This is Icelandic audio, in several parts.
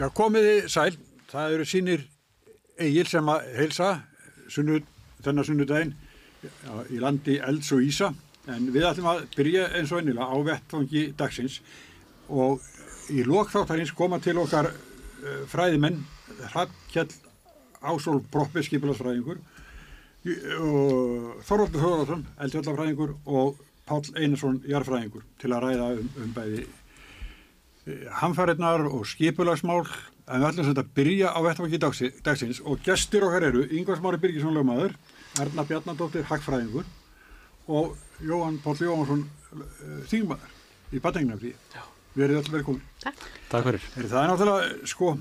Já, komiði sæl, það eru sínir eigil sem að heilsa sunnud, þennar sunnudaginn í landi elds og ísa. En við ætlum að byrja eins og ennilega á vettfangi dagsins. Og í lokþáttarins koma til okkar uh, fræðimenn Hrafnkjell Ásól Proppi skipilagsfræðingur og Þorvaldur Þorvaldsson eldfjallafræðingur og Pál Einarsson jarfræðingur til að ræða um, um bæði hamfæriðnar og skipulagsmál en við ætlum að byrja á vettfaki dagsins og gestur okkar eru Yngvar Smári Birgisson lögmaður, Erna Bjarnadóttir Hackfræðingur og Jóhann Pál Jóhansson þingmaður í Batengnaflí við erum alltaf velkomin. Takk. Takk fyrir. Er Það er náttúrulega sko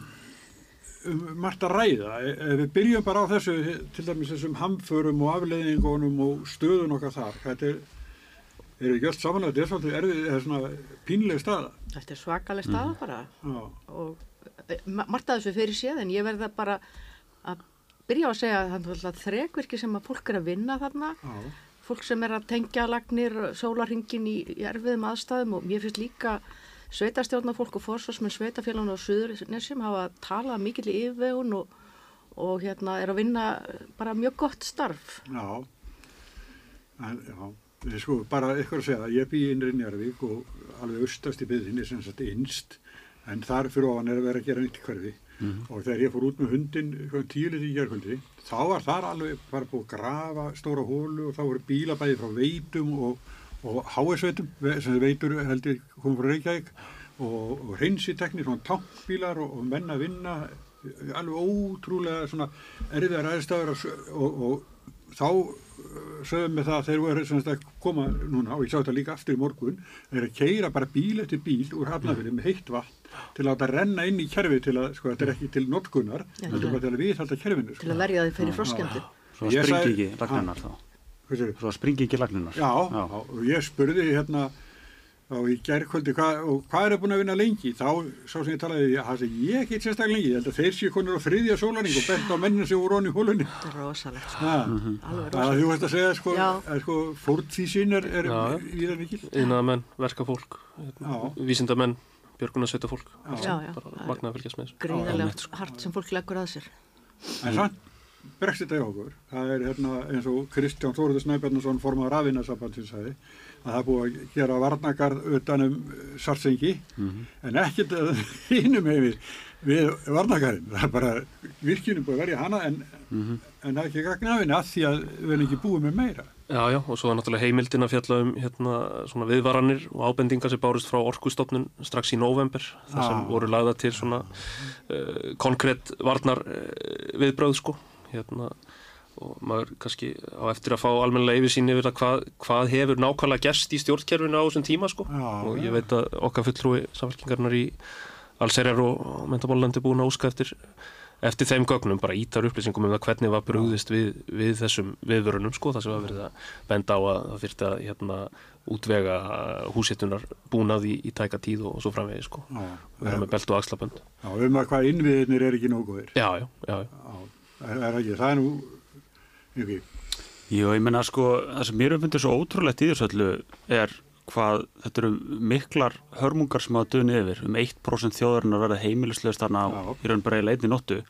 um margt að ræða? Ef við byrjum bara á þessu til dæmis þessum hamförum og afleiðingunum og stöðun okkar þar. Þetta er eru ekki öll samanlega, þetta er svolítið erfið, þetta er svona pínleg staða. Þetta er svakaleg staða mm. bara Já. og margt að þessu fyrir séð en ég verða bara að byrja á að segja að það er þrekvirki sem að fólk er að vinna þarna, Já. fólk sem er að tengja lagnir, sólarhingin í, í erfiðum aðstæðum og mér finnst líka sveitarstjórnafólk og fórsvarsmenn sveitafélagun og suðurnesjum hafa talað mikill í yfirvegun og, og hérna er að vinna bara mjög gott starf. Já, en, já. Sko, bara eitthvað að segja ég bý innri Njarvík og alveg austast í byggðinni sem sagt innst en þar fyrir ofan er að vera að gera nýtt hverfi mm -hmm. og þegar ég fór út með hundin tílið í gerðkvöldi þá var þar alveg bara búið að grafa stóra hólu og þá voru bílabæði frá veitum og, og háesveitum sem veitur heldur komið frá Reykjavík og, og hreinsiteknir, svona tankbílar og, og menna að vinna alveg ótrúlega svona erfiðar aðstæður og, og þá sögum við það að þeir voru að koma núna og ég sá þetta líka aftur í morgun þeir að keira bara bíl eftir bíl úr hafnafyrir með heitt vatn til að þetta renna inn í kerfi til að, sko, þetta er ekki til notkunar, þetta er bara til að viðhalda kerfinu sko. til að verja þið fyrir froskjöndu Svo springi ekki lagnunar þá. Svo springi ekki lagnunar Já, Já. og ég spurði hérna og í gerðkvöldi hvað, og hvað er það búin að vinna lengi? Þá, svo sem ég talaði, það sé ég ekki sérstaklega lengi, ég held að þeir séu konur á þriðja sólaring og bent á mennina sem voru onni í hólunni. Þetta er rosalegt sko. alveg rosalegt. Þú veist að segja sko, að sko fórtísin er, er í það mikil innamenn, verkafólk vísindamenn, björgunarsveita fólk bara magnaði að fylgjast með þessu. gríðarlega hart sem fólk leggur að sér. En sann brexit að okkur það er hérna eins og Kristján Þóruður Snæbjarnason formar afinnasabansins að það búið að gera varnagarð utanum sarsengi mm -hmm. en ekkert hínum hefur við varnagarðin það er bara virkjunum búið að verja hana en, mm -hmm. en það er ekki gagn af henni að því að við erum ekki búið með meira Já, já, og svo er náttúrulega heimildin að fjalla um hérna, svona viðvaranir og ábendingar sem bárist frá orkustofnun strax í november þar sem ah. voru lagða til svona uh, konkrétt varnar uh, viðbröð sko hérna og maður kannski á eftir að fá almennilega yfirsýn yfir það hvað, hvað hefur nákvæmlega gerst í stjórnkerfinu á þessum tíma sko. Já, og ég veit að okkar fulltrúi samfélkingarnar í allserjar og mentabólandi búin að úska eftir, eftir þeim gögnum, bara ítar upplýsingum um það hvernig var brúðist við, við þessum viðvörunum sko, það sem var verið að benda á að það fyrst að hérna, útvega húsittunar búnað í, í tæka tíð og, og svo framvegi sko, vera með belt og axlabönd. Já, um að hvað innviðinir er ekki nóguðir Jú, ég menna sko, það sem mér uppmyndir svo ótrúlegt í þessu öllu er hvað, þetta eru miklar hörmungar sem hafa döðnið yfir, um 1% þjóðarinnar verða heimilislegast þarna í raun bara í leitni nóttu,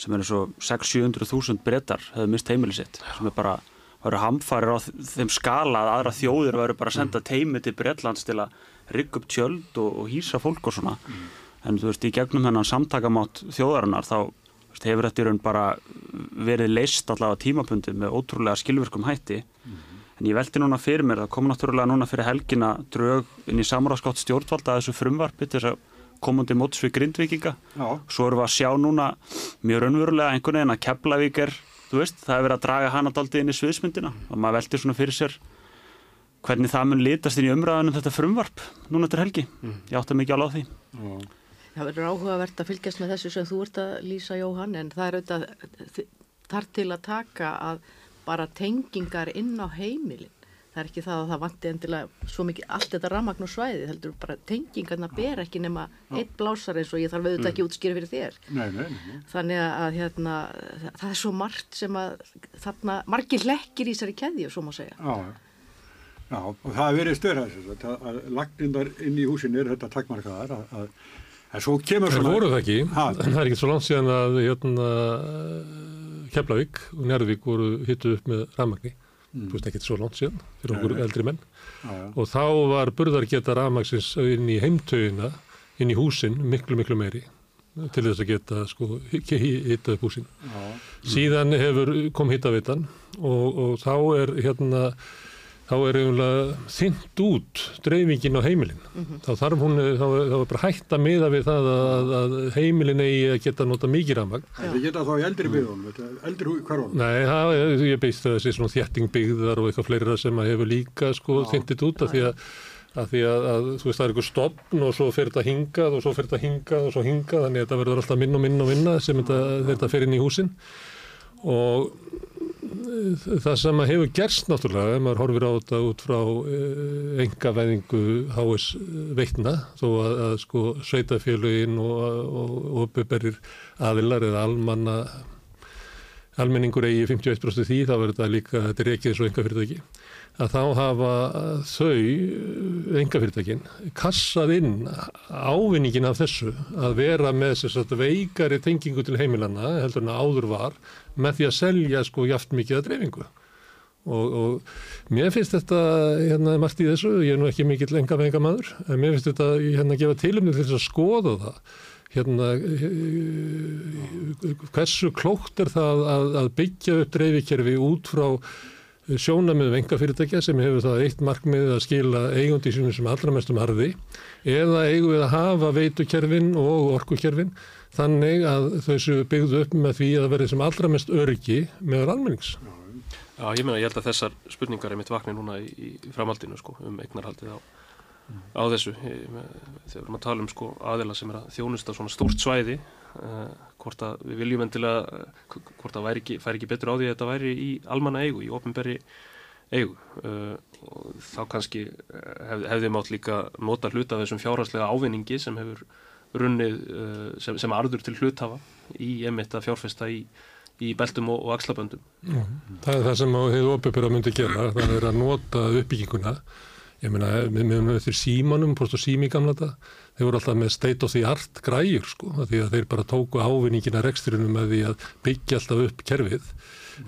sem er eins og 600-700.000 brettar hefur mist heimilisitt, sem er bara, það eru hamfarir á þeim skala að aðra þjóðir verður bara að senda teimi til Bretlands til að rigga upp tjöld og, og hýsa fólk og svona, mm. en þú veist, í gegnum hennan samtakamátt þjóðarinnar þá hefur þetta í raun bara verið leist allavega tímapunkti með ótrúlega skilvirkum hætti mm -hmm. en ég veldi núna fyrir mér, það kom náttúrulega núna fyrir helgina drög inn í samráðskátt stjórnvalda þessu frumvarpi til þess að komandi móts við grindvikinga Já. svo erum við að sjá núna mjög raunverulega einhvern veginn að Keflavík er veist, það hefur verið að draga hana daldi inn í sviðsmyndina og maður veldi svona fyrir sér hvernig það mun litast inn í umræðanum þetta frumvarp núna til helgi mm. ég átti mikið alveg á því Já. Það verður áhugavert að fylgjast með þessu sem þú ert að lýsa Jóhann en það er auðvitað þar til að taka að bara tengingar inn á heimilin. Það er ekki það að það vanti endilega svo mikið allt þetta ramagn og svæði, heldur bara tengingarna ber ekki nema einn blásar eins og ég þarf auðvitað ekki útskýra fyrir þér. Nei, nei, nei. Þannig að hérna, það er svo margt sem að þarna, margir lekkir í þessari keðju, svo má segja. Já, já, og það er verið stöðræðis að, lagnindar inn í húsin er þetta takkmarkaðar að, að En svo kemur Það svona... voru það ekki, Ha. það er ekki svo langt síðan að hérna, Keflavík og Njárvík voru hittu upp með rafmagni, Mm. þú veist ekki svo langt síðan fyrir okkur Nei. eldri menn Já, já. og þá var burðargeta rafmagsins inn í heimtögina, inn í húsin miklu miklu meiri til þess að geta sko hitta upp húsin. Já. Síðan hefur kom hittavitan og, og þá er hérna þá er eiginlega þynt út dreifingin á heimilin. Þá þarf hún, þá, þá er bara hægt að miða við það að, að heimilin eigi að geta nota mikið rafmagn. Þetta geta þá í eldri þetta er eldri hverfunum. Nei, það, er- ég beist það þessi svona þjættingbyggðar og eitthvað fleira sem að hefur líka sko þyntið út af því að að því að, að þú veist það er eitthvað stopn og svo fer þetta hingað og svo fer þetta hingað og svo hingað þannig að þetta verður alltaf minna og minna og minna sem þetta, þetta fer inn í húsin og það sem að hefur gerst náttúrulega ef maður horfir á þetta út frá uh, engavæðingu HS veitna þó að, að sko sveitafélugin og, uppberir aðilar eða almanna almenningur eigi 51% því þá verður þetta líka, þetta er ekki eins og enga fyrirtæki að þá hafa þau enga fyrirtækin kassað inn ávinningin af þessu að vera með sér satt veikari tengingu til heimilana heldur en að áður var með því að selja sko jaft mikið að dreifingu. Og, og mér finnst þetta hérna margt í þessu, ég er nú ekki mikill enga venga maður, en mér finnst þetta hérna gefa tilumni til þess að skoða það. Hérna eh, hversu klókt er það að, að byggja upp dreifikerfi út frá sjónamið vengafyrirtækja sem hefur það eitt markmið að skila eigundi sínum sem allra mestum harði eða eigum við að hafa veitukerfin og orkukerfin þannig að þessu byggðu upp með því að það verði sem allra mest öryggi meður almennings. Já, ég meina, ég held að þessar spurningar er mitt vakni núna í, í framhaldinu, sko, um eignarhaldið á, á þessu. Þegar að tala um, sko, aðila sem er að þjónusta svona stórt svæði, uh, hvort að við viljum endilega, uh, hvort að væri ekki, færi ekki betur á því að þetta væri í almanna eigu, í ofinberi eigu. Uh, og þá kannski hef, hefði mátt líka nota hluta þessum fjárhagslega ávinningi sem hefur runnið, uh, sem, sem arður til hluthafa í emitt að fjárfesta í í beltum og, og axlaböndum. Það er það sem hefur opipera myndi gera, það er að nota uppbygginguna. Ég meina, við meðum eftir símanum, post og sími gamla þetta, þeir voru alltaf með state of the art græjur sko, því að þeir bara tóku ávinningina reksturinu með því að byggja alltaf upp kerfið.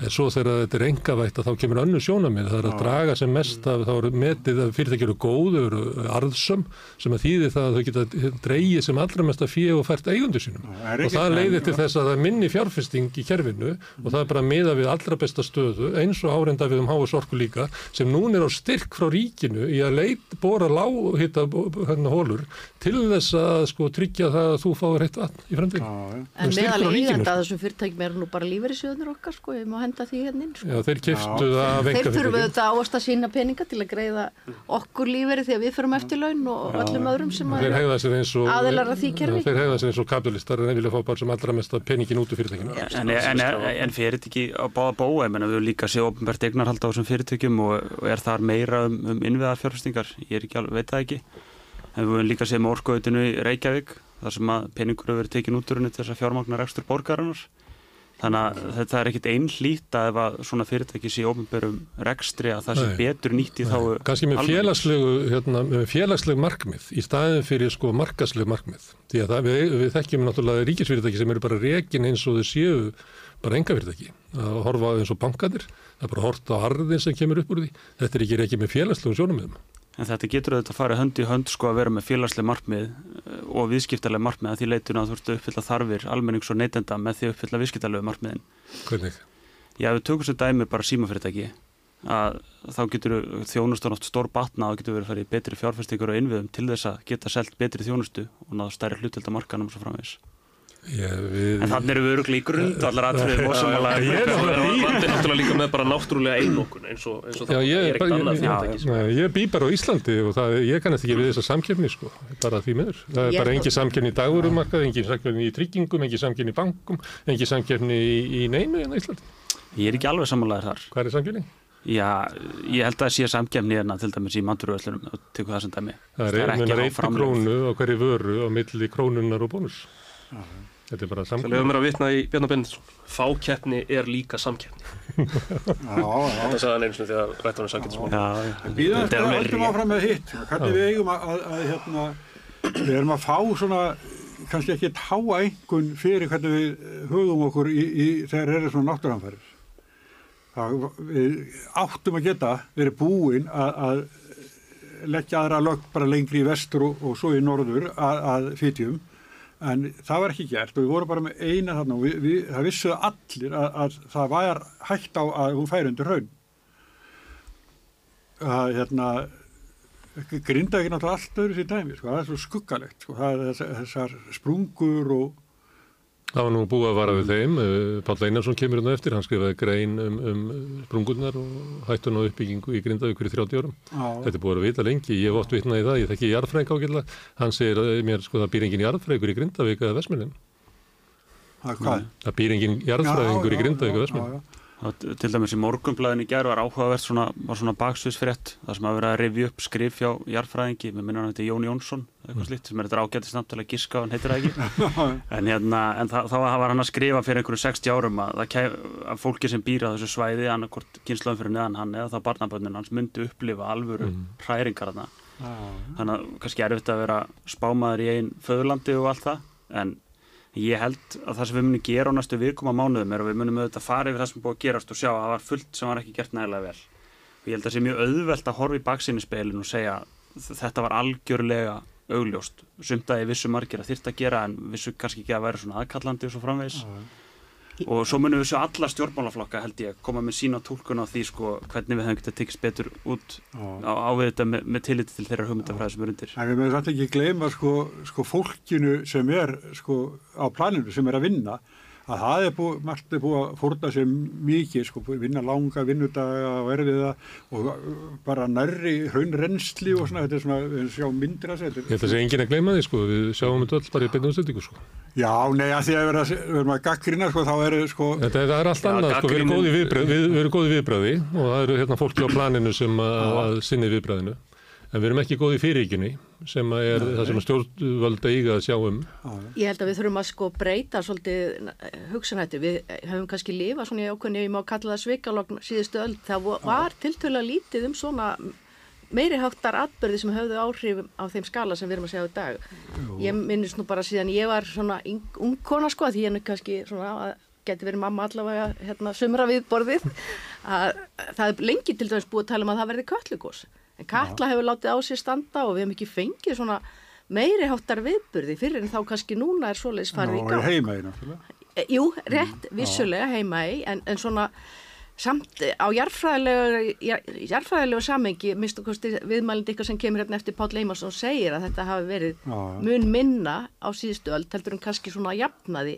En svo þegar þetta er engavægt þá kemur önnu sjónamið, það er að draga sem mest af, þá eru metið að fyrirtækjur eru góð, eru arðsum, sem að þýði það að þau geta dreigið sem allra mest að fíu og fært eigundu sínum. er Og það leiðir til þess að það er minni fjárfesting í kerfinu og það er bara miða við allra besta stöðu, eins og árenda við um HS orku líka, sem núna er á styrk frá ríkinu í að leit, bóra láhitta hérna hólur til þess að sko tryggja það að þú fáir heitt vatn í fremdegin. En er meðal eigenda sko. þessum fyrirtækjum eru nú bara lífeyrissjóðunir okkar sko, ég má henda því hérna inn sko. Já, þeir keftu það af Þeir þurfum einkafyrirtækjum. auðvitað áast að sína peninga til að greiða okkur lífeyri því að við förum eftir laun og öllum öðrum sem Þeir að hegða sér eins og aðilar að því kerfi. Já, Þeir hegða sér eins og kapitalistar en þeir vilja fá bara sem allra mest að peningin út úr fyrirtækinu. En, en, en, en fyrir þetta ekki á báða bóa, ég menna við líka séð ofnbært eignarhald á þessum fyrirtökjum og, og er þar meira um, um innviðar fjárfestingar, ég er ekki alveg, veit það ekki. En við líka séð með orkuautinu í Reykjavík, þar sem að peningur hefur verið tekin út úr henni til þess að fjármagna rekstur borgarinnar. Þannig að þetta er ekkit einhlít að ef að svona fyrirtæki sé ofnbærum rekstri að það sé Nei. betur nýtt í þá Kanski með félagslegu, hérna, með félagsleg markmið í staðin fyrir sko markasleg markmið. Því að það, við, við þekkjum náttúrulega ríkisfyrirtæki sem eru bara rekin eins og þau séu bara enga fyrirtæki. Að horfa eins og bankanir, það er bara að horta á arðin sem kemur upp úr því. Þetta er ekki rekin með félagslegum sjónummiðum. En þetta getur auðvitað að fara hönd í hönd sko að vera með félagsleg markmið eh, og viðskiptaleg markmið að því leitun að þú ert að uppfylla þarfir almennings og neytenda með því að uppfylla viðskiptalegu markmiðin. Hvernig? Já, við tökum sér dæmi bara símafyrirtæki að þá getur þjónustan oft stór batna og getur verið að fara í betri fjárfestingur og innviðum til þess að geta selt betri þjónustu og náðu stærri hlutilda markanum og svo framvegis. Ég, við, En þannig eru við öruglega í grund og allar aðtröðum og Ég er samanlega. í- Vandi er náttúrulega líka með bara náttúrulega einokun eins og, eins og Já, það ég, er er ekkert annað fyrirtæki nei, ég bý bara á Íslandi og það, ég kannast ekki við þessa samkefni sko, bara því miður. Það er Ég bara að- samkefni í dagverumarkað, engin samkefni í tryggingum, engin samkefni í bankum, engin samkefni í, í neinu en á Íslandi. Ég er ekki alveg samanlegaður þar. Hvað er samkefni? Já, ég held að það sé samkefni hérna til dæmis í manduröðslunum og tekur það sem dæmi. Það er, ekki er á einni framlegð. krónu á hverju vöru á milli krónunar og bónus. Þetta er bara Það samkefni. lefum mér að vitna í Bjarnar Bendinsson. Fákeppni er líka samkeppni. Já, já. Þetta sagði hann einu sinni þegar rætt hann um samkeppnismál. Já, já. Býðum Þetta er höldum rétt. áfram með hitt. Hvernig við eigum að, að, að hérna, við erum að fá svona kannski ekki táa einhvern fyrir hvernig við hugum okkur í, í þegar eru svona náttúranfærir. Við áttum að geta verið búin að, að leggja aðra lög bara lengri í vestur og, og svo í norður að, að fytjum en það var ekki gert og við vorum bara með eina þarna og við, við, það vissuðu allir að, að það var hægt á að hún færi undir raun. Það hérna grinda ekki náttúrulega allt öðru sér dæmi, sko, það er svo skuggalegt, sko, það er þessar sprungur og... Það var nú búið að vara við þeim, eh, Páll Einarsson kemur hérna eftir, hann skrifaði grein um, um sprungurnar og hættun á uppbyggingu í Grindavíkur í 30 árum. Já. Þetta er búið að vita lengi, ég hef oft vitnað í það, ég þekki jarðfræk ágjörlega, hann segir að mér, sko, það býr engin jarðfrækur í Grindavík eða Vesmilin. Það hvað? Það býr engin jarðfræðingur í Grindavík eða Vesmilin. Til dæmis í morgunblæðin í gerð var áhugavert svona, svona baksviðsfrétt það sem að vera að revja upp skrif hjá jarðfræðingi, við hann þetta Jón Jónsson eitthvað mm. slitt, sem er þetta ágættist náttúrulega gíska hann heitir það ekki en, hérna, en þá var hann að skrifa fyrir einhverju 60 árum að, kæf, að fólki sem býra þessu svæði annarkort kynslaðum fyrir neðan hann eða þá barnaböndin hans myndi upplifa alvöru mm. hræringar þarna þannig að kannski er þetta að vera spámaður í einn föðurlandi og allt það en Ég held að það sem við munum gera á næstu vikum á mánuðum er að við munum auðvitað fara yfir það sem búið að gerast og sjá að það var fullt sem var ekki gert nægilega vel. Og ég held að það sé mjög auðvelt að horfa í baksinni speilin og segja þetta var algjörlega augljóst. Sumt að ég vissu margir að þýrt að gera en vissu kannski ekki að vera svona aðkallandi og svo framvegs. Mm og svo munum við svo alla stjórnmálaflokka held ég koma með sína tólkun á því sko hvernig við höfum getið að tekast betur út á, á við þetta með, með tilliti til þeirra hugmyndafræði sem er undir. En við mögum alltaf ekki gleyma sko, sko fólkinu sem er sko á planinu sem er að vinna að það er búið, margt er búið að fórna sér mikið, sko, vinna langa vinnudaga og erfiða og bara nærri hraunrensli og svona, þetta er svona, við sjáum myndir að segja. Þetta sé engin að gleyma því, sko, við sjáum þetta öll bara í beinum stöldingu, sko. Já, nei, að því að við erum að gaggrina, sko, þá er sko... Þetta er allt annað, sko, við erum góði viðbröði, við, við erum góði viðbröði og það eru hérna fólki á planinu sem að, að sinni viðbröðinu en við erum ekki góði fyriríkinni sem er Nei. það sem stjórnvölda eiga að sjá um. Ég held að við þurfum að sko breyta svolítið hugsanhætti. Við hefum kannski lifað svona í ákveðinu, ég má kalla það svikalogn síðustu öll. Það var tiltöla lítið um svona meiri háttar atbyrði sem höfðu áhrif á þeim skala sem við erum að segja á dag. Jú. Ég minnist nú bara síðan ég var svona ung kona sko að því ég er kannski svona að geti verið mamma allavega hérna sumra við borðið að það er lengi til dæmis búið að tala um að það verði kallugós en Katla hefur látið á sér standa og við hefum ekki fengið svona meiri háttar viðburði fyrir en þá kannski núna er svoleiðis farið í gang. Heima í náttúrulega. E, jú, rétt, vissulega heima í en, en svona samt á jarfræðilegu samengi og kosti viðmælindi ykkur sem kemur hérna eftir Páll Eimarsson segir að þetta hafi verið já, já. mun minna á síðustu öll heldur en kannski svona jafnaði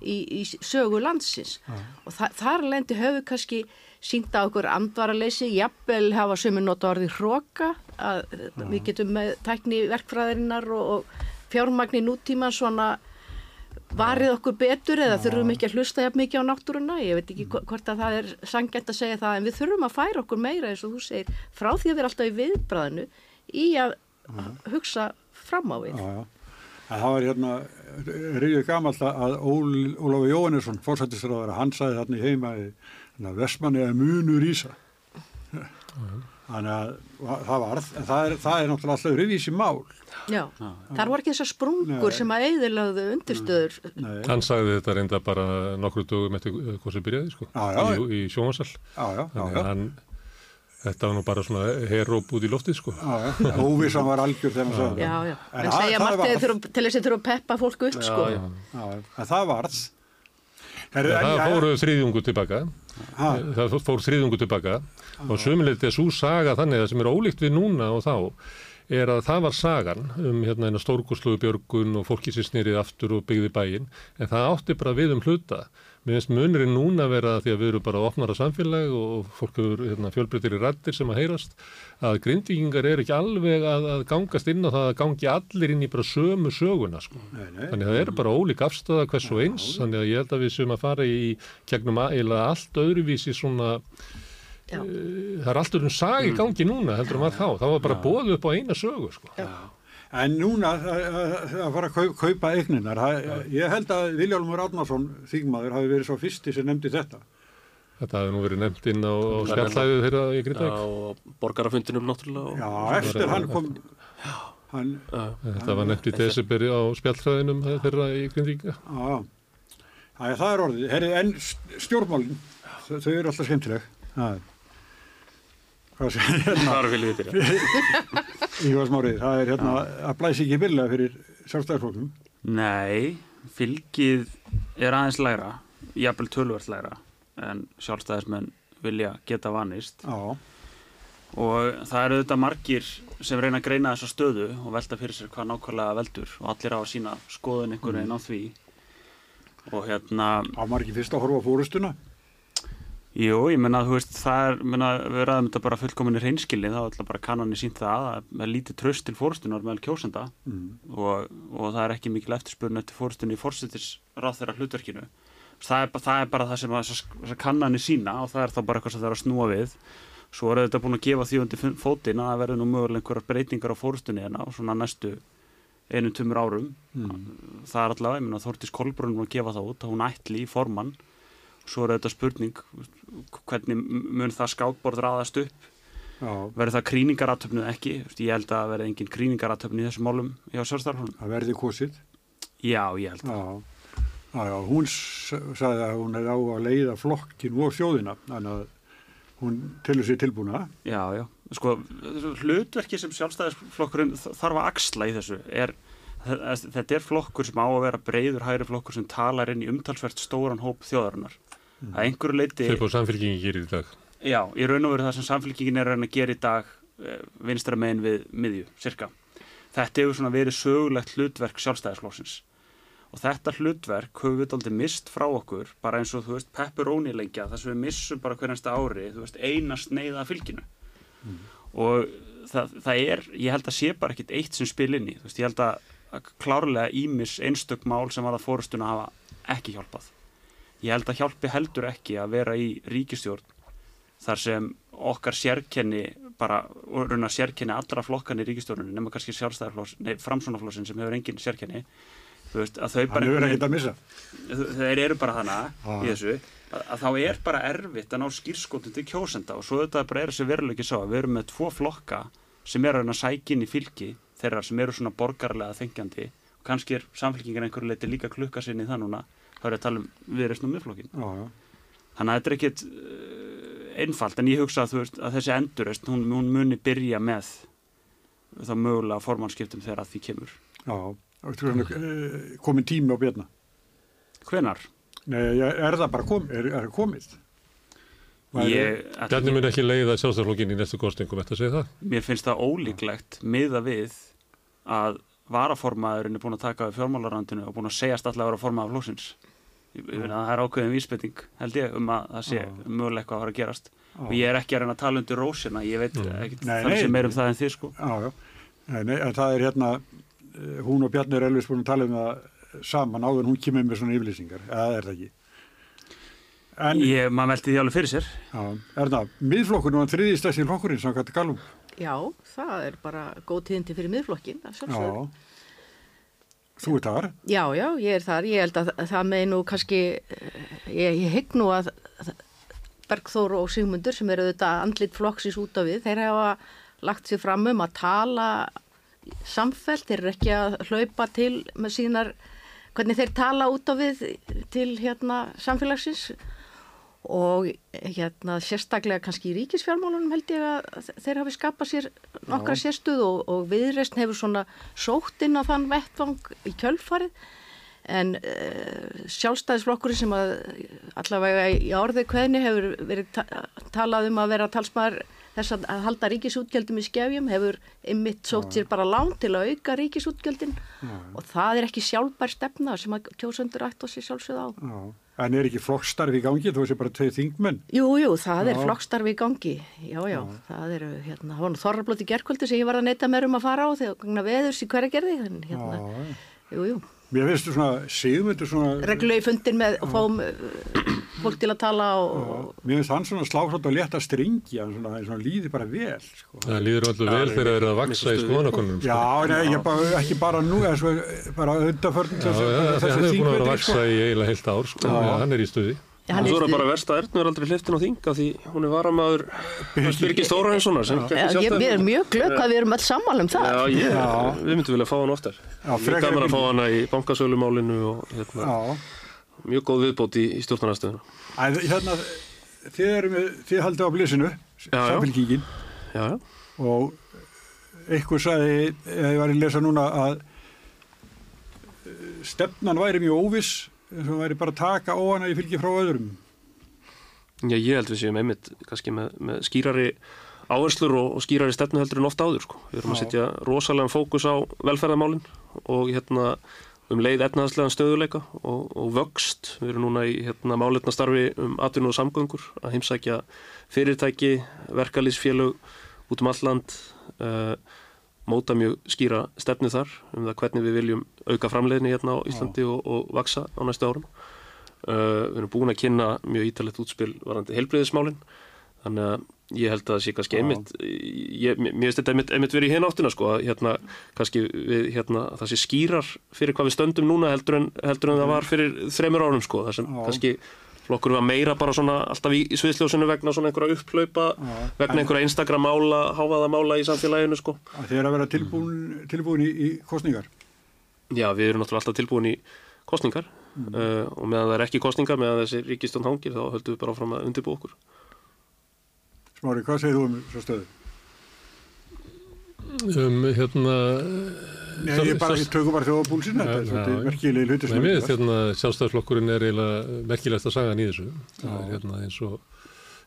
í, í sögu landsins já. og þa þar lendi höfu kannski sínda okkur andvaraleysi, jafnvel hafa sömu nota orði hróka að ja. við getum með tækni verkfræðirinnar og, og fjármagn í nútíma svona varið okkur betur eða ja. þurfum ekki að hlusta jafn mikið á náttúruna, ég veit ekki hvort að það er sangjant að segja það en við þurfum að færa okkur meira eins og þú segir frá því að við erum alltaf í viðbræðinu í að hugsa fram á við. Já, já. Það var hérna, reyðið gamalt að Ólafi Jóhannesson, fórsættisraður, hann sagði þarna í heima í þannig að Vestmanni er munur ísa þannig að það varð en það er, það er náttúrulega alltaf revísi mál Já, Já. þar var ekki þessar sprungur Nei. sem að eiðilögðu undirstöður Nei. Hann sagði þetta reynda bara nokkru dögum eftir hvað sem byrjaði sko, í, í sjónvarsal þannig að hann Þetta var nú bara svona heróp út í loftið sko. Óvísan var algjör þegar maður sagði það. Já, já. En, en segja margir til þess að þurfa að peppa fólk upp sko. Já, já. En það varð. Það fóru þriðjungu tilbaka ha? það fór þriðjungu tilbaka ha? og sömulegt er svo saga þannig að sem er ólíkt við núna og þá er að það var sagan um hérna eina stórgóðsluðu björgun og fólki sem snýrið aftur og byggði bæin en það átti bara við um hluta Mér finnst munurinn núna vera því að við erum bara opnara samfélag og fólk eru hérna, fjölbreytir í rættir sem að heyrast að grindvíkingar eru ekki alveg að, að gangast inn á það að gangi allir inn í bara sömu söguna sko. Nei, nei. Þannig að það eru bara ólík afstöða hvers og eins. Þannig að ég held að við sem að fara í gegnum að allt öðruvísi svona uh, það er allt öðrum sagi mm. gangi núna heldur um að þá. Það var bara bóð upp á eina sögu sko. Já. En núna að fara að kaupa eigninar, ég held að Viljálfur Átnarsson, þýgmaður, hafi verið svo fyrsti sem nefndi þetta. Þetta hefði nú verið nefnd inn á, á skjallæðu þeirra í Grindavík. Já, og borgarafundinum náttúrulega. Já, eftir hann kom... Já, hann, Þetta var nefnt í desiberi á spjallhræðinum þeirra í Grindvíka. já, já, það er orðið. Herri, en st- stjórnmálin, þau, eru alltaf skemmtileg. Er, hvað sé, hérna. Ívar Smárið, það er hérna, að blæsi ekki billega fyrir sjálfstæðarflokkum. Nei, fylgið er aðeins lægra, jafnvel tölvert lægra en sjálfstæðismenn vilja geta vanist Já, og það eru þetta margir sem reyna að greina þessa stöðu og velta fyrir sér hvað nákvæmlega veldur og allir á að sína skoðun einhvern veginn á því og hérna á ekki fyrst að horfa fórustuna. Jú, ég menna að þú veist, það er, menna, við ræðum þetta bara fullkominni reynskilni, þá ætla bara kannanir sínt það að með lítið tröst til fórustunar meðal kjósenda Mm. og, og það er ekki mikil eftirspurn eftir fórustunni í fórsetis ráð þeirra hlutverkinu. Það er, það er bara það sem þessar kannanir sína og það er þá bara eitthvað sem það er að snúa við. Svo er þetta búin að gefa því undir fótinn að það verður nú mögulega einhverjar breytingar á fórustunni hérna á svona næstu einu tumur árum. Mm. Það er allavega, ég menna Þórtís Kolbrunn var að gefa það út hún ætli í formann svo er þetta spurning hvernig mun það skákborð raðast upp? Verður það kríningaratöfnu ekki? Ég held að verði engin kríningaratöfnu í þessum málum hjá sjálfstæðarflónum það verði kosið. já, ég held að Já, já, já, hún sagði að hún er á að leiða flokkin og þjóðina, þannig að hún tilur sér tilbúna. já, já, sko, hlutverki sem sjálfstæðisflokkurinn þarf að axla í þessu er þetta er flokkur sem á að vera breyður hægri flokkur sem talar inn í umtalsvert stóran hóp þjóðarinnar að einhverju leiti Þeir búið samfélkingi gerir í dag. Já, í raun og veru það sem samfélkingin er að að gera í dag eh, vinstra megin við miðju, cirka. Þetta hefur svona verið sögulegt hlutverk sjálfstæðisflóksins og þetta hlutverk höfum við aldrei mist frá okkur bara eins og þú veist pepperoni lengja þess að við missum bara hverjast ári þú veist eina sneiða fylginu og það, það er ég held að sé bara ekkit eitt sem spil inn í þú veist ég held að, að klárlega ímis einstök mál sem var að fórustuna hafa ekki hjálpað ég held að hjálpi heldur ekki að vera í ríkistjórn þar sem okkar sérkenni bara, og raun að sérkenni allra flokkan í ríkistjórnunni, nema kannski sjálfstæðarflós nei, framsónaflósin sem hefur engin sérkenni þú veist, að þau bara veginn- þeir eru bara hana Já. í þessu, að, að þá er bara erfitt að ná skýrskotum til kjósenda og svo þetta bara er þessi veruleiki sá að við erum með tvo flokka sem eru sækja inn í fylki þeirra sem eru svona borgarlega þengjandi og kannski er samfélkingin einhverju leiti líka klukka sinni það núna, þá er að tala um viðreysn og miðflokkin. Þannig að þetta er ekkit uh, einfalt en ég hugsa að, veist, að þessi endurist hún, hún muni byrja með þá mögulega formannskiptum þegar að því kemur. Já, og þú veist, eh, komin tími á björna. Hvenar? Nei, er það bara kom, er, er komið? Ég, Bjarni mun ekki leiða sjálfstæðarflokkin í næstu kostningum, þetta segir það? mér finnst það ólíklegt miða við að varaformaðurinn er búin að taka við fjármálarandinu og búin að segjast alltaf að vera formaður flósins. Það er ákveðin vísbending held ég um að það sé Já. mögulega eitthvað að fara að gerast. Já. Og ég er ekki að reyna að tala undir rósina, ég veit það nei. sem meir um það en þið sko. Já, já. Nei, nei, en það er hérna, eh, hún og Bjarni er elvis búin að tala um það saman áður en hún kemur með svona yfirlýsingar. Eða er það ekki? En, Ég, maður velti því alveg fyrir sér. já, er það, miðflokkurinn var þriði stæstin flokkurinn sem hætti galum. Já, það er bara góð tíðindi fyrir miðflokkin, að sjálfsögðu. Já. Þú ert þar? Já, já, ég er þar. Ég held að það með nú kannski, eh, ég, ég hygg nú að Bergþór og Sigmundur sem eru þetta andlit flokksins út af við, þeir hafa lagt sér fram um að tala samfelt, þeir eru ekki að hlaupa til með sínar, hvernig þeir tala út af við til hérna samfélagsins og hérna sérstaklega kannski í ríkisfjármálunum held ég að þeir hafi skapað sér nokkra sérstuð og, og viðreist hefur svona sótt inn á þann vettvang í kjölfarið. En uh, sjálfstæðisflokkurinn sem að allavega í orði kveðni hefur verið ta talað um að vera talsmaður þess að, að halda ríkisútgjöldum í skefjum hefur einmitt sótt sér bara lán til að auka ríkisútgjöldin. Og það er ekki sjálfbær stefna sem að kjósundur ætti á sér sjálfsögð á. Já. En er ekki flokkstarfi í gangi, þú veist bara tveið þingmenn? Jú, jú, það er Já. flokkstarfi í gangi. Já, já, það eru, hérna, nú þorrablóti gerkvöldi sem ég var að neyta mér um að fara á þegar gangna veðurs í hverja gerði, en hérna, Já. jú, jú. Mér finnst þú svona, sigmundur svona... Reglulegi fundir með og fáum uh, fólk til að tala og, og Mér finnst hann svona slá svona létt að stringja, hann svona, svona líði bara vel, sko. Það líður öllu vel þegar það er að vaksa í skoðanakonunum. Já, nei, ég bara, ekki bara nú, svo, bara Já, já, því hann hefur búin að vera að vaksa sko. í eiginlega heilt ár, sko, Já. já, hann er í stuði. Hann Svo er það bara verst að Ernu er aldrei hliftin á þinga því hún er varamaður Já, ég, sjálfstæði. við erum mjög glögg hvað við erum öll sammála um það. Já, ég, Já. við myndum vilja fá hann oftar. Já, Mjög frekar gaman en að fá Birgir. hana í bankasölumálinu og hérna, Já, mjög góð viðbót í, í stjórnarnastöðuna. hérna, þið, haldið á blísinu, já. samfélkíkin, Já, já. og einhver sagði, eða ég var að lesa núna að stefnan væri mjög óviss, eins og væri bara að taka óana í fylgi frá öðrum. Já, ég held við séum einmitt kannski með, með skýrari áherslur og, og skýrari stefnu heldur en ofta áður sko. Við erum að Já. setja rosalega fókus á velferðamálin og hérna um leið etnaðslegan stöðuleika og, og vöxt. Við erum núna í hérna, málefna starfi um atvinnu og samgöngur að heimsækja fyrirtæki, verkalýsfélög út um alland, uh, móta mjög skýra stefnu þar um það hvernig við viljum auka framleiðni hérna á Íslandi og, og vaksa á næstu árum. Uh, við erum búin að kynna mjög ítalegt útspil varandi helbriðismálin þannig að ég held að það sé kannski einmitt ég, mér finnst þetta einmitt, einmitt verið í hérna áttina sko, að hérna, kannski við, hérna, að það sé skýrar fyrir hvað við stöndum núna heldur en, heldur en það var fyrir þremur árum sko, það sem Já. kannski flokkur var meira bara svona alltaf í, í sviðsljósinu vegna svona einhverja upplaupa Já. vegna einhverja einstakra mála, háfaða mála í samfélaginu sko. Þið eru að vera tilbúin, tilbúin í, í kostningar. Já, við erum náttúrulega alltaf tilbúin í kostningar uh, og meðan það er ekki kostningar meðan þessi ríkistjón hangir þá höldum við bara áfram að undirbú okkur Smári, hvað segir þú um svo stöðu? Um, hérna... Nei, ég bara, ég tökum bara þjóða púlsinn, þetta er Já, svolítið já. merkilegi hluti Nei, sem er finnst hérna, sjálfstæðsflokkurinn er eiginlega merkilegast að er Já. hérna eins og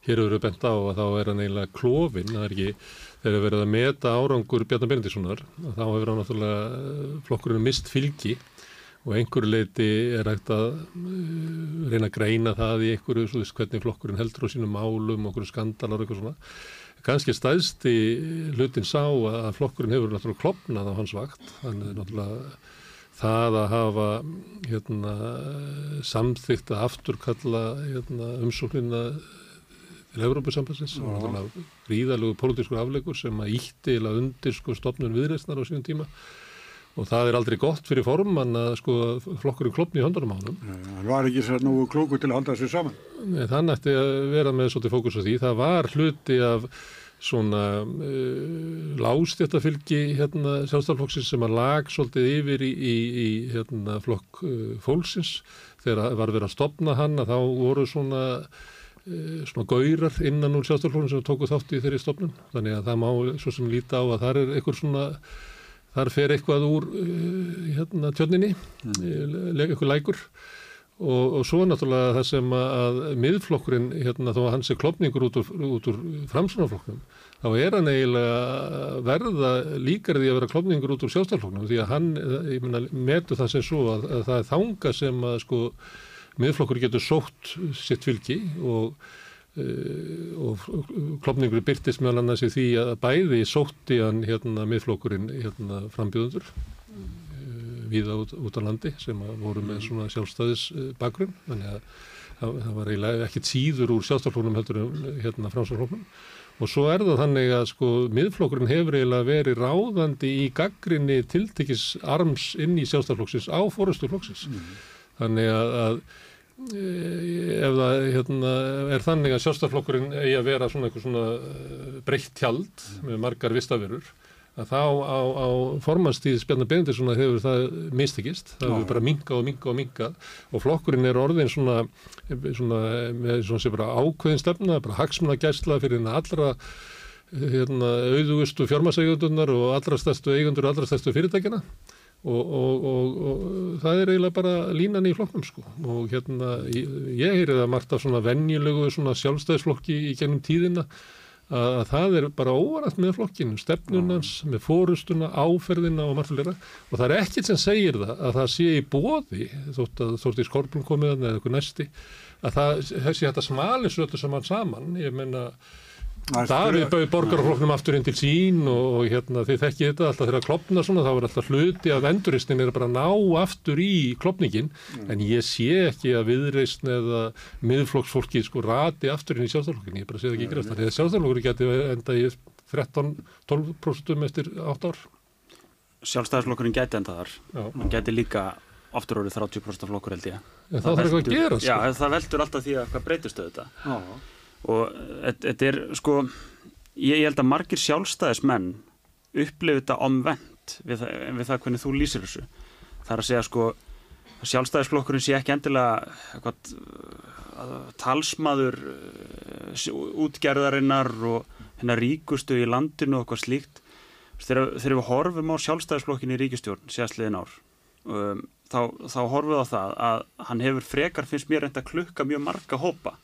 hér eru bent á að þá er hann eiginlega klófin, það er ekki, þegar er verið að meta árangur Bjarnar Benediktssonar, að þá hefur hann náttúrulega eh, flokkurinn mist fylgi og einhverju leiti er hægt að uh, reyna að greina það í einhverju, svo veist, hvernig flokkurinn heldur á sínum málum, okkur skandalar og eitthvað svona. Kanski stæðsti hlutin sá að flokkurinn hefur náttúrulega klopnað á hans vakt, hann er náttúrulega það að hafa hérna, samþygt að afturkalla hérna, umsóknina til Európusambansins og náttúrulega gríðalegu pólitískur afleikur sem að ítti eða undir sko, stopnun viðreistnar á síðan tíma og það er aldrei gott fyrir formann að sko, flokkurinn klopni í höndunum á. Hann var ekki sér nú klóku til að halda þessu saman. Nei, Þannig ætti að vera með svolítið fókus á því. Það var hluti af svona uh, lástjættafylgi hérna, sjálfstaflokksins sem að lag svolítið yfir í, í, í hérna, flokk uh, fólksins. Þegar var verið að stopna hann að þá voru svona uh, svona gaurar innan úr sjálfstaflokksins sem tóku þátt í þeirri stopnun þannig að það má svo sem líta á að það er einhver svona þar fer eitthvað úr hérna, tjörninni, mm. eitthvað lækur og, og svo náttúrulega það sem að, miðflokkurinn, hérna, þó að hann sé klopningur út úr, úr framsunarflokknum, þá er hann eiginlega verða líkar því að vera klopningur út úr sjálfstæðarflokknum því að hann, ég meina, metu það sem svo að, að það er þanga sem að sko miðflokkur getur sótt sitt fylgi og Uh, og klopningur byrtist meðal annars í því að bæði sótti hann hérna miðflokkurinn hérna frambjöðundur viða út, út á landi sem voru með svona sjálfstæðis uh, bakgrunn. Þannig að það, var eiginlega ekkert síður úr sjálfstæðarfloknum heldur hérna framstæðarfloknum og svo er það þannig að sko miðflokkurinn hefur eiginlega verið ráðandi í gaggrinni tiltekis arms inn í sjálfstæðarflokksins á fórustu flokksins. Þannig að, að ef það hérna, er þannig að sjálfstaflokkurinn eigi að vera svona eitthvað svona eh, breytt tjald með margar vistaverur að þá á, á formanstíð Spjarnar Benediktsson hefur það mistekist, það hefur bara minkað og minkað og minkað og flokkurinn er orðin svona, svona með svona sem bara ákveðin stefna, bara hagsmuna gæsla fyrir hérna allra hérna, auðugustu fjármasægjöndunar og allra stærstu eigundur og allra stærstu fyrirtækjana Og, og, og, og það er eiginlega bara línan í flokknum sko. Og hérna ég, ég heyri það margt af svona venjulegu svona sjálfstæðisflokki í gennum tíðina að, að það er bara óvarætt með flokkinu, stefnunans, með fórustuna, áferðina og margt fleira. Og það er ekkit sem segir það að það sé í bóði þótt að þótt í skorpun komiðan eða eitthvað næsti að það sé þetta smali sötu saman saman, ég menna Davíð bauð borgarflokknum aftur inn til sín og, og hérna þið þekkið þetta alltaf þegar klopna svona þá er alltaf hluti af enduristin er bara að ná aftur í klopningin en ég sé ekki að viðreisn eða miðflokksfólki sko rati aftur inn í sjálfstæðarflokkin, ég bara sé það ekki græst þannig að sjálfstæðarflokkur geti enda í 13-12% eftir 8 ár Sjálfstæðarflokkurinn gæti enda þar Já. hann gæti líka aftur orðið 30% flokkur held ég. En það þarf eitthvað að gera, sko. Já, það veldur alltaf því að hvað. Já. Og þetta er, sko, ég, ég held að margir sjálfstæðismenn upplifið þetta omvend við, við það hvernig þú lýsir þessu. Það er að segja, sko, sjálfstæðisflokkurinn sé ekki endilega eitthvað, talsmaður útgerðarinnar og hennar ríkustu í landinu og eitthvað slíkt þegar, þegar við horfum á sjálfstæðisflokkin í ríkistjórn séðsliðin ár um, þá, þá horfum við á það að hann hefur frekar finnst mér reynda klukka mjög marga hópa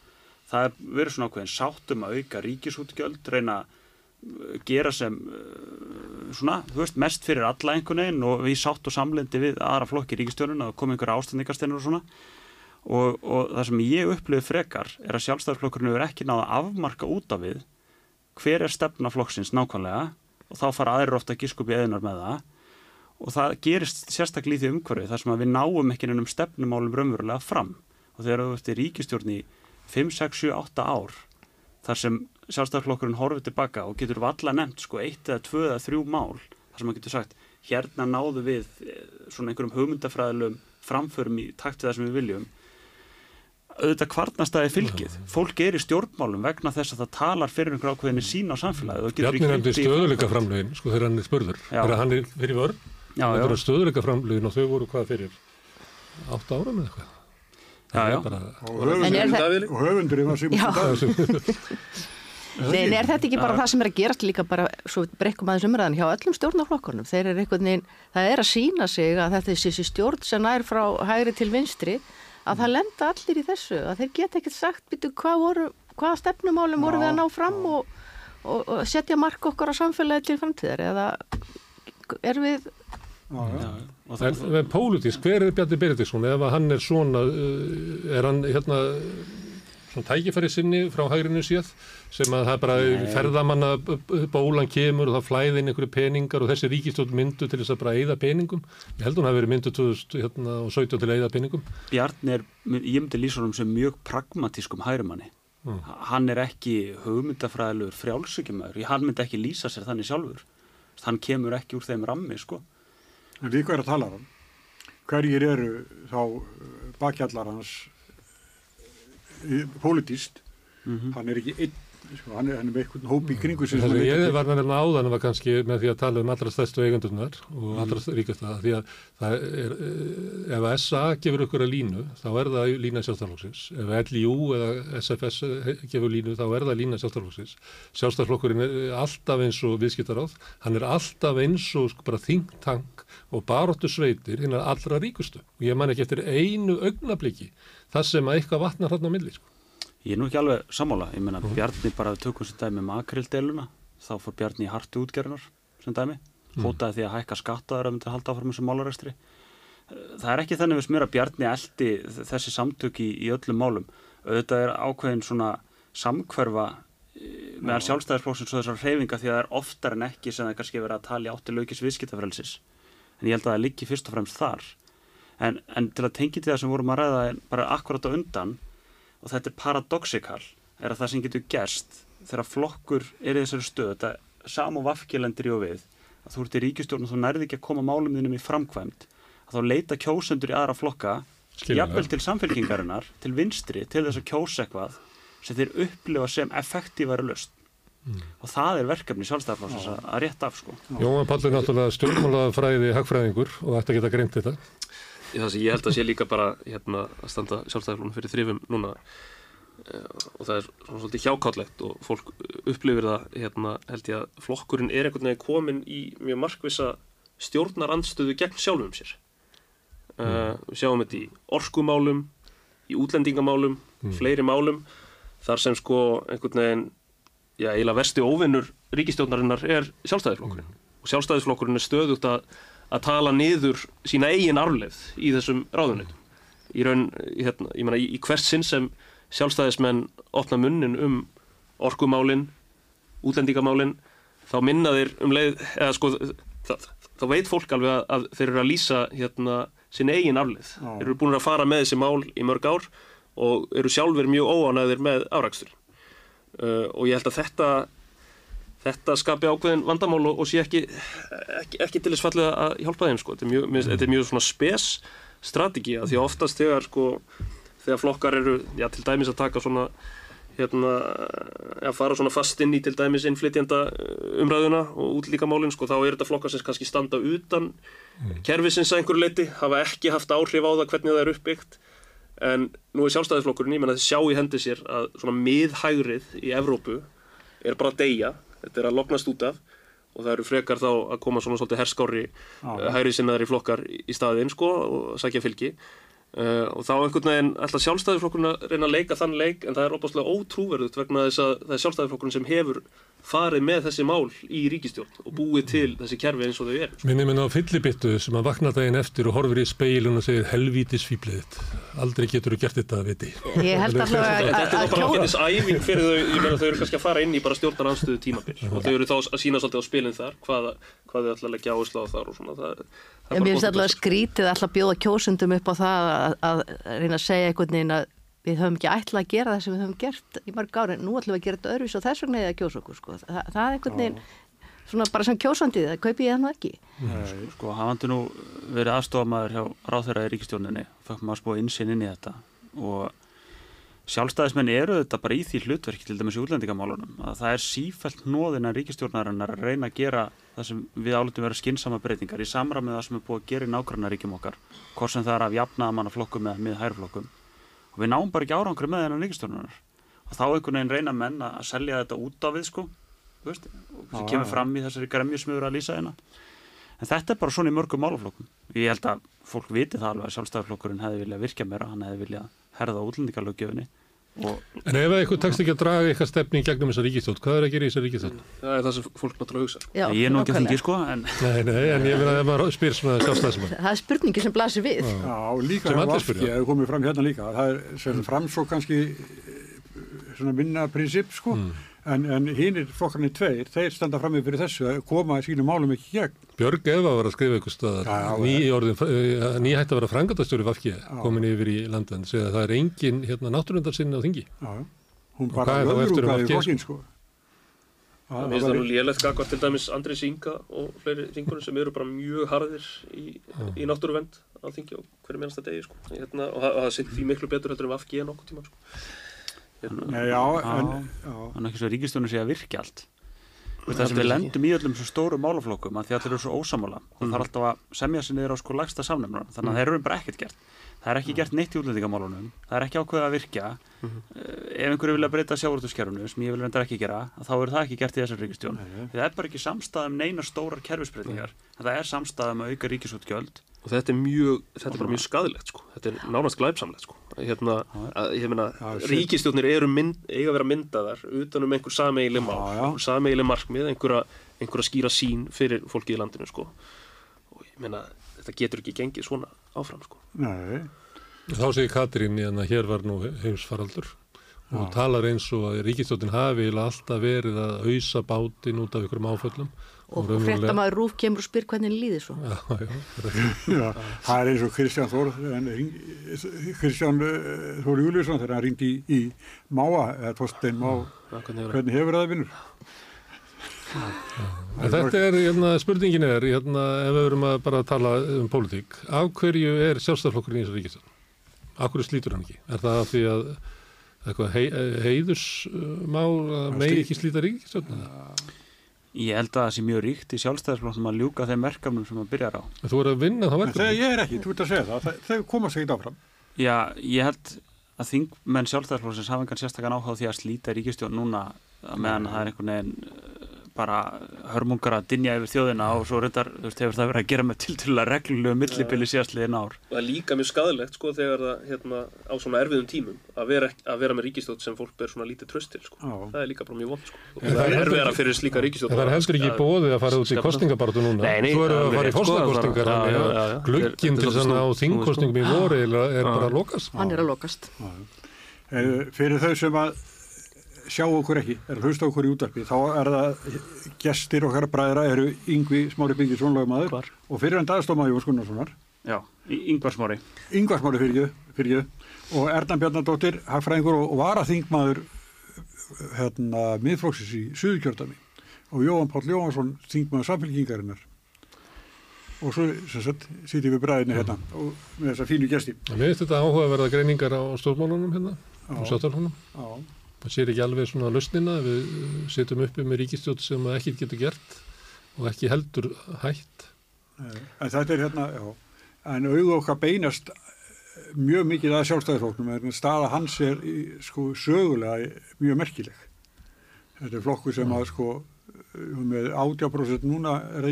það er verið svona ákveðin sátum að auka ríkisútgjöld reyna að gera sem uh, svona, þú veist, mest fyrir alla einhvern veginn og við sátt og samlendi við aðra flokki í ríkistjórnun að koma einhverja ástændingarsteinur og svona. Og, og það sem ég upplifið frekar er að sjálfstæðarflokkurinn hefur ekki náða afmarka út af við hver er stefnaflokksins nákvæmlega og þá fara aðrir ofta að gískupi eðinar með það. Og það gerist sérstaklega í því umhverfi þar sem við náum ekki nefnum stefnumálum raunverulega fram. Og þegar þú ert í ríkistjórn í 5, 6, 7, 8 ár þar sem sjálfstæðarflokkurinn horfið tilbaka og getur valla nefnt sko eitt eða tvö eða þrjú mál þar sem að getur sagt hérna náðu við eh, svona einhverjum hugmyndafræðilum framförum í takt við það sem við viljum. Auðvitað kvarnastæði fylgið. Fólk er í stjórnmálum vegna þess að það talar fyrir einhver ákveðinni sín á samfélagi Bjarni nefndi stöðuleika framlegin sko þegar hann er spurður. Þegar hann er fyrir vörn. Það er stöðuleika framlegin og þau voru hvað fyrir 8 ára með eitthvað Já, já. Bara... Og höfundur var Sigur Nei, er þetta ekki bara það sem er að gerast líka bara, svo brekkum aðeins umræðan hjá öllum stjórnarflokkurinn, þeir eru einhvern veginn það er að sína sig að þetta er þessi stjórn sem nær frá hægri til vinstri að það lenda allir í þessu að þeir geta ekkert sagt býtu hvað voru hvaða stefnumálum voru við að ná fram og, og, og setja mark okkar á samfélagi til framtíðar? Eða er við En, en pólitísk, hver er Bjarni Benediktsson ef hann er svona uh, er hann hérna svona tækifæri sinni frá hægrinu síð sem að það bara Nei. ferðamanna bólan kemur og það flæði inn einhverju peningar og þessi ríkistótt myndu til þess að bara eigða peningum. Ég held að hún hafi verið myndu 2017 hérna, til að eigða peningum. Bjarni er, ég myndi lýsa honum sem mjög pragmatískum hægrumanni. Mm. Hann er ekki hugmyndafræðilegur frjálsökjumöður. Hann myndi ekki lýsa sér þannig sjálfur. Hann kemur ekki úr þeim rammi, sko. En við hvað er að tala um? Hverjir eru þá bakjallar hans pólitíst mm -hmm. hann er ekki einn sko, hann er, hann er með einhvern hóp í kringu sem það ég var með hérna áðan var kannski með því að tala um allra stærstu eigandunar og mm. allra ríkast það því að er, ef að SA gefur ykkur að línu þá er það lína sjálfstaflokksins ef LIU eða SFS gefur línu þá er það lína sjálfstaflokksins sjálfstaflokkurinn er alltaf eins og viðskiptaráð, hann er alltaf eins og sko bara think tank og baróttu sveitir hinn að allra ríkustu. Og ég man ekki eftir einu augnabliki þar sem að eitthvað vatnar hann á milli sko. Ég er nú ekki alveg sammála, ég menna mm. Bjarni bara tökum sem dæmi með akrilddeluna þá fór Bjarni í hartu útgerðunar sem dæmi, mm. hótaði því að hækka skattaður að myndi að halda áfram þessu málaræstri það er ekki þannig við smur að Bjarni eldi þessi samtöki í, í öllum málum. Auðvitað er ákveðin svona samkverfa eh, meðan sjálfstæðisflóksins og þessar reyfinga því að það er oftar en ekki sem það kannski verið að tala í átti laukis viðskiptafrelsis en ég held að það liggi fyrst og fremst þar. En, en til að tengi til það sem vorum að ræða bara akkurat á undan og þetta er paradoxikal er að það sem getur gerst þegar flokkur er í þessari stöð þetta sam og vafkilendir í og við að þú ert í ríkistjórn og þú nærði ekki að koma málum þínum í framkvæmt að þá leita kjósendur í aðra flokka jafnvel til samfélkingarinnar til vinstri, til þess að kjósa eitthvað sem þeir upplifa sem effektífari löst mm. og það er verkefni sjálfstæðarflóksins að, að rétta af sko. Jóman Pallur er náttúrulega stjórnmálafræði hagfræðingur og ætti að geta greint þetta það sem ég held að sé líka bara hérna, að standa sjálfstæðarflónum fyrir þrifum núna uh, og það er svona svolítið hjákállegt og fólk upplifir það hérna, held ég að flokkurinn er einhvern veginn komin í mjög markvisa stjórnarandstöðu gegn sjálfum sér uh, mm. við sjáum þetta í orkumálum í útlendingamálum mm. fleiri málum þar sem sko einhvern veginn já, eiginlega versti óvinnur ríkistjórnarinnar er sjálfstæðisflokkurinn mm. og sjálfstæðisflokkurinn er stöðugt að að tala niður sína eigin arfleð í þessum ráðunnitum. Í raun, hérna, ég menna, í, í hvert sinn sem sjálfstæðismenn opna munnin um orkumálinn, útlendingamálinn, þá minna þeir um leið, eða sko, það, þá veit fólk alveg að, að þeir eru að lýsa hérna sín eigin arfleð. Ah. Þeir eru búin að fara með þessi mál í mörg ár og eru sjálfur mjög óanæðir með árakstur. Uh, og ég held að þetta þetta skapi ákveðin vandamál og, og sé ekki, ekki, ekki til þess fallið að hjálpa þeim sko. þetta er mjög, mm. þetta er mjög svona spes strategi að því að oftast þegar sko, þegar flokkar eru já, til dæmis að taka svona hérna, að fara svona fast inn í til dæmis innflytjanda uh, umræðuna og útlíkamálinn, sko, þá er þetta flokkar sem kannski standa utan mm. kervisins að einhverju leiti, hafa ekki haft áhrif á það hvernig það er uppbyggt en nú er sjálfstæðisflokkurinn, ég menna þess sjá í hendi sér að svona miðhægrið í Evrópu er bara að deyja þetta er að loknast út af og það eru frekar þá að koma svona svolítið herskári ah. hægri sinnaðar í flokkar í staðinn sko og sækja fylgi uh, og þá einhvern veginn ætla sjálfstæðisflokkurinn að reyna að leika þann leik en það er óbúslega ótrúverðut vegna þess að það er sjálfstæðisflokkurinn sem hefur farið með þessi mál í ríkistjórn og búið til þessi kerfi eins og þau er. Minni minna á fyllibittu sem að vakna daginn eftir og horfir í speilun og segir helvítis fýbliðitt. Aldrei getur þú gert þetta að viti. Ég held alltaf að... Þetta er bara ákveðis æfing fyrir þau, ég meina þau eru kannski að fara inn í bara stjórnaranstöðu tímabill og þau eru þá að sína svolítið á spilin þar, hvað, hvað þau ætla að leggja áherslu á þar og svona. Það, það Mér finnst alltaf skrítið að bjóða kjósundum upp á það að, að reyna að segja einhvern veginn að við höfum ekki ætlað að gera það sem við höfum gert í marg ári, nú ætlum við að gera þetta öðruvis og þess vegna er það að kjósa okkur sko. Þa, það er einhvern veginn svona bara sem kjósandið, það kaupi ég þannig ekki. Nei, Sko, hafandi nú verið aðstofamæður hjá ráþæraði ríkistjóninni fækkum maður spóð insinn inn í þetta og sjálfstæðismenn eru þetta bara í því hlutverki til dæmis í útlendingamálunum að það er sífælt nóðin að ríkistjórnarinnar að reyna að gera það sem við álutum vera skynsama breytingar í samramið það sem er búið að gera í nákvæmna ríkjum okkar hvort sem það er af jafnaðamannaflokkum eða miðhærflokkum. Og við náum bara ekki árangri með þennan ríkistörunar og þá einhvern veginn reyna menn að selja þetta út af við sko. Veist, og það kemur fram í þessari gremju sem við verðum að lýsa hérna. En þetta er bara svona í mörgum málaflokkum. Ég held að fólk viti það alveg að sjálfstæðarflokkurinn hefði viljað virkja meira, hann hefði viljað herða útlendingarlögjöfinni Og... En ef eitthvað tekst ekki að draga eitthvað stefni í gegnum þessa ríkistótt, hvað er að gera í þessa ríkistótt? Það er það sem fólk náttúrulega hugsa. Já, ég er nú ekki að þingi sko, en... Nei, nei, en ég finna að maður spyr svona sjálfstæðismann. Það er spurningi sem blasir við. Já, líka sem allir spyrja. Það er komið fram hérna líka. Það er sem fram svo kannski eh, svona minna prinsip sko. Mm en, en hínir flokkarnir tveir, þeir standa fram með fyrir þessu að koma sínum málum ekki gegn. Björg Eva var að skrifa eitthvað staðar, eh, nýhætt að vera frangatastjóri Vafki komin yfir í landan, segja að það er engin hérna, náttúrundarsinni á þingi. Já, hún bara öðrúkaði flokkin sko. Það finnst það nú lélægt gagvar til dæmis Andri Sínga og fleiri þingunum sem eru bara mjög harðir í, í náttúruvend á þingi og hverju mennsta degi sko. hérna, og það því miklu betur heldur en Vafki en okkur tíma sko. Nei, já, en, er ekki svo ríkistunum sé að virka allt. Það sem við lendum í öllum svo stóru málaflokkum að því að þeir eru svo ósamála og það er mm. alltaf að semja sér niður á sko lagsta samnefnum þannig að mm. þeir eru bara ekkert gert. Það er ekki mm. gert neitt í útlendingamálunum. Það er ekki ákveðið að virka mm -hmm. ef einhverju vilja breyta sjávortuskerfunu sem ég vil reyndar ekki gera þá er það ekki gert í þessar ríkistjón það er bara ekki samstæðum neina stórar kerfisbreytingar. Það er samstæðum að auka ríkisútgjöld og þetta er mjög, þetta er bara mjög skadilegt sko. þetta er nánast glæpsamlegt sko. hérna, að, ég meina, ríkistjóknir eru mynd, eiga að vera myndaðar utanum einhver sameigileg mál, sameigileg markmið einhverja, einhverja skýra sín fyrir fólki í landinu sko. og ég meina, þetta getur ekki gengið svona áfram sko. Nei Þá segir Katrín að hér var nú heimsfaraldur og talar eins og að ríkistjóknin hafi alltaf verið að auðsa bátinn út af einhverjum áföllum og fréttamaður Rúf kemur og spyr hvernig líði svo já, já, já, það er eins og Kristján Þór Kristján eh, Þór Júliusson þegar hann ringdi í, í Máa eða Þorstein Má hvernig hefur það vinnur Þetta er, hérna, spurningin er hérna, ef við verum að bara tala um pólitík, af hverju er sjálfstæðarflokkurinn í þessu ríkistönd? Af hverju slítur hann ekki? Er það af því að hei, heiðusmál megi ekki slíta ríkistönd? Já Ég held að það sé mjög ríkt í sjálfstæðisflokkum að ljúka þeim verkefnum sem það byrjar á. Þú er að vinna þá verkefnum? Þegar ég er ekki, þú ert að segja það, þau komast ekki áfram. Já, ég held að þingmenn sjálfstæðisflokksins hafa engan sérstaklega áhuga því að slíta ríkistjón núna meðan það er einhvern veginn bara hörmungar að dinja yfir þjóðina og svo reyndar, þú veist, hefur það verið að gera með til til að reglulegu millibili síðastliðin ár. Það er líka mjög skadilegt, sko, þegar það, hérna, á svona erfiðum tímum að vera, að vera með ríkistótt sem fólk ber svona lítið tröst til, sko. Já. Það er líka bara mjög vond, sko. Og það er erfiðara fyrir slíka ríkistótt. Það er heldur ekki bóðið að fara út í kostningabartu núna. Nei, nei. Þú eru að fara í fórstagkostningar, glugginn til þannig á þingkostningum í voru er bara að lokast. Sjá okkur ekki, er að hlusta okkur í útarpi þá er það gestir okkar bræðra eru Yngvi Smári Byggjusson lögmaður og fyrir hann dagstómaður Jón Skunnarssonar Já, Yngvar Smári. Yngvar Smári fyrir, fyrir og Erna Bjarnadóttir hagfræðingur og varaþingmaður hérna miðflóksis í Suðukjörðami og Jóhann Páll Jóhansson þingmaður samfélkingarinnar og svo sem sagt sýtjum við bræðinni hérna og með þessa fínu gesti. Mér finnst þetta áhugaverða greiningar á stjórnmálunum hérna, á Já. Það sér ekki alveg svona lausnina, við setjum uppi með ríkistjótt sem að ekkert getur gert og ekki heldur hætt. eh, en þetta er hérna, já. En auðu okkar beinast mjög mikið að sjálfstæðisflokknum en staða hans er í, sko sögulega mjög merkileg. Þetta er flokkur sem að sko með 80% núna er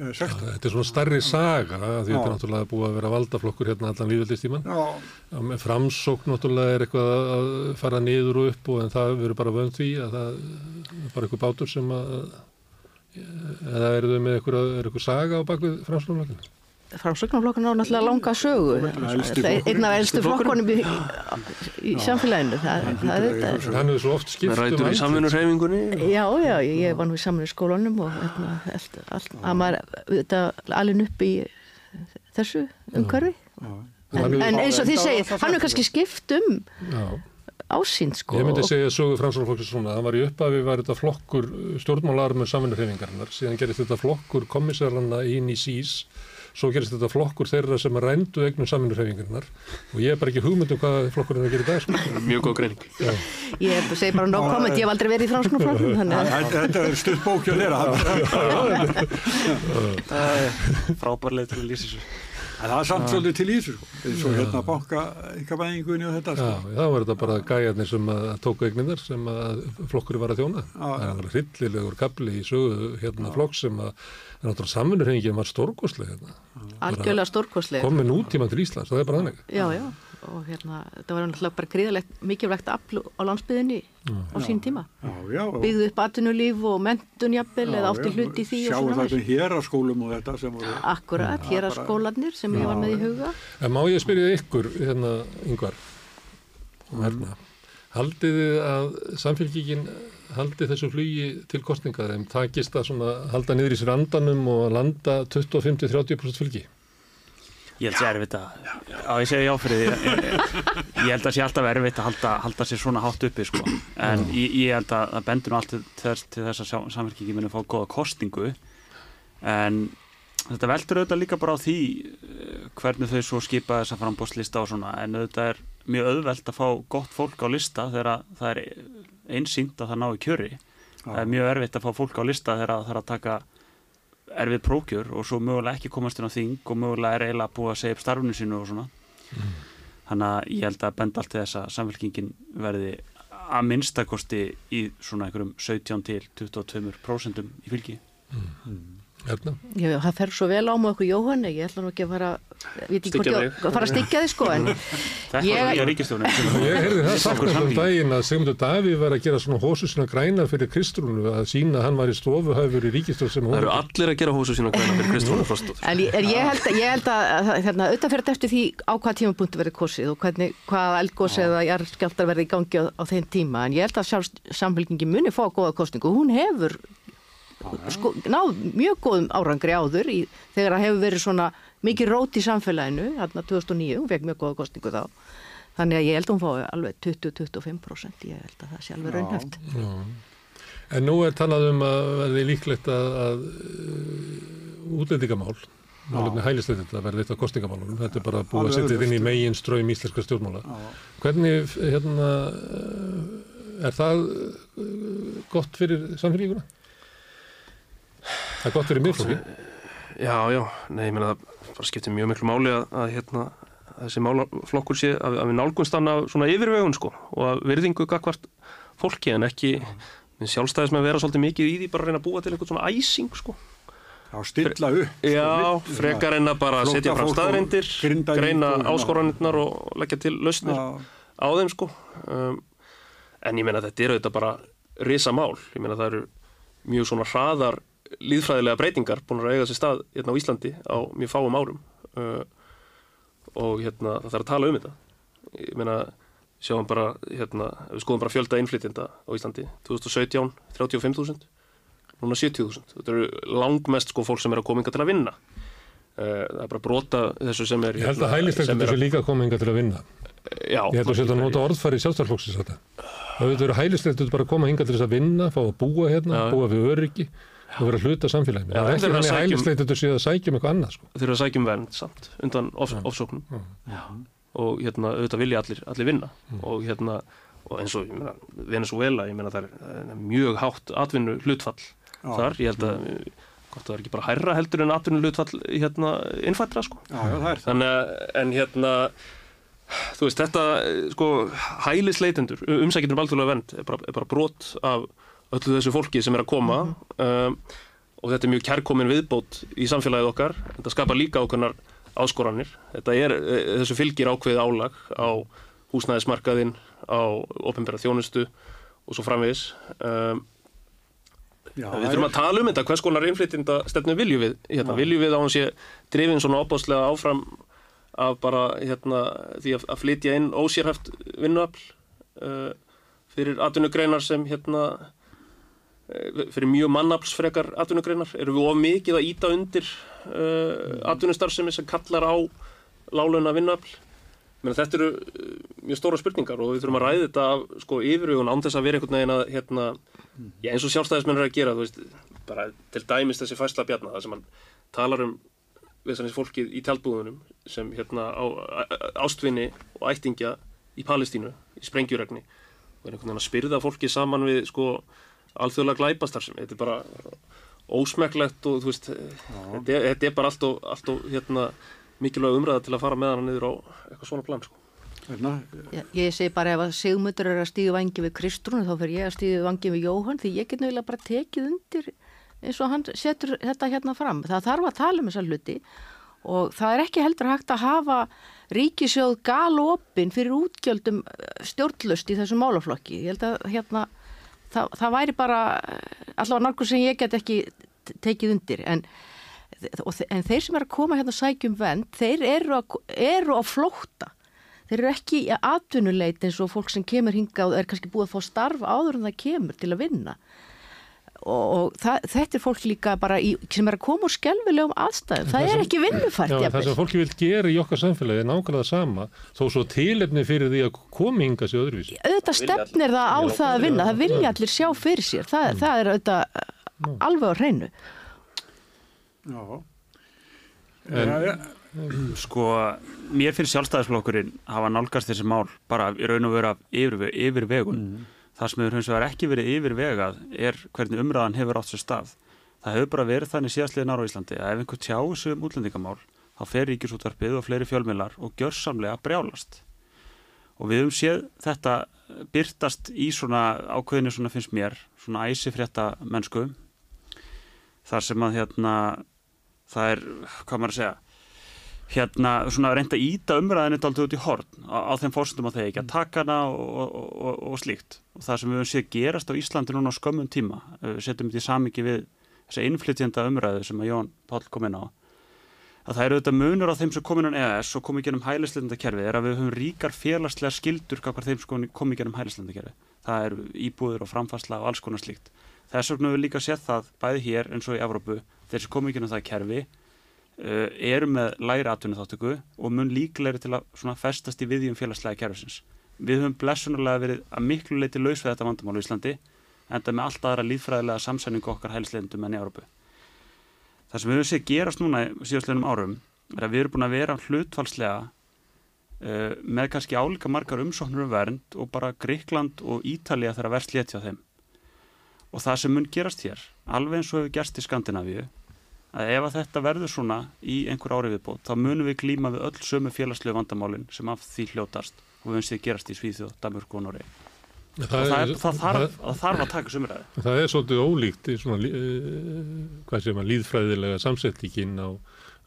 eh, 16 Þetta er svona starri saga, því Já. þetta er náttúrulega búið að vera valdaflokkur hérna allan lífveldistíman. Já, Með framsókn náttúrulega er eitthvað að fara niður og upp og en það verður bara vönd því að það er bara eitthvað bátur sem að eða eru þau með er eitthvað saga á bakvið framsóknarflokkinu? Framsögnarflokkun á náttúrulega langa sögu. Það er einn af elstu flokkonum í, í samfélaginu. Það, það er þetta. Hann hefur svo oft skipt rætur í andlit. samvinnurhefingunni Já, já, ég var nú í saman í skólanum og að maður, þetta, alveg upp í þessu umhverfi. já. En, en eins og segið, það hann er kannski skipt um Já. ásýnd, sko. Ég myndi segja að sögu framsóknarflokksins svona, hann var í upphafi var þetta flokkur stjórnmálarmur samvinnurhefingarinnar, síðan gerist þetta flokkur komissarlanna inn í SÍS, svo gerist þetta flokkur þeirra sem rændu eignum samvinnurhefingarinnar og ég er bara ekki hugmynd um hvað flokkurinn er að gera í dag. Sko. mjög góð greining Ég að segja bara no comment, ég hef aldrei verið í að Þetta er stutt bókja þeirra frábærlega til að lýsa þessu En það er samt svolítið til í þessu sko. eins og hérna banka ykkarvæðingunni og þetta Já, sko. þá var þetta bara gæjarnir sem að tóku eigninnar sem að flokkurinn var að þjóna. Já, Það er alveg hryllilegur kapli í sögu hérna flokks sem að er náttúrulega samvinnurhefingin var stórkostlega hérna. algjörlega stórkostlega. Komið nútíma til Íslands, það er bara þannig. Já, já, og hérna, þetta var náttúrulega bara gríðalegt mikilvægt afl á landsbyðinni á sín tíma. Já, já. og- Byggðu upp atvinnulíf og mentun jafnvel já, eða átti hluti því og Sjáum svona. þetta hér á skólum og þetta sem voru Akkurat, hér að skólanir sem ég var með í huga. En má ég spyrja ykkur, hérna, yngvar, og hérna, haldið þið að samfélkíkin haldið þessu flugi til kostninga þeim takist að halda niður í sér andanum og landa 25-30% fylgi? Ég held að sé erfitt að, á ég segi já fyrir því, ég, ég held að sé alltaf erfitt að halda, halda sér svona hátt uppi sko, en ég, ég held að það bendur nú allt til þess, til þess að samverkingi muni fá góða kostingu, en þetta veldur auðvitað líka bara á því eh, hvernig þau svo skipa þess að frambóðslista og svona, en auðvitað er mjög auðvelt að fá gott fólk á lista þegar það er einsýnt að það ná í kjöri, það er mjög erfitt að fá fólk á lista þegar það þarf að taka erfið prókjör og svo mögulega ekki komast inn á þing og mögulega er eiginlega búið að segja upp starfinu sínu og svona. Þannig að ég held að benda allt til þess að samfélkingin verði að minnstakosti í svona einhverjum 17 til 22% í fylgi. Hérna? Já, það fer svo vel á með okkur Jóhanni, ég ætla nú ekki að fara, hvort þig. fara að styggja þig sko, en Þetta Ég- er nýja ríkistjónin Ég heyrði það Okkur um daginn að Sigmundur Davíð var að gera svona hósu sína grænar fyrir Kristrúnu að sína að hann var í stofuhæfur í ríkistjóð sem það hún eru allir að gera hósu sína græna fyrir Kristofur Frostóð En ég, en ég held, að- ég held að, hérna, auðvitað fyrir eftir því á hvað tímapunktu verið kosið og hvernig, hvað eldgós eða jarðskjáltar verið í gangi á, á þeim tíma. En ég held að sjálf samfélkingi muni fá góða kostningu. Hún hefur sko, náð mjög góðum árangri áður í, þegar það hefur verið svona mikið rót í samfélaginu, hérna 2009, hún fekk mjög góða kostningu þá. Þannig að ég held að hún fái alveg 20-25%, ég held að það sé alveg raunhæft. En nú er talað um að verði líklegt að, að uh, útlendingamál, málefni hælisleitenda verði eitt af kostingamálunum. Þetta er bara að Alveg setja þetta inn í megin ströym íslenska stjórnmála. Já. Hvernig hérna, uh, er það uh, gott fyrir samfélgíkuna? Það er gott fyrir miðflokki. Já, já, nei, ég meina það bara skiptir mjög miklu máli að, að hérna, að þessi málaflokkur sé að, að við nálgumst hann af svona yfirvegun sko og að virðingu gagvart fólki en ekki minn sjálfstæðis með að vera svolítið mikið í því bara að reyna að búa til einhvern svona æsing sko. Já, stilla upp. Já, sko, frekar en að bara setja fram Grindavík greina áskoranirnar og leggja til lausnir Já, á þeim sko. Um, en ég meina þetta er auðvitað bara risa mál. Ég meina það eru mjög svona hraðar líðfræðilega breytingar búin að eiga sér stað hérna á Íslandi á mjög fáum árum uh, og hérna það þarf að tala um þetta. Ég meina sjáum bara, hérna, við skoðum bara fjölda innflytjenda á Íslandi 2017, 35.000 núna 70.000. Þetta eru langmest sko fólk sem er að koma inga til að vinna. Uh, það er bara brota þessu sem er Ég held að hérna, er sé líka að koma inga til að vinna. Já. Ég held að að nota orðfæri sjálfstæðarflóksins þetta. Það veitur verið hælisleitur bara að koma hinga til þess að vinna, fá að búa hérna, Já. búa við öryggi og vera hluta samfélaginu. Það er ekki að þannig sækja um- hælisleitur séu að sækja um eitthvað annað, sko. Þeir eru að sækjum vernd samt undan of, ofsóknum. Og hérna auðvitað vilja allir, allir vinna. Og hérna og eins og ég meina, Venezuela, ég meina það er, það er mjög hátt atvinnu hlutfall þar, ég held að hvort það er ekki bara hærra heldur en atvinnu hlutfall hérna innfættra sko. Þannig að en hérna þú veist þetta sko hælisleitendur, umsækjendur um alþjóðlega vend er bara, er bara brot af öllu þessu fólki sem er að koma um, og þetta er mjög kærkomin viðbót í samfélagið okkar, þetta skapar líka ákveðnar áskoranir, þetta er eh, þessu fylgir ákveðið álag á húsnæðismarkaðinn, á ofinbæra þjónustu og svo framvegis. Um, Já, við þurfum að tala um þetta, hvers konar innflyttinda stefnu viljum við, hérna, viljum við á hans sé drifin svona opáslega áfram af bara hérna, því að, að flytja inn ósérhæft vinnuafl uh, fyrir atvinnugreinar sem hérna fyrir mjög mannaflsfrekar atvinnugreinar, eru við of mikið að íta undir uh, atvinnustarfsemi sem kallar á lálöna vinnuafl Menni, þetta eru uh, mjög stóra spurningar og við þurfum að ræða þetta af sko, yfirhugun án þess að vera einhvern veginn að hérna, já, eins og sjálfstæðismenn er að gera veist, bara til dæmis þessi fæsla bjarna það sem hann talar um við þannig fólkið í tjaldbúðunum sem hérna á- ástvinni og ættingja í Palestínu í sprengjuregni og er einhvern veginn að spyrða fólki saman við sko alþjóðlega glæpastar sem þetta er bara ósmekklegt og þú veist þetta er, þetta er bara allt og, allt og hérna mikilvæg umræða til að fara með hana niður á eitthvað svona plan sko. Hérna, Ég, ég segi bara ef að Sigmundur er að stíðu vangi við Kristrún þá fyrir ég að stíðu vangi við Jóhann því ég get nögulega bara tekið undir eins og hann setur þetta hérna fram. Það þarf að tala um þessa hluti og það er ekki heldur hægt að hafa ríkisjóð galopin fyrir útgjöldum eh, stjórnlust í þessum málaflokki. Ég held að hérna það, það væri bara allavega nokkuð sem ég get ekki tekið undir en og en þeir sem er að koma hérna að sækjum vend, þeir eru, að, eru á flótta. Þeir eru ekki í atvinnuleit eins og fólk sem kemur hinga og er kannski búið að fá starf áður en það kemur til að vinna. Og, og það, þetta er fólk líka bara í, sem er að koma úr skelvilegum aðstæðum. Það, er ekki vinnufært, Já, það sem fólki vil gera í okkar samfélagi er nákvæmlega sama, þó svo tilefni fyrir því að komi hinga sig öðruvísi. Auðvitað stefnir það á það að vinna. Það vilja allir sjá fyrir sér. Það, það er auðvitað alveg á hreinu. já. En- Já, já, Sko, mér finnst sjálfstæðisflokkurinn hafa nálgast þessi mál bara í raun og vera yfir, yfir vegun. Það sem hefur hins vegar ekki verið yfir vegað er hvernig umræðan hefur átt sér stað. Það hefur bara verið þannig síðastliðin ára á Íslandi að ef einhver tjáu sig um útlendingamál þá fer ríkisútvarpið og fleiri fjölmiðlar og gjörsamlega brjálast. Og við höfum séð þetta byrtast í svona ákveðinu svona finnst mér, svona æsifrétta mennsku þar sem að hérna það er, hvað maður að segja hérna svona reynda að íta umræðinu daldið út í horn á, á þeim fórsendum að þeir ekki að taka hana og, og, og, og slíkt. Og það sem við höfum séð gerast á Íslandi núna á skömmum tíma við setjum þetta í samingi við þessa innflytjenda umræðu sem að Jón Páll kom inn á að það eru þetta munur á þeim sem kom inn á EAS og kom í gennum hælislendakerfi er að við höfum ríkar félagslega skildur kakvar þeim sem kom í gennum hælislendakerfi það eru íbúður og framfærsla og alls konar slíkt. Þess vegna við líka séð það bæði hér eins og í Evrópu þeir sem kom í gennum það kerfi eru með læri atvinnu þáttöku og mun líklegri til að festast í viðjum félagslega kerfisins. Við höfum blessunarlega verið að miklu leiti laus við þetta vandamál í Íslandi enda með allt aðra líðfræðilega samsæningu okkar hælisleindum enn í Európu. Það sem við höfum séð gerast núna síðastleginum árum er að við erum búin að vera hlutfalslega uh, með kannski álíka margar umsóknur um vernd og bara Greikland og Ítalija verst létt hjá þeim. Og það sem mun gerast hér, alveg eins og hefur gerst í Skandinavíu, að ef að þetta verður svona í einhver ári viðbót þá munum við glíma við öll sömu félagslegu vandamálin sem af því hljótast og við því gerast í Svíþjóð, Danmörku og Noregi og það, er, það, þarf, það þarf að taka sumræði Það er svolítið ólíkt í svona, uh, hvað sé maður, líðfræðilega samsettingin á,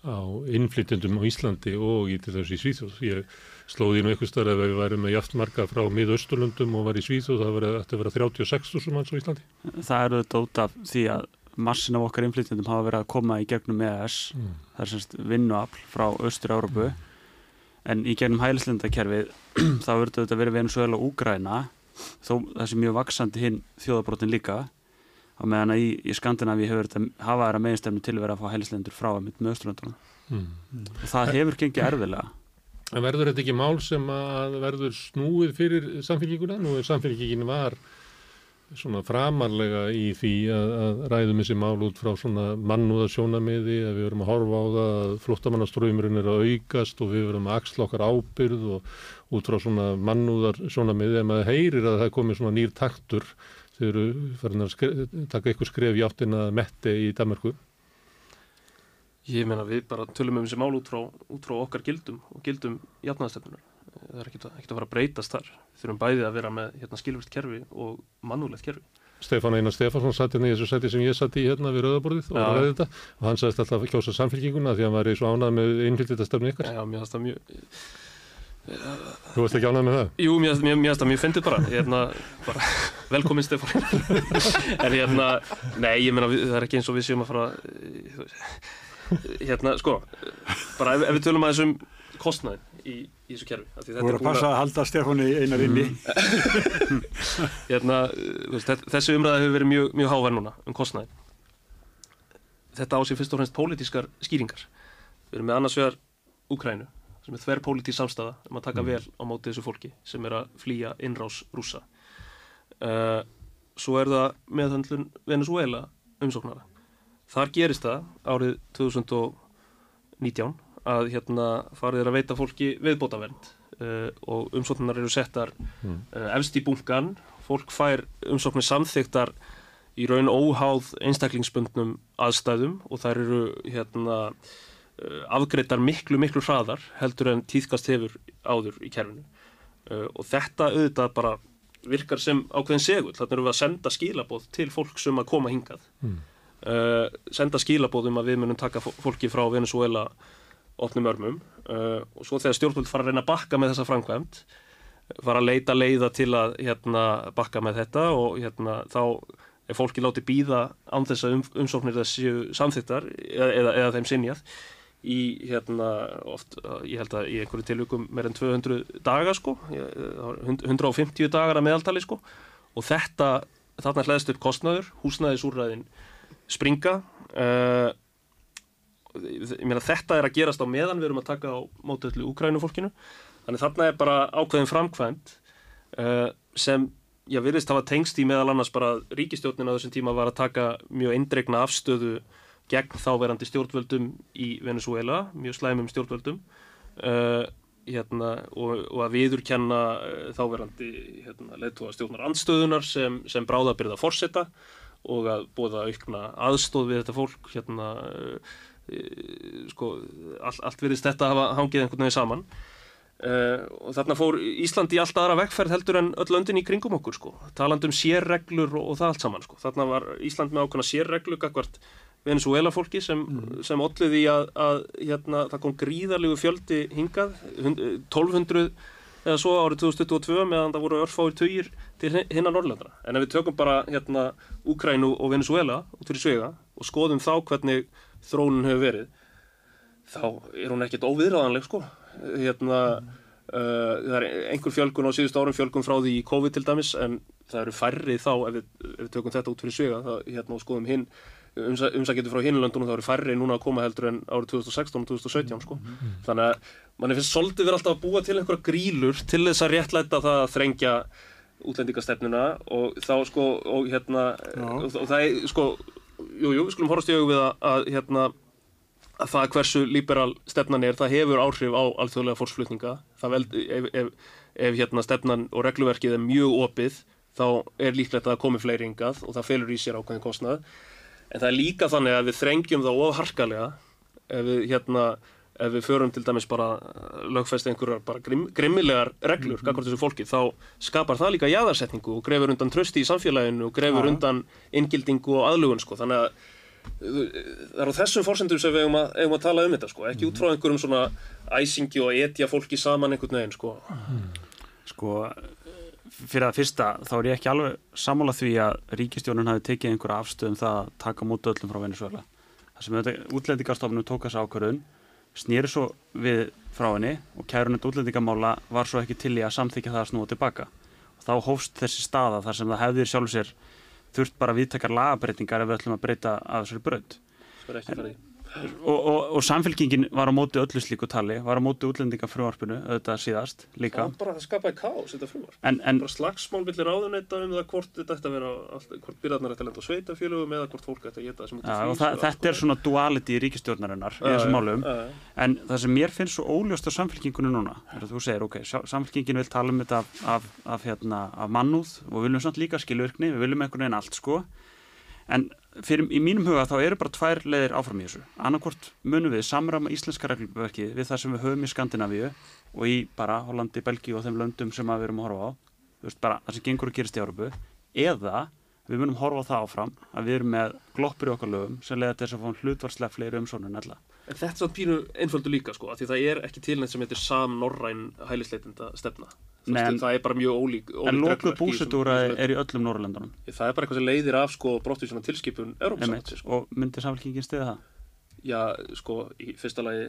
á innflytjendum á Íslandi og í til þessu í Svíþjóð. Ég slóði nú eitthvað starf ef við værum með jaftmarka frá miðausturlundum og var í Svíþjóð, það eftir að vera 36.000 manns á Íslandi. Það eru þetta út af því að massin af okkar innflytjendum hafa verið að koma í gegnum EAS, Mm. það er semst vinnuafl frá Östur-Európu en í gegnum hælislindakerfið þá verður þetta verið Venezuela og Úgræna þó þessi mjög vaksandi hinn þjóðabrotin líka á meðan að í, í Skandinavíu hefur þetta hafa þeirra meginstefnu til að vera að fá hælislendur frá að mitt með Östurlöndunum Mm. og það hefur gengið erfilega En verður þetta ekki mál sem að verður snúið fyrir samfélgíkuna? Nú er samfélgíkin var svona framarlega í því að, að ræðum þessi mál út frá svona mannúðasjónamiði að við verum að horfa á það að flottamannaströymurinn er að aukast og við verum að axla okkar ábyrð og út frá svona mannúðarsjónamiði en maður heyrir að það komið svona nýr taktur þegar við farin að taka eitthvað skref í áttina metti í Danmarku. Ég meina við bara tölum um þessi mál út frá, út frá okkar gildum og gildum jafnaðastefnunar. Það er ekkert að, að að breytast þar. Þurfum bæðið að vera með hérna, skilvirt kerfi og mannúlegt kerfi. Stefán Einar Stefánsson satt hérna í þessu seti sem ég satt í hérna við Rauðaborðið og ræði þetta og hann sagðist alltaf að kjósa samfélkinguna því að hann var í svo ánað með innflytjastefnu ykkar. Já, mér finnst það mjög... Þú veist ekki ánað með það? Jú, mér finnst það mjög fyndið bara. Hérna, bara velkomin Stefán. en hérna, nei, ég meina það er ekki eins og við séum að fara hérna, sko, bara ef, ef við tölum aðeins um kostnæðin í, í þessu kerfi. Þú voru að passa að halda Stefáni einar inni. Mm. hérna, þessi umræða hefur verið mjög, mjög hávæð núna um kostnæðin. Þetta á sig fyrst og fremst pólitískar skýringar. Við erum með annars vegar Úkrænu, sem er þver pólitísk samstæða um að taka mm. vel á móti þessu fólki sem er að flýja innrás rúsa. Uh, svo er það meðhandlun Venezuela umsóknara Þar gerist það árið 2019 að hérna farið er að veita fólki viðbótavernd uh, og umsóknar eru settar mm. uh, efst í bunkan, fólk fær umsóknir samþygtar í raun óháð einstaklingsbundnum aðstæðum og þær eru hérna uh, afgreitar miklu miklu hraðar heldur en tíðkast hefur áður í kerfinu. Uh, og þetta auðvitað bara virkar sem ákveðin segul, þannig að við að senda skilabóð til fólk sem að koma hingað. Mm senda skilabóðum að við munum taka fólki frá Venezuela opnum örmum uh, og svo þegar stjórnvöld fara að reyna að bakka með þessa framkvæmt fara að leita leiða til að hérna, bakka með þetta og hérna, þá er fólki látið býða án þess að um, umsóknir þessu samþittar eða, eða, eða þeim sinjað í hérna oft, ég held að í einhverju tilvíkum meir en 200 daga sko 150 dagar að meðaltali sko og þetta, þarna hlæðist upp kostnaður, húsnæðisúrræðin springa uh, meina, þetta er að gerast á meðan við erum að taka á mótöðlu úkrænufólkinu þannig þarna er bara ákveðin framkvæmt uh, sem já, virðist hafa tengst í meðal annars bara ríkistjórnin á þessum tíma var að taka mjög eindregna afstöðu gegn þáverandi stjórnvöldum í Venezuela, mjög slæmum stjórnvöldum uh, hérna, og, og að viðurkenna þáverandi hérna, leðtúa stjórnar andstöðunar sem, sem bráðabyrða fórsetta og að bóða aukna aðstóð við þetta fólk hérna sko, all, allt virðist þetta hafa hangið einhvern veginn saman e, og þarna fór Ísland í alltaf aðra vekkferð heldur en öll löndin í kringum okkur sko, taland um sérreglur og, og það allt saman sko, þarna var Ísland með ákveðna sérreglu gagvart Venezuela fólki sem, mm. sem olliði að, að hérna, það kom gríðarlegu fjöldi hingað 1200 eða svo árið 2022 meðan það voru örfáir töyir til hinna Norrlandra. En ef við tökum bara hérna Úkrænu og Venezuela út fyrir svega og skoðum þá hvernig þrónun hefur verið, þá er hún ekkert óviðræðanleg sko. Hérna, mm. uh, það er einhver fjölgun á síðust árum, fjölgun frá því í COVID til dæmis, en það eru færri þá ef við, ef við tökum þetta út fyrir svega, það hérna og skoðum hinn umsækjendur frá hinulöndunum þá eru færri núna að koma heldur en árið 2016 og 2017 sko. Mm. Þannig að manni finnst svolítið verið alltaf að búa til einhverja grílur til þess að réttlæta það að þrengja útlendingastefnuna og þá sko og hérna og, og það er sko jújú, jú, við skulum horfast í auðvitað við að, að hérna að það hversu liberal stefnan er, það hefur áhrif á alþjóðlega fórsflutninga ef, ef, ef hérna stefnan og regluverkið er mjög opið þá er líklegt að það komi fleiri yngað og það felur í sér ákveðin kostnað. En það er líka þannig að við þrengjum þá ofharkalega ef við hérna ef við förum til dæmis bara lögfæst einhverjar bara grim, grimmilegar reglur mm -hmm. fólki, þá skapar það líka jæðarsetningu og grefur undan trösti í samfélaginu og grefur ja. undan inngildingu og aðlugun sko. þannig að það er á þessum fórsendur sem við eigum að, eigum að tala um þetta sko. ekki mm -hmm. út frá einhverjum svona æsingi og etja fólki saman einhvern veginn sko, sko fyrir að fyrsta þá er ég ekki alveg sammála því að ríkistjónun hafi tekið einhverja afstöðum um það að taka mútu öllum frá Venezuela. Það sem útlendingarstofnum tók þessa ákvörðun, snýri svo við frá henni og kærunett útlendingamála var svo ekki til í að samþykja það að snúa tilbaka. Og þá hófst þessi staða þar sem það hefðir sjálfur sér þurft bara viðtakar lagabreitingar ef við ætlum að breyta að þessari brönd. Farið. Og, og, og samfélkingin var á móti öllu slíku tali, var á móti útlendinga frumvarpinu, auðvitað síðast líka. Það bara skapaði káos, þetta frumvarp. En, en, bara slagsmál millir ráðuneyta um það hvort þetta ætti að vera, hvort byrjarnar ætti að lenda á sveitafjölugum eða hvort fólk ætti að geta það sem út ja, og það, þetta er svona duality í ríkistjórnarinnar í þessum málum, en það sem mér finnst svo óljóst á samfélkingunum núna, er að þú segir, ok, samfélkingin vil tala um þetta af, af, af, hérna, af mannúð og við viljum svona fyrir, í mínum huga þá eru bara tvær leðir áfram í þessu. Annarkort munum við samrama íslenska reglverki við það sem við höfum í Skandinavíu og í bara Hollandi, Belgíu og þeim löndum sem við erum að horfa á, veist, bara það sem gengur og gerist í Árupu, eða við munum horfa á það áfram að við erum með gloppur í okkar lögum sem leiða til þess að fá hlutvarslega fleiri umsónun ella. En þetta er svona pínu einföldu líka sko, því það er ekki tilnætt sem heitir samnorræn hælisleitenda stefna. Nei, en, það er bara mjög ólík, ólík En lókuð búsetúra er í öllum Norrlöndunum. Það er bara eitthvað sem leiðir af sko brottvísuna tilskipun Európsamhætti. Sko. Og myndir samfélkingin stiða það? Já, sko, í fyrsta lagi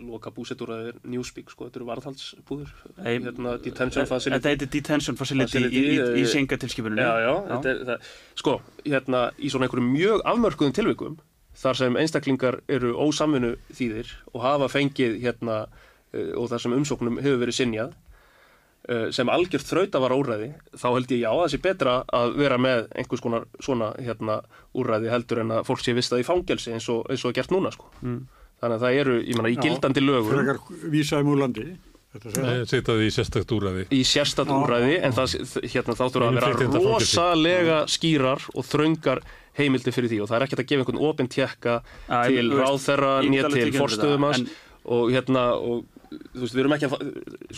loka búsetúra er Newspeak, sko, þetta eru varðhaldsbúður. Hérna, detention facility. Þetta heitir detention facility í, í, í senga tilskipuninu. Já, já, já. Er, það, sko, hérna, í svona einhverju mjög afmörkuðum tilvikum þar sem einstaklingar eru ósamvinu þýðir og hafa fengið hérna uh, og þar sem umsóknum hefur verið sinjað uh, sem algjört þrauta var úræði þá held ég já að það sé betra að vera með einhvers konar svona hérna úræði heldur en að fólk sé vistað í fangelsi eins og, eins og gert núna sko. Mm. þannig að það eru, ég menna, í gildandi lögum Frekar vísaði múlandi Setaði í sérstakt úræði Í sérstakt úræði, en það, hérna, þá þurfa að vera rosalega skýrar og þraungar heimildi fyrir því og það er ekkert að gefa einhvern ofinn tjekka til ráðþerra nýja til forstöðumans og hérna og þú veist við erum ekki að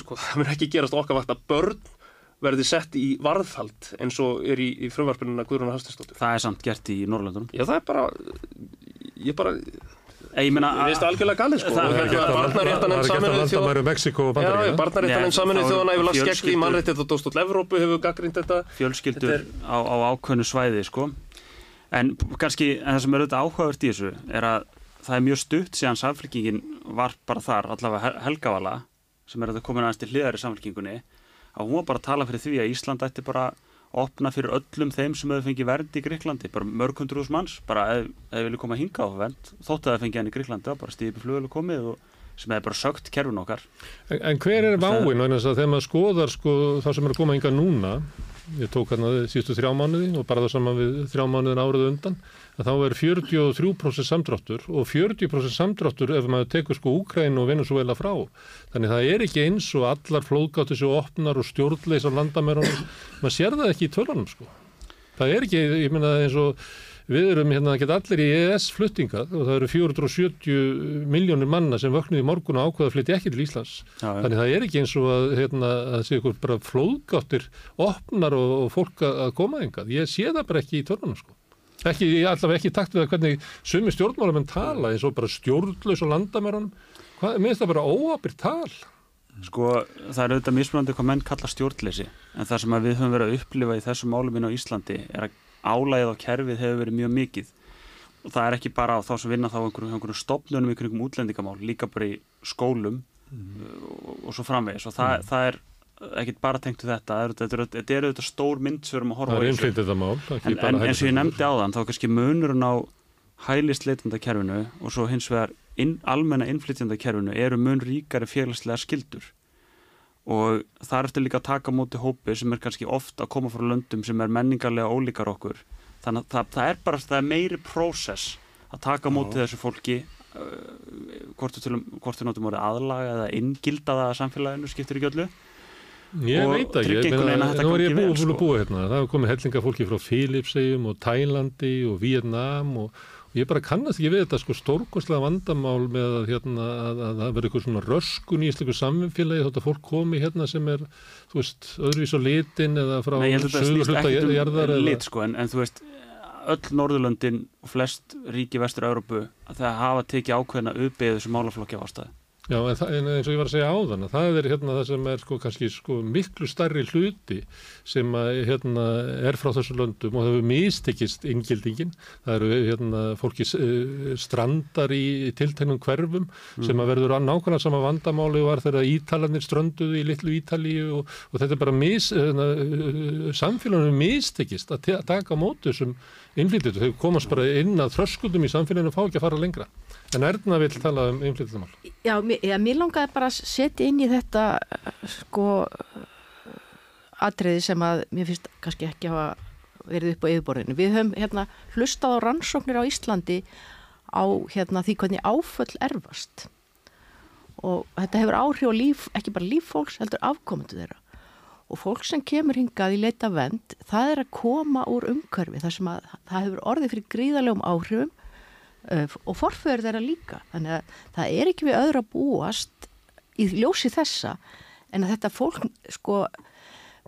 sko, það verður ekki gerast okkar vakt að börn verði sett í varðhald eins og er í, í frumvarpununa Guðrúnar Hafstinsdóttir Það er samt gert í Norrlöndunum Já það er bara ég bara Ég veist algjörlega galið sko. Það er ekki að landa Mexiko og Bandaríkja Barnaréttanum saminuð þjóðana hefur lagt skegg í mannréttið og Dóstóll Evrópu hefur gaggrínt þetta. Fjölskyldur á ákveðnu svæði sko. En kannski, en það sem er auðvitað áhugavert í þessu er að það er mjög stutt síðan samfélkingin var bara þar, allavega Helgavala, sem er að það komin aðeins til hliðar í samfélkingunni, að hún var bara að tala fyrir því að Ísland ætti bara opna fyrir öllum þeim sem hefur fengið vernd í Gríklandi, bara mörg hundruðs manns, bara ef þið vilja koma að hinga á vernd, þótt að það fengi hann í Gríklandi, bara stíði upp flugölu komið og sem hefur bara sögt kerfin okkar. En, en hver er váin, þegar maður skoðar sko, það sem er að koma hinga núna, ég tók hérna síðustu þrjá mánuði og bara það saman við þrjá mánuðin árið undan að þá er 43% samdráttur og 40% samdráttur ef maður tekur sko Úkræn og Venezuela frá þannig það er ekki eins og allar flóðgáttu sér opnar og stjórnleisa landamærunum maður sér það ekki í tölunum sko það er ekki, ég minna eins og Við erum hérna ekki allir í EES fluttingað og það eru 470 miljónir manna sem vöknuði morgun og ákveða að flytja ekki til Íslands. Já, ja. Þannig það er ekki eins og að, hérna, að sé ykkur bara flóðgáttir opnar og, og fólk að koma engað. Ég sé það bara ekki í törnunum sko. Ekki, ég allavega ekki takt við að hvernig sumi stjórnmálamenn tala eins og bara stjórnlaus og landamærunum. Mér finnst það bara óabyrt tal. Sko það er auðvitað mismunandi hvað menn kalla stjórnleysi en það sem við höfum verið að upplifa í þessu máluminn á Íslandi er að álægið á kerfið hefur verið mjög mikið og það er ekki bara á þá sem vinna þá einhverjum, einhverjum stopnunum, einhverjum útlendingamál líka bara í skólum mm. og, og svo framvegis og það, mm. það er ekkert bara tengt til þetta þetta er auðvitað stór mynd sem við erum að horfa það mál en, en eins og ég nefndi á þann þá kannski munurinn á hælisleitanda og svo hins vegar inn, almenna innflytjanda kerfinu eru mun ríkari félagslega skildur og það ertu líka að taka múti hópi sem er kannski ofta að koma frá löndum sem er menningarlega ólíkar okkur. Þannig að það, það er bara það er meiri prósess að taka múti þessu fólki uh, hvort þú notum voru aðlaga eða inngilda það að samfélaginu skiptir ekki öllu Ég og veit ekki, nú er ég búið að sko. búa hérna það hefur komið hellinga fólki frá Filipsegjum og Tælandi og Vietnam og Ég bara kannast ekki við þetta sko stórkonslega vandamál með að hérna að það verður eitthvað svona röskun í íslensku samfélagi þótt að fólk komi hérna sem er, þú veist, öðruvís á litin eða frá sögur hluta gerðar um lit sko en, en þú veist, öll Norðurlöndin og flest ríki vestur Európu að það hafa tekið ákveðina uppeyðu þessu málaflokki á ástæði. Já, en, það, en eins og ég var að segja áðan að það er hérna það sem er sko kannski sko miklu starri hluti sem að, hérna er frá þessu löndum og það hefur mistekist inngildingin. Það eru hérna fólki uh, strandar í tiltegnum hverfum mm. sem að verður að nákvæmlega sama vandamáli var þegar ítalanir strönduði í litlu Ítalíu og, og þetta er bara mis, uh, samfélaginu mistekist að taka mótu sem innflytjendur, þau komast bara inn að þröskuldum í samfélaginu og fá ekki að fara lengra. En Erna vil tala um innflytjendamál. Já, já, mér langaði bara að setja inn í þetta sko atriði sem að mér finnst kannski ekki hafa verið upp á yfirborðinu. Við höfum hérna hlustað á rannsóknir á Íslandi á hérna því hvernig áföll erfast og þetta hefur áhrif á líf, ekki bara líf fólks, heldur afkomendu þeirra og fólk sem kemur hingað í leita vend, það er að koma úr umhverfi þar sem að það hefur orðið fyrir gríðalegum áhrifum uh, og forföður þeirra líka. Þannig að það er ekki við öðru að búast í ljósi þessa en að þetta fólk sko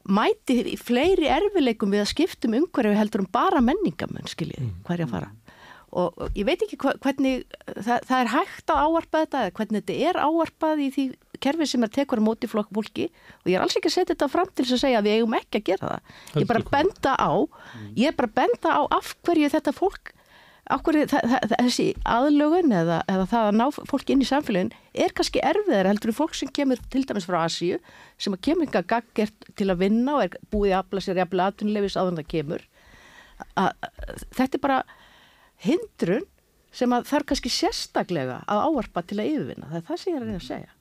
mæti fleiri erfileikum við að skiptum umhverfi heldur um bara menningamenn skiljið, hverja fara. og og ég veit ekki hvernig það, það er hægt að áarpa þetta eða hvernig þetta er áarpað í því kerfi sem er tekur á móti flokk fólki. Og ég er alls ekki að setja þetta fram til þess að segja að við eigum ekki að gera það. Ég er bara að benda á, ég er bara að benda á af hverju þetta fólk, af hverju þa- þa- þa- þessi aðlögun eða, eða það að ná fólki inn í samfélagin er kannski erfiðar heldur fólk sem kemur til dæmis frá Asíu sem að kemur að gaggert til að vinna og er búið að afla sér jafnlega aðtunleifis það að, þetta er bara hindrun sem að þarf kannski sérstaklega að áarpa til að yfirvinna. Það er það sem ég er að reyna að segja.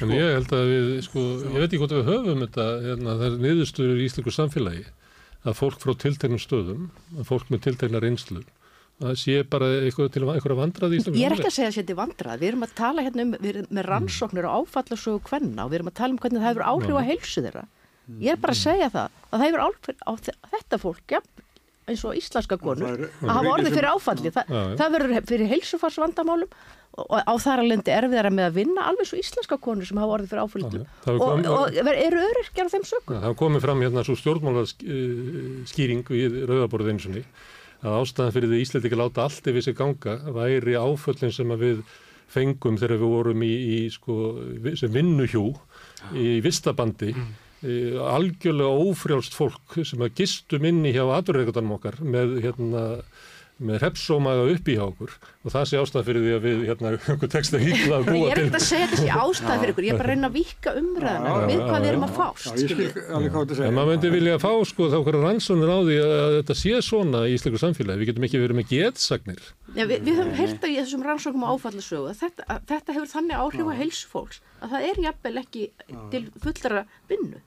En ég held að við, sko, ég veit ekki hvort við höfum þetta, hérna, það er niðurstöður í íslensku samfélagi að fólk frá tiltegnum stöðum, að fólk með tiltegna reynslu, að það sé bara eitthvað til eitthvað vandrað í íslensku Ég er ekki að segja að þetta er vandrað. Við erum að tala hérna um, við erum með rannsóknir og áfallasögu kvenna og við erum að tala um hvernig það hefur áhrif á heilsu þeirra. Ég er bara að segja það að það hefur áhrif á þe- þetta fólk, ja, eins og íslenska konur, að hafa orðið fyrir áfalli. Þa, það verður fyrir heilsufarsvandamálum og, á þar að lendi erfiðara með að vinna alveg svo íslenska konur sem hafa orðið fyrir áfalli og, og, eru öryrkjar á þeim sökum. Það komið fram hérna svo stjórnmálaskýring við rauðaborðið eins og ný að ástæðan fyrir því Íslandi ekki láta allt yfir sig ganga væri áföllin sem að við fengum þegar við vorum í, í sko, sem vinnuhjú í vistabandi mm. Algjörlega ófrjálst fólk sem að gistum inni hjá aturreikundanum okkar með hérna með repsómaga upp í hjá okkur og það sé ástæð fyrir því að við hérna okkur tekst að hýtla að Ég búa er til ekkert að segja þessi ástæð fyrir ykkur, ég er bara að reyna að vika umræðina Já, já, við hvað við erum að fást. Já, ég skil alveg hvað þetta segja. En maður myndi vilja fá sko þá hverju rannsónir á því að þetta sé svona í íslensku samfélagi. Við getum ekki verið með getsagnir. Já, við, við höfum heyrt í þessum rannsókum á áfallasögu að þetta, að þetta hefur þannig áhrif á heilsu fólks að það er jafnvel ekki til fullra vinnu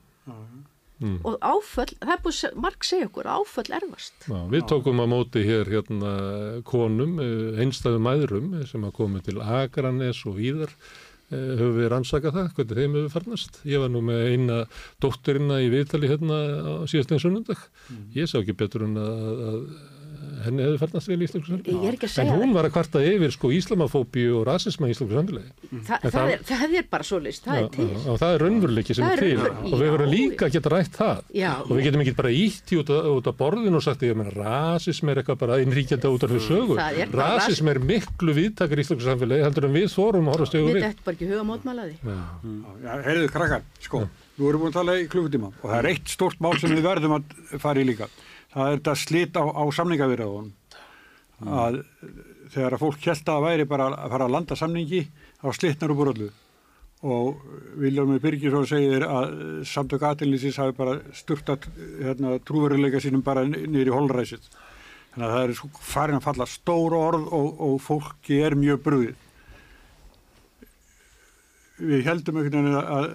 Mm. og áföll, það er búið marg segja okkur áföll erfast Já, við tókum á móti hér hérna konum, eh, einstæðum mæðrum eh, sem að komu til Akranes og víðar. Eh, höfum við rannsakað það, hvernig þeim hefur farnast. Ég var nú með eina dótturina í viðtali hérna á síðastlegin sunnundag. Ég sá ekki betur en að, að henni hefði farnast vel í íslensku samfélagi. Ég En hún var að kvarta yfir sko íslamafóbíu og rasisma í íslensku samfélagi. Þa, En það, það- er, það er bara svoleiðist, það Já, er til. já, og það er raunveruleiki sem er er til. og við verðum líka að geta rætt það. Já. og við getum ekki bara ítt í út, af borðinu og sagt að rasism er eitthvað bara innríkjandi út af því sögu. Það bara rasism er miklu viðtakar í Íslands samfélagi heldur en við þórum að horfa stegu Við við. þetta bara ekki huga mótmálaði Já, heyrðu krakkar, sko, við búin að tala í klukkutíma og það er eitt stórt mál sem við verðum að fara í líka. Það er þetta slit á, á samningavirðaðun. Að þegar að fólk held að það væri bara að fara að landa samningi, þá slitnar úr bröllu. Og Viljálmur Birgisson segir að samtök aðeinlýsins hafi bara sturtat hérna, trúveruleika sínum bara niður í holræsið. Þannig að það er sko farin að falla stór orð og, og fólki er mjög brúðið við heldum einhvern veginn að, að,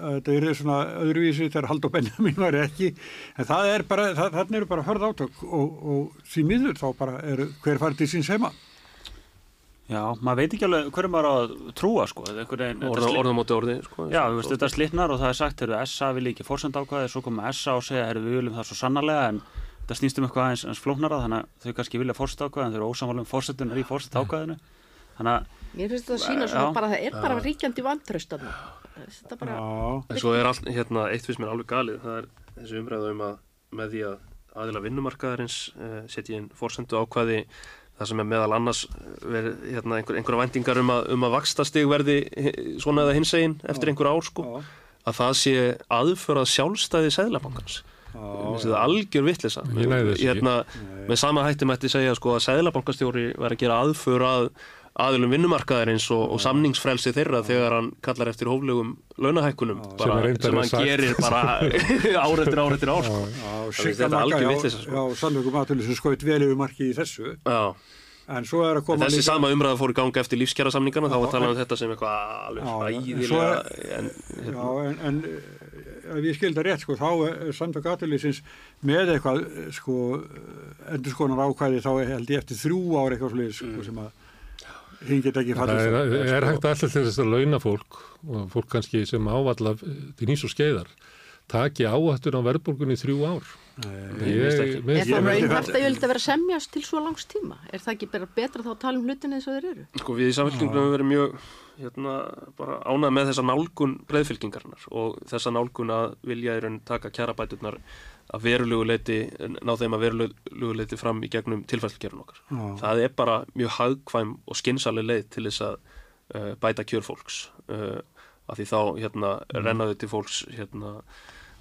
að þetta er svona öðruvísi þegar Haldur Benjamin var ekki. En það er bara, það, þarna eru bara hörð átök og, og því miður þá bara er hver farið til síns heima? Já, maður veit ekki alveg hverju maður á að trúa sko, orða móti orði sko, Já, þú veist, þetta slitnar og það er sagt, heyrðu, SA vil ekki fórsend ákvæði, svo koma SA og segja, heyrðu, við viljum það svo sannarlega, en þetta snýst um eitthvað aðeins, aðeins flóknara, þannig að þau kannski vilja fórsend ákvæði, en þau eru ósamvalum fórsendunar í fórsend ákvæðinu, þannig að, Mér finnst þetta að sína svona bara að það er bara ríkjandi vantraust Þetta bara, Já, En svo er allt, hérna, eitt fyrst mér alveg galið, það er þessi umræða um að með því að aðila vinnumarkaðarins uh, setja inn fórsendu ákvæði það sem er meðal annars verið hérna, einhver, einhverja væntingar um að, um að vakstastig verði hi- svona eða hinsegin eftir einhver ár sko, að það sé aðförað sjálfstæði seðlabankans. Mér finnst þetta algjör vittlisa. Hérna, með sama hætti mætti segja sko að seðlabankastjóri væri að gera aðför að, aðilum vinnumarkaðarins og, og samningsfrelsi þeirra þegar hann kallar eftir hóflegum launahækkunum bara, Sem sem hann sagt. gerir bara ár eftir ár eftir ár sko. Þetta er algjör vitleysa, sko. já, sannleikum aðtölu sem skoðið vel yfir marki í þessu Já. en svo er að koma Þessi líka sama umræða fór í ganga eftir lífskjara samningana þá var talað um en- þetta sem eitthvað alveg Já, en en, Já, en, en eh, ef ég skilda rétt, sko, þá er samtök aðtölusins með eitthvað, eh, sko, endur skonar ákvæði þá er held ég eftir þrjú ár eitthvað slið, sko, Mm. sem að hinn get ekki Það fallist er, er sko. hægt alltaf til þess að launa fólk og fólk kannski sem ávalla til nýs og skeiðar taki áhættur á verðbólgunni í þrjú ár. finnst ekki. mér Er finnst- það raunhæft það- að ég vildi vera semjast til svo langs tíma? Er það ekki bara betra þá að tala um hlutin eins og þeir eru? Sko við í samfélkingunum höfum verið mjög hérna, bara ánað með þessa nálgun breyðfylkingarnar og þessa nálgun að vilja í raun taka kjarabæturnar að verulegu leiti, ná þeim að verulegu leiti fram í gegnum tilfærslukerfun okkar. Já. Það er bara mjög hagkvæm og skinsaleg leið til þess að uh, bæta kjör fólks uh, af því þá hérna, rennaðu til fólks hérna,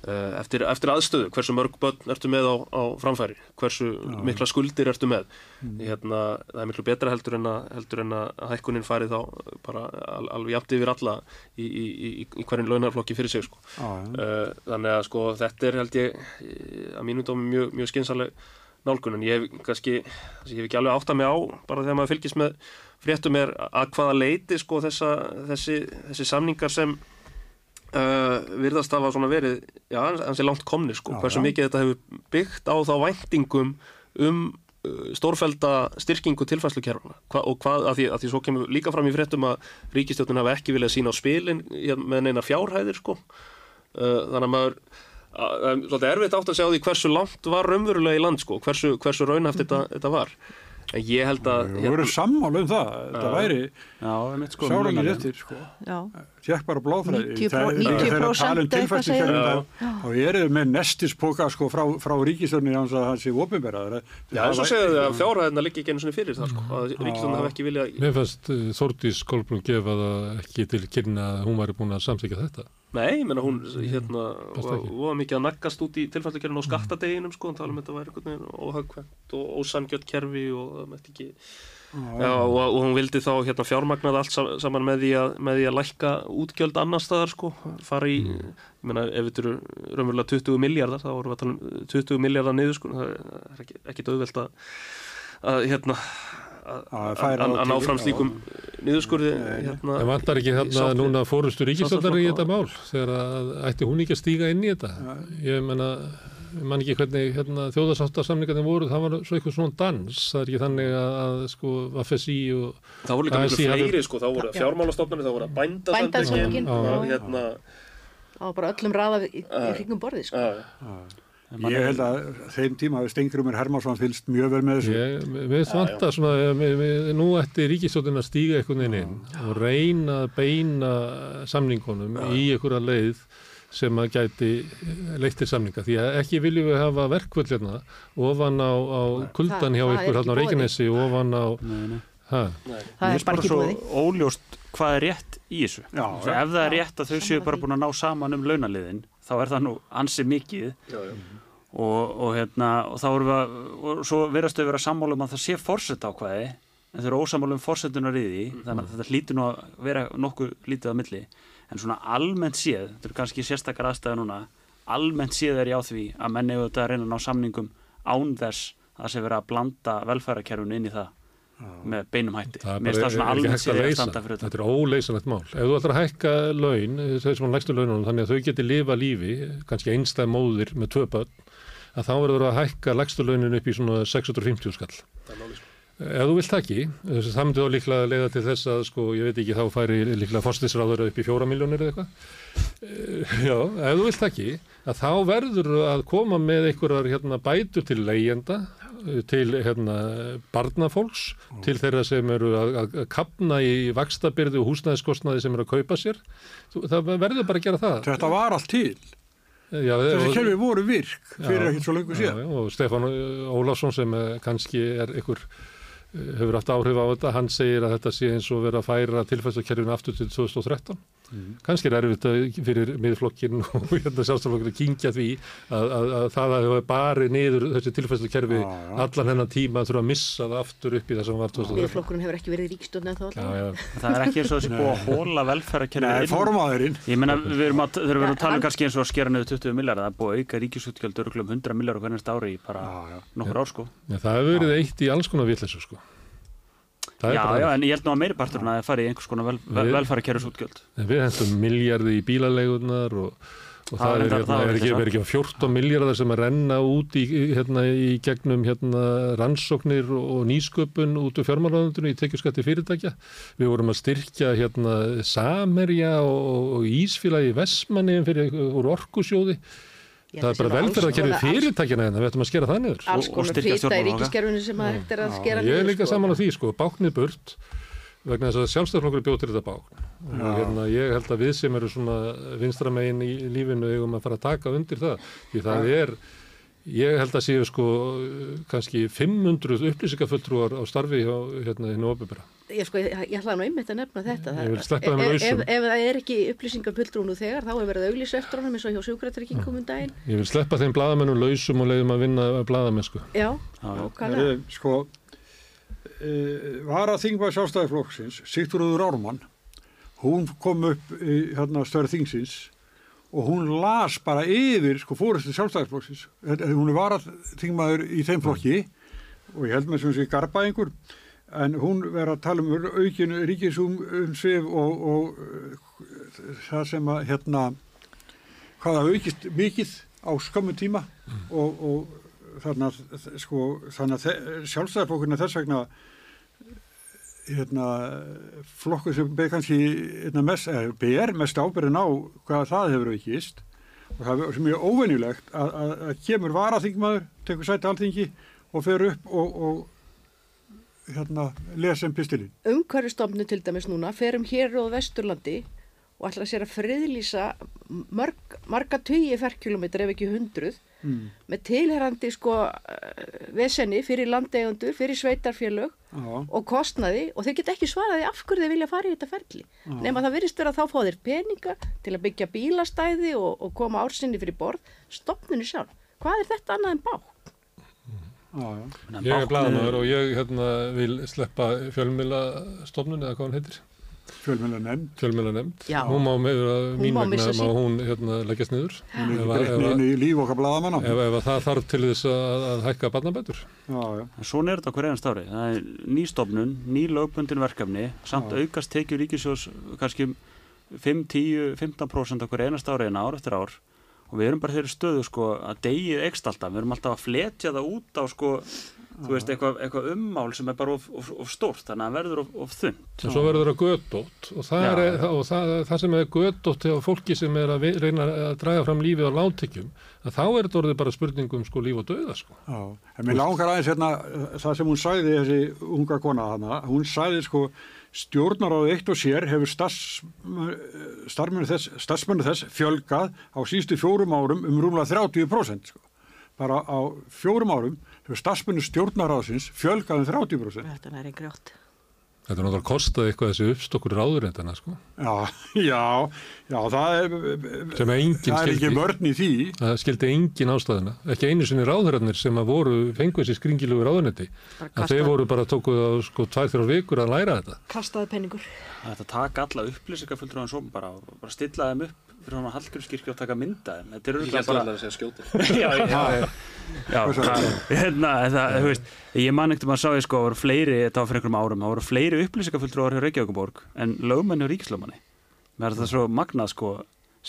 eftir, eftir aðstöðu, hversu mörg börn ertu með á, á framfæri, hversu mikla skuldir ertu með hérna, það er miklu betra heldur en að, heldur en að hækkunin fari þá bara al, alveg jafnt yfir alla í, í, í, í hverjum launarflokki fyrir sig sko. Já, já. Uh, þannig að sko þetta er held ég eh, að mínum dómi mjög, mjög skynsaleg nálgun en ég hef kannski ég hef ekki alveg átt að mig á bara þegar maður fylgist með fréttum er að hvaða leiti sko þessa, þessi, þessi samningar sem uh, virðast hafa svona verið já, hansi langt komnir sko, Já, hversu já. mikið þetta hefur byggt á þá væntingum um uh, stórfælda styrkingu tilfærslukerfuna Hva, og hvað, að því, að því svo kemur líka fram í fréttum að ríkistjóttin hafa ekki viljað sína á spilin með neina fjárhæðir sko. Uh, þannig að maður að- svolítið erfitt átt að segja á því hversu langt var raunverulega í land sko, hversu, hversu raunhaft þetta, þetta var ég held að Við vorum sammála um það, þetta væri sko sálega munaði. réttir, sko. Já, Tjekk bara blóðfræði. 90% Það- þegar um 90% eitthvað segir tilfærslukerfin, þá- Þá eru þau með nestispoka sko frá, frá ríkistörni án að það sé opinbera. Já, en svo segja þau að fjárhæðina liggi ekki einu svona fyrir það sko, að Ríkisdóðin hafi ekki viljað Mér fannst uh, Þórdís Kolbrún gefa það ekki til kynna að hún væri búin að samþykja þetta. Nei, ég meina hún hérna Fannst var ekki. var mikið að naggast út í tilfærslukerfinu á skattadeginum sko, hann tala um þetta væri einhvern veginn óhagkvæmt og ósangjött kerfi og það mætti ekki Já, og, og hún vildi þá hérna fjármagnað allt sa- saman með því að, með því að lækka útgjöld annar staðar sko, fara í, ég meina ef þetta eru raunverulega 20 miljardar, þá vorum við að tala um 20 miljardar niður sko, það er ekki, ekki döðvelt að, að hérna að, Að að, að, þá að ná fram slíkum niðurskurði hérna, Það vantar ekki þarna við núna fórustu ríkistöndarinn í þetta mál? Þegar að ætti hún ekki að stíga inn í þetta. Ég menna, ég man ekki hvernig hérna, þjóðarsáttasamningarnir voru, það var svo eitthvað svona dans, það er ekki þannig að, að sko, FSI og Það voru líka hafði- fleiri sko, þá voru Já. fjármálastofnarnir, þá voru Bændasamtökin, og hérna það var bara öllum raða í, í hringum borði, sko. Já, Ég held að þeim tíma að Stengrumur Hermansson fylgst mjög vel með þessu. Ég, finnst vanta svona, mér, mér, nú ætti ríkistjóðin að stíga einhvern veginn inn og reyna að beina samningunum í einhverja leið sem að gæti leitt til samninga. Því að ekki viljum við hafa verkvöld hérna ofan á, á kuldan hjá ykkur hérna á. Reykjanesi ofan á, Nei, nei. hæ, Það er bara svo óljóst hvað er rétt í þessu. Já, já. ef það er Já, rétt að þau séu bara búin að ná saman um launaliðin þá er það nú ansi mikið. Já, já. og, og hérna og þá erum við að, og svo verðast þau vera sammála um að það sé forsett ákvæði en þau eru ósammála um forsettunar í því þannig að þetta hlýtur nú að vera nokkuð lítið á milli. En svona almennt séð þetta eru kannski sérstakar aðstæða núna almennt séð er ég á því að menni auðvitað að reyna að ná samningum án þess að það sé verið að blanda velfærakerfunu inn í það með beinum hætti. Það er bara ekki hægt að að leysa standa fyrir þetta þetta er óleysanlegt mál. Ef þú ætlar að hækka laun laununum þannig að þau geti lifa lífi kannski einstæð móðir með tvö börn að þá verður að hækka lægstu launin upp í svona 650 skall. Er sko. Ef þú vilt ekki, að það myndi þá líklega leiða til þess að, sko, ég veit ekki, þá færi líklega fórstisráður upp í fjóra miljónir eða eitthvað. Eh, Já, ef þú vilt ekki, að þá verður að koma með einhverjar hérna, bætur til leyenda, til hérna, barnafólks, til þeirra sem eru að, að, kapna í vakstabyrði og húsnæðiskostnaði sem eru að kaupa sér. Það verður bara að gera það. Þetta var allt til. Já, Þessi kerfi voru virk fyrir ekkert svo lengur síðan. já, og Stefán Ólafsson sem eh, kannski er ykkur hefur haft áhrif á þetta, hann segir að þetta sé eins og vera að færa tilfæðslukerfinu aftur til 2013 kannski er erfitt að, fyrir miðflokkin og hérna sjálfstæðarflokkin að kingja því að, að, að það að hefur barið niður þessi tilfæslukerfi Já, já. allan hennan tíma að þurfa að missa það aftur upp í það sem var 2013. Miðflokkurinn hefur ekki verið í ríkstjórn en þá Já, alltaf. já, Það er ekki eins og þessi búið að hóla velferðarkerfið Nei, inn. formaðurinn. Ég meina, við erum að, við erum að tala um kannski eins og að skera niður 20 miljard, það er búið að auka ríkisútgjöld örglum 100 miljard hvernig ári í bara Já, já. nokkur ár sko. Já, það hefur verið eitt í alls konar sko. Það er Já, já, en ég held nú að meiri parturinn að það fari í einhvers konar vel, vel, velferðarkerfisútgjöld. En Við hentum miljardi í bílalegunar og, og Það er, hérna, er, ekki, ekki er ekki 14 miljardar sem að renna út í, hérna, í gegnum hérna, rannsóknir og nýsköpun út úr fjármálaðundinu í tekjuskatti fyrirtækja. Við vorum að styrkja hérna, Samerja og, og Ísfélagi Vestmanni fyrir, orkusjóði. Ég Það er bara velferðarkerfi fyrirtækjana hérna, við ættum að skera það niður. Alls Og- og konar styrkja fýta í ríkiskerfinu sem að hægt er að skera Ég er niður, líka sko. saman á því, sko, báknið burt vegna þess að sjálfstæðarflokkur bjóð til þetta bákn. Og hérna, ég held að við sem eru svona vinstramegin í lífinu eigum að fara að taka undir það. Því það er, ég held að séu sko kannski 500 upplýsingafulltrúar á starfi hjá hérna hinn opibera. Ég, sko, ég, ég ætlaði nú einmitt að nefna þetta. Ég vil Það- ef, lausum. ef, ef það er ekki upplýsingar pulltrúnu þegar, þá er verið að auglýsa eftir honum eins og hjá sjúkrættarkingum um daginn. Ég vil sleppa þeim bladamennum lausum og leiðum að vinna bladamennsku. Já, Já. Heyrðu, sko, e, var að þingvað sjálfstæðiflokksins, Sigturður Ármann, hún kom upp í hérna, stöður þingsins og hún las bara yfir sko, fórustu sjálfstæðiflokksins. Hún er varað þingmaður í þeim flokki og ég held með sem sé garbaðingur en hún verið að tala um aukinu ríkisum um svif og, og uh, það sem að hérna hvað það aukist mikið á skömmu tíma og, og þannig að sko, þannig að sjálfstæðarflokkurinn er þess vegna hérna, flokkur sem ber kannski hérna, mest, eh, ber mest ábyrðin á hvað það hefur aukist. Og það er mjög óvenjulegt að, að, að kemur varaþingmaður, tekur sæti alþingi og fer upp og, og hérna, lesa um pistilinn. Umhverfistofnu til dæmis núna ferum hér á Vesturlandi og ætla sér að friðlýsa mörg, marga tugi ferkilometri ef ekki hundruð Mm. með tilherrandi sko eh, vesenni fyrir landeigundur, fyrir sveitarfélög Já, og kostnaði og þeir geta ekki svaraði af hverju þeir vilja fara í þetta ferli nema það virðist vera að þá fá þeir peninga til að byggja bílastæði og, og koma ársinni fyrir borð stopninu sjálf, hvað er þetta annað en bá? Já, já. Meina, Ég er bladamæður og ég hérna, vil sleppa fjölmilastofnun eða hvað hann heitir. Fjölmjöla nefnd. Fjölmjöla nefnd. Já. Hún má með mín má vegna sín. má hún hérna, leggjast niður. Hún er ekki að- ef breytni að- inn í líf okkar bladamanna. ef, ef að það þarf til þess að, að hækka barnabætur. Já, já. En Svona er þetta hver einast ári. Það er ný stofnun, ný lögbundin verkefni, samt Já. aukast tekjur ríkisjós kannski 5, 10, 15% okkur einast ári en ár eftir ár. Og við erum bara þeirri stöðu sko að degið ekst alltaf. Við erum alltaf að fletja það út á sko, þú veist, eitthvað, eitthvað ummál sem er bara of, of, of stórt, þannig að það verður of, of þunn. En svo verður það gödótt og, það, Já, er, já. og það, það sem er gödótt hjá fólki sem er að reyna að draga fram lífið á látekjum, að þá er þetta orðið bara spurning um sko líf og döða sko. Já, en mér langar aðeins hérna það sem hún sagði þessi unga kona hana, hún sagði sko stjórnaráðu eitt og sér hefur starfsmennu þess, þess fjölgað á sístu fjórum árum um rúmlega 30% sko. bara á fjórum árum hefur starfsmennu stjórnaráðsins fjölgað um 30% Þetta er einn grjótt. Þetta er náttúrulega kostaði eitthvað þessi uppstokkur ráðurendana sko, Já, já, já, það er sem er engin það er ekki skildi. mörn í því Það skildi engin ástæðina, ekki einu sinni ráðurennir sem að voru, fengu þessi skringilugu að þeir voru bara tókuð á sko tvær þrjár vikur að læra þetta. Kastaði penningur. Það er að taka alla upplýsingafulltrúan svo bara, og bara stilla þeim upp fyrir hann að Hallgrímskirkju og taka mynda þeim. Þetta er örugglega held bara... alveg að segja skjóti. já, já, já, hérna, það, þú veist, ég man ekkert um að sá ég sko, það voru fleiri, þetta var fyrir einhverjum árum, það voru fleiri upplýsingafulltrúar hjá Reykjavíkuborg en lögmenn hjá Ríkislögmanni. Mér er þetta svo magnað, sko,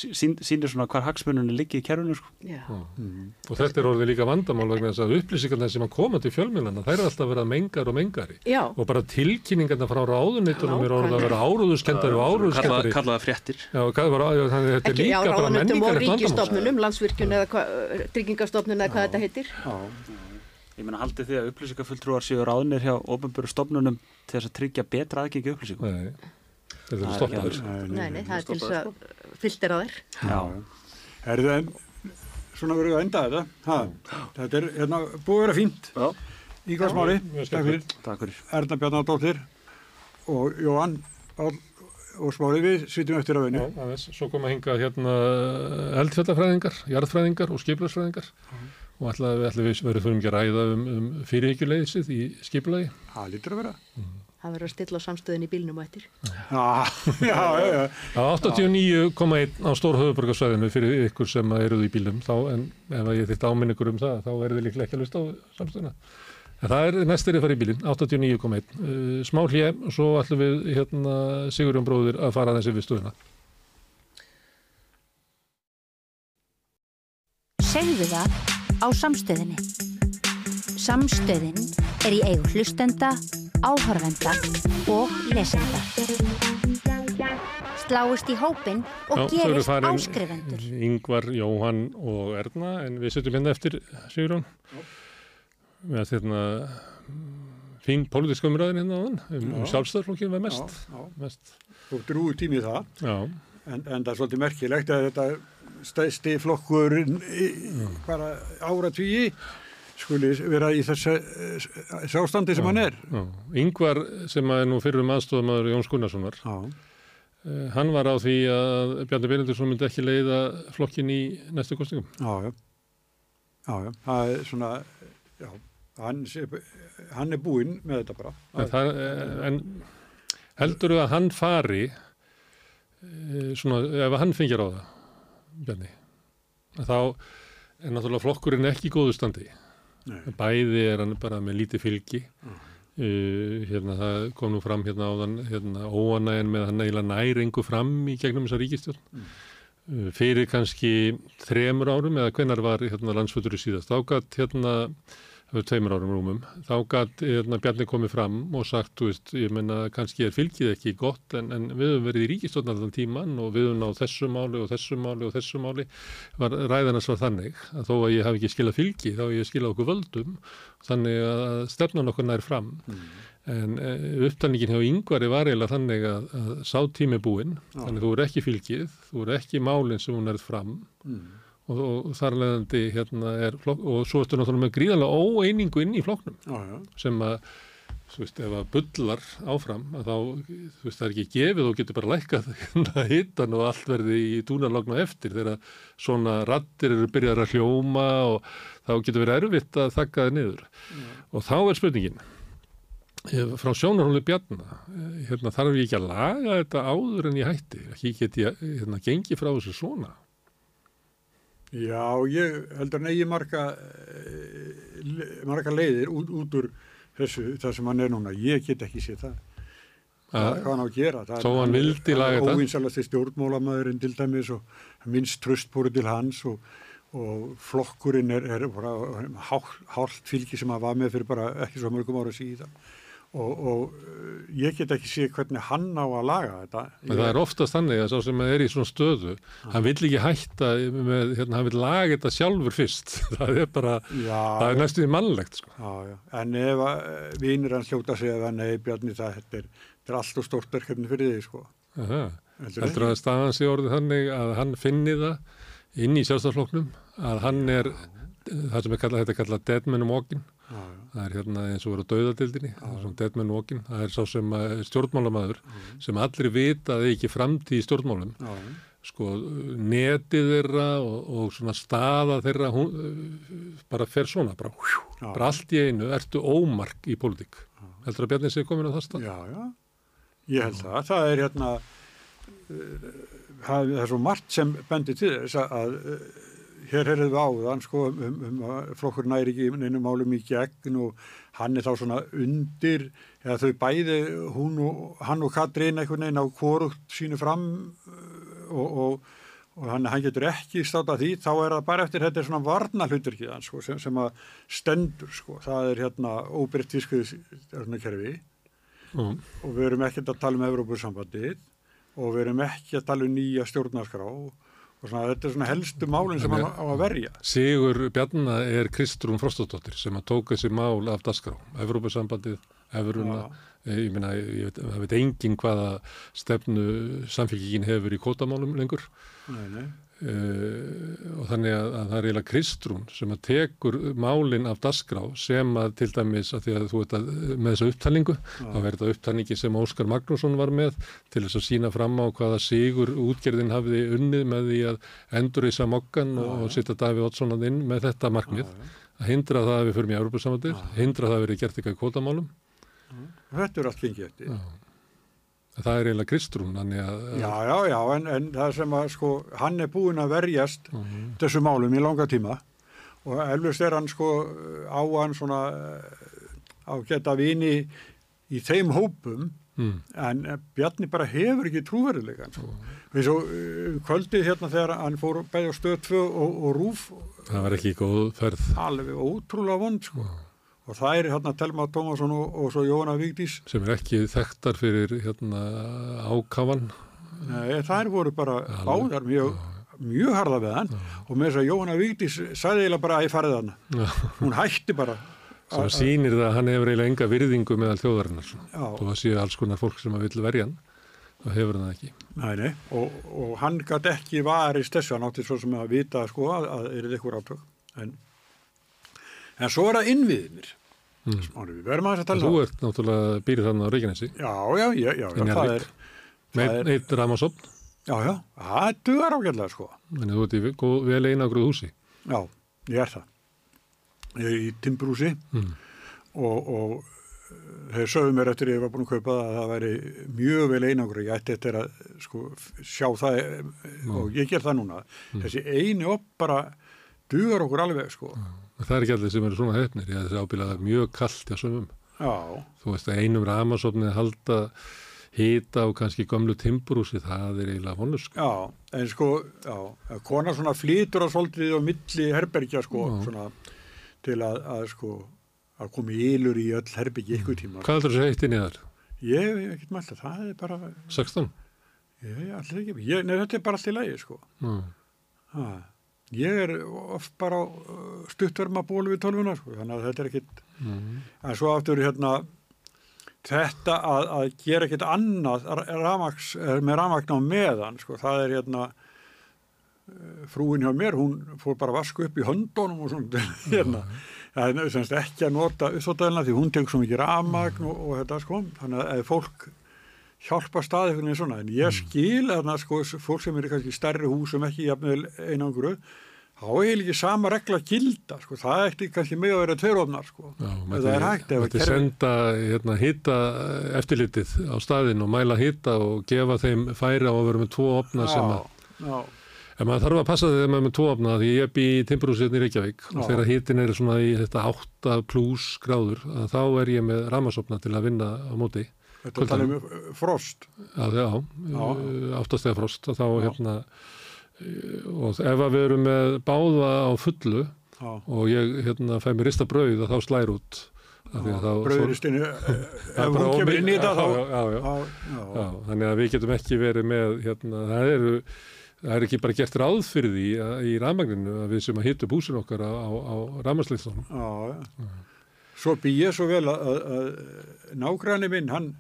sínir svona hvar hagsmununni liggi í kerfinu, sko. Já. Og þetta er orðið líka vandamál vegna þess að upplýsingarna sem að koma til fjölmjölana, þær er alltaf að vera mengar og mengari. Já. Og bara tilkynningarna frá ráðunitunum er orðið að vera áróðuskendari og Kalla, áróðuskendari. kalla það fréttir. Já, hvað var, já, þannig þetta er líka bara vandamál. ríkistofnunum, landsvirkjun eða tryggingastofnun eða hvað þetta heitir. Ég meina, haldið því að upplýsingafulltrúar séu ráðnir hjá ofnböru stofnunum til þess að tryggja betra aðgengi upplýsingum. Nei, þetta er Það er stoppaður. Nei, nei, það er til þess að filtera þær. Já, er það svona verður við að enda þetta ha, þetta er hérna, búið að vera fínt Já. Ígvarsmári, mjög takk fyrir takk fyrir. Erna Bjarnadóttir og Jóhann Pál og Smári við sýtum eftir að aðeins. Svo kom að hinga hérna eldfjallafræðingar, jarðfræðingar og skipulagsfræðingar og ætla við verðum fyrir að ræða um, um fyrirhyggjuleyðsið í skipulagi. Það lítur að vera. Það verður að stilla á samstöðin í bílnum og eftir. Já, já, já, já. Já, 89,1 á stór höfuborgarsvæðinu fyrir ykkur sem eruð í bílum þá, en ef ég þitt áminn ykkur um það þá eru þið líklega ekki að lusta á samstöðuna. En það er næstir að fara í bílinn, 89,1. Uh, smá hlje og svo ætlum við hérna, Sigurjón bróðir að fara þessi við stöðuna. Segðu það á samstöðinni. Samstöðin er í eigu hlustenda, áhörvenda og lesenda. Sláist í hópin og Já, gerist áskrifendur. Ingvar, Jóhann og Erna en við setjum hérna eftir Sigurjón með hérna fín pólitíska umræðin hérna á hann um, um Já. sjálfstæðarflokkið var mest, Já, já. mest. Þú drúið tímið það. Já, En, en það er svolítið merkilegt að þetta stæsti flokkur bara áratvíi skuli vera í þess sástandi sem hann er. já. Ingvar sem er nú fyrir um aðstofamaður Jóns Gunnarssonar Já, uh, hann var á því að Bjarni Benediktsson myndi ekki leiða flokkin í næstu kostingum já, já. Já, já, það er svona, já, hann, hann er búinn með þetta bara. en, það, eh, en heldur að hann fari eh, svona, ef hann fengir á það Bjarni þá er náttúrulega flokkurinn ekki í góðu standi Nei. bæði er hann bara með lítið fylgi. Uh, hérna það kom nú fram hérna áðan hérna óanægin með hann eiginlega nær engu fram í gegnum þessa ríkistjórn uh, fyrir kannski þremur árum eða hvenar var hérna landsfötur í síðast þá gætt hérna fyrir tveimur árum rúmum, þá gætt hérna, Bjarni komið fram og sagt, þú veist, ég menna kannski er fylgið ekki gott en, en við höfum verið í ríkistjórn allan tíman og við höfum náð þessu máli og þessu máli og þessu máli. Var ræðanast var þannig að þó að ég hafi ekki skilað fylgi þá hef ég skilað okkur völdum þannig að stefnan okkur nær fram. En e, upptalningin hjá yngvari var eiginlega þannig að, að sá tími búinn þannig þú eru ekki fylgið, þú eru ekki málinn sem hún er fram og, og þar leðandi hérna er flokk, og svo ertu náttúrulega með gríðarlega óeiningu inn í flokknum. Já, já, sem að þú veist, ef að bullar áfram að þá, þú veist, það er ekki gefið og getur bara lækkað hérna hittan og allt verði í dúnalogna eftir. Þegar svona rattir eru byrjar að hljóma og þá getur verið erfitt að þakka það niður. Og þá er spurningin eh, frá sjónarhóli Bjarna eh, hérna, þarf ég ekki að laga þetta áður en ég hætti? Ekki get ég hérna, gengi frá þessu svona já, ég heldur hann eigi marga, eh, marga leiðir út, út úr þessu, það sem hann er núna. Ég get ekki séð það. Hvað, hvað hann á að gera? Það Þó hann vildi laga þetta. Óvinsalasti stjórnmálamæðurinn til dæmis og minnst tröstbúri til hans og, og flokkurinn er, er bara hálft fylgi sem hann var með fyrir bara ekki svo mörgum ára síðan. Og, og eh, ég get ekki séð hvernig hann á að laga þetta. En það er oftast þannig að sá sem er í svona stöðu, hann vill ekki hætta með, hérna, hann vill laga þetta sjálfur fyrst. það er bara, Já, það er næstu því mannlegt, sko. Já, já, en ef að vinir hans hljóta sig að nei, Bjarni, það þetta er, þetta er allt og stórt verkefni fyrir þig, sko. Aha. Heldur að staðan sé orðið þannig að hann finni það inn í sjálfstafloknum, að hann er, það sem er kallað, þetta er kallað dead man walking, Já, já, það er hérna eins og verið á dauðadildinni, það er svona dead man walking, það er sá sem er stjórnmálamæður, sem allir vita að það er ekki framtíð í stjórnmálum, sko netið þeirra og, og svona staða þeirra hún, uh, bara fer svona bara, hjú, bara allt í einu ertu ómark í pólitík. Heldur að Bjarni sé komin á það stað? Já, já, ég held það. Það er hérna, uh, það er svo margt sem bendir til þess að, hér heyrðum við áðan, sko, um, um að flokkur næri ekki neinu málum í gegn og hann er þá svona undir, eða þau bæði, og, hann og Katrín einhvern veginn á kvorugt sínu fram uh, og, og og hann, hann getur ekki státa því, þá er það bara eftir þetta er svona varna hluturkið hann sko, sem, sem að stendur sko, það er hérna óbreytt tískuðiskerfi Mm. og við erum ekkert að tala um Evrópussambandið og við erum ekki að tala um nýja stjórnarskrá. og svona, þetta er svona helstu málinn sem hann á að verja. Sigur Bjarna er Kristrún Frostadóttir sem að tóka þessi mál af dasgrá Evrópusambandið, Evruna eh, ég veit, það veit engin hvaða stefnu samfélgíkin hefur í kótamálum lengur Nei, nei. Uh, og þannig að, að það er eiginlega kristrún sem að tekur málinn af dasgrá sem að til dæmis að því að þú veit að með þessa upptalningu þá verður þetta upptalningi sem Óskar Magnússon var með til þess að sína fram á hvaða sigur útgerðin hafiði unnið með því að endur í samokkan og, sitta Daví Oddssonan inn með þetta markmið. Að hindra það að við förum í Európa-samandir hindra það að verið gert eitthvað í kótamálum Þetta er allt gengið eftir. Það er eiginlega kristrún að, Já, já, já, en, en það sem að sko, hann er búinn að verjast þessu málum í langa tíma og elvist er hann sko á hann svona eh, á geta vini í þeim hópum mm, en eh, Bjarni bara hefur ekki trúverðilegan sko. við svo uh, kvöldið hérna þegar hann fór bæði á stöð 2 og, og rúf það var ekki góð ferð. Alveg ótrúlega vond sko. Og það er hérna Telma Tómasson og, og svo Jóna Vigdís. Sem er ekki þekktar fyrir hérna, ákafan. Nei, þær voru bara Alveg. báðar mjög, mjög harða við hann. Og með þess að Jóhanna Vigdís sagði eiginlega bara að ég farið hann hún hætti bara sem að sýnir það að hann hefur eiginlega enga virðingu meðal þjóðarinnar svo. Já. og það séu alls konar fólk sem að vil verja hann þá hefur hann það ekki. Nei, nei, og, og hann gæti ekki varist þessu, hann átti svo sem að vita sko að, að er þetta ykkur átök. En, en svo er það innviðinir mm. Smári, við verðum aðeins að tala um þú það. ert náttúrulega býrið þannig á Reykjanesi já, já, já, já, það er með eitt ramasopn já, já, það dugar ágætlega sko þannig að þú ert í vel einagruð húsi Já, ég er það. Ég er í Timbrúsi Mm. og, og eh, þeir sögðu mér eftir ég var búin að kaupa það að það væri mjög vel einangur. Ég ætti eftir að sko, sjá það eh, og ég ger það núna. Þessi eini upp bara dugar okkur alveg sko. En það er ekki allir sem eru svona hefnir ég þessi ábyrðað er mjög kallt Já, þú veist að einum ramasopnið halda hita og kannski gömlu timburúsi það er eiginlega vonlust sko. já, en sko, já, að kona svona flýtur að svolítið á milli herbergja sko, svona til að, að sko, að komi ílur í öll herbergi ykkur tíma. hvað heldur þessi heitt inn í þar? Ég hef ekkert mælt það, það er bara, 16? ég, allir ekki, ég, nei, þetta er bara allt í lagi sko. Já. Ég er oft bara uh, stuttverma bólu við tölvuna sko, þannig að þetta er ekkit Mm. en svo aftur hérna þetta að, að gera ekkit annað ramags, með ramagn á meðan sko, það er hérna uh, frúin hjá mér, hún fór bara að vaska upp í höndunum og svona hérna, það er semst ekki að nota uppþóttaðina því hún tekur svo mikið ramagn og, og þetta sko, þannig að fólk hjálpa fyrir svona, en ég skil þarna sko, fólk sem eru kannski stærri hús sem ekki jafnvel einangru þá er ekki sama regla að gilda sko. það eftir kannski með að vera tveirofnar sko. Já, ef það er hægt að Mætti kerfi- senda hérna, hita eftirlitið á staðin og mæla hita og gefa þeim færi á að vera með tvo opna sem að já, já, En maður þarf að passa þegar maður er með opna því ég bý í timburhúsið í Reykjavík og Já. þegar hitin er svona í þetta 8 pluss gráður að þá er ég með ramasopna til að vinna á móti. Þetta tala um uh, frost. Já, já, Já. áttastega frost og þá hérna eh, og ef að við erum með báða á fullu já, og ég hérna fæ mér rista brauð að þá slær út. Að Það ef er hún kemur inn í þetta þá þannig að við getum ekki verið með hérna, það eru það er ekki bara gert ráð fyrir því að, í rafmagninu að við sem að hitta búsin okkar á, á, já. svo bý ég svo vel að, að, að nágræni minn hann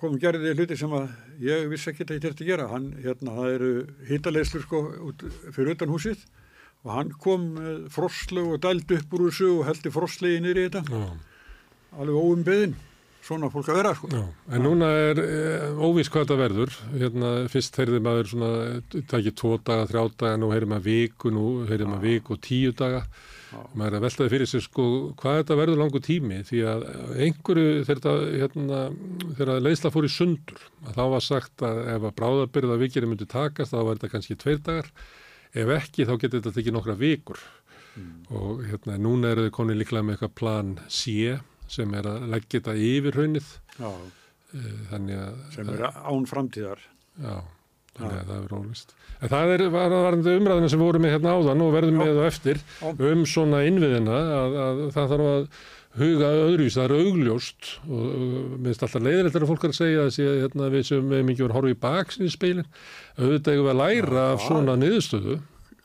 kom gerði hluti sem að ég vissi ekki að ég þurfti að gera hann, hérna, það eru hitaleislur sko út, fyrir utan húsið og hann kom með frostlög og dældi upp úr þessu og heldi frostlegi niður í þetta Já, alveg óum beðin svona fólk að vera sko já. En núna er e, óvís hvað þetta verður. Hérna, fyrst heyrði maður svona, takið tvo daga, þrjá daga, nú heyrði maður viku, nú heyrði maður viku og tíu daga. Maður er að veltaði fyrir sér sko hvað þetta verður langu tími því að einhverju þegar hérna, leysla fór í sundur, þá var sagt að ef að bráðabyrða vikeri myndi takast þá var þetta kannski tveir dagar. Ef ekki þá getur þetta tekið nokkra vikur. Og hérna núna eru þau konið líklega með eitthvað plan C sem er að leggja þetta yfir hraunið. Já, Eh, þannig að sem er án framtíðar. Já, þannig að það er rólist en það er var, varandi umræðina sem við vorum með hérna áðan og verðum með og eftir um svona innviðina að, að það þarf að huga öðruvís, það er augljóst og minnst alltaf leiðilegt er að fólk er að segja að sé, hérna, við sem við mikið voru að horfa í baksin í speilin auðvitað eigum við að læra af svona niðurstöðu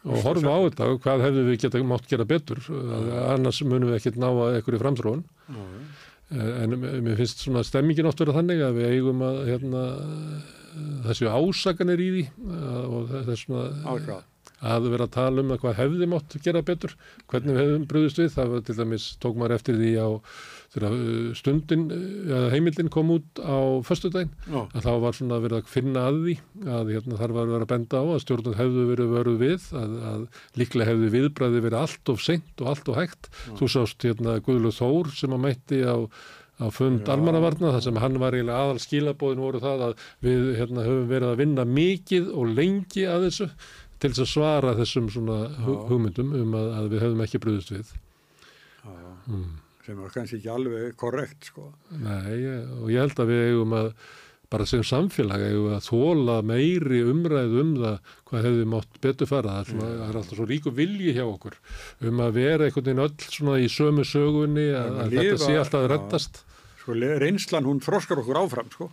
og horfa á þetta og hvað hefðu við geta mátt gera betur að, annars munum við ekkert ná að ekkur í framþróun. Eh, en mér finnst svona stemmingin oft verið þannig að við eigum að hérna, þessu ásakanir í því eh, og er svona Algjörlega. að vera að tala um að hvað hefði mátt gera betur, hvernig við hefðum bröðist við, það var til dæmis, tók maður eftir því á uh, stundin heimildin kom út á föstudaginn, að þá var svona verið að finna að því að hérna, þar var verið að benda á að stjórnum hefðu verið verið við að, að líklega hefðu viðbræði verið allt of seint og allt of hægt Já. þú sást hérna Guðlu Þór sem að mætti á á fund almannavarna þar sem hann var eiginlega aðal skilabóðin voru það að við hérna, höfum verið að vinna mikið og lengi að þessu til þess að svara þessum svona hugmyndum um að, að við höfum ekki bröðist við. Já, já. Mm. Sem er kannski ekki alveg korrekt sko. Nei, og ég held að við eigum að bara sem samfélag eigum að þóla meiri umræðu um það hvað hefði mátt betur fara. Það er, svona, það er alltaf svo ríku vilji hjá okkur um að vera einhvern veginn öll svona í sömu sögunni að, að þetta sé alltaf að rettast. Sko reynslan hún þróskar okkur áfram sko.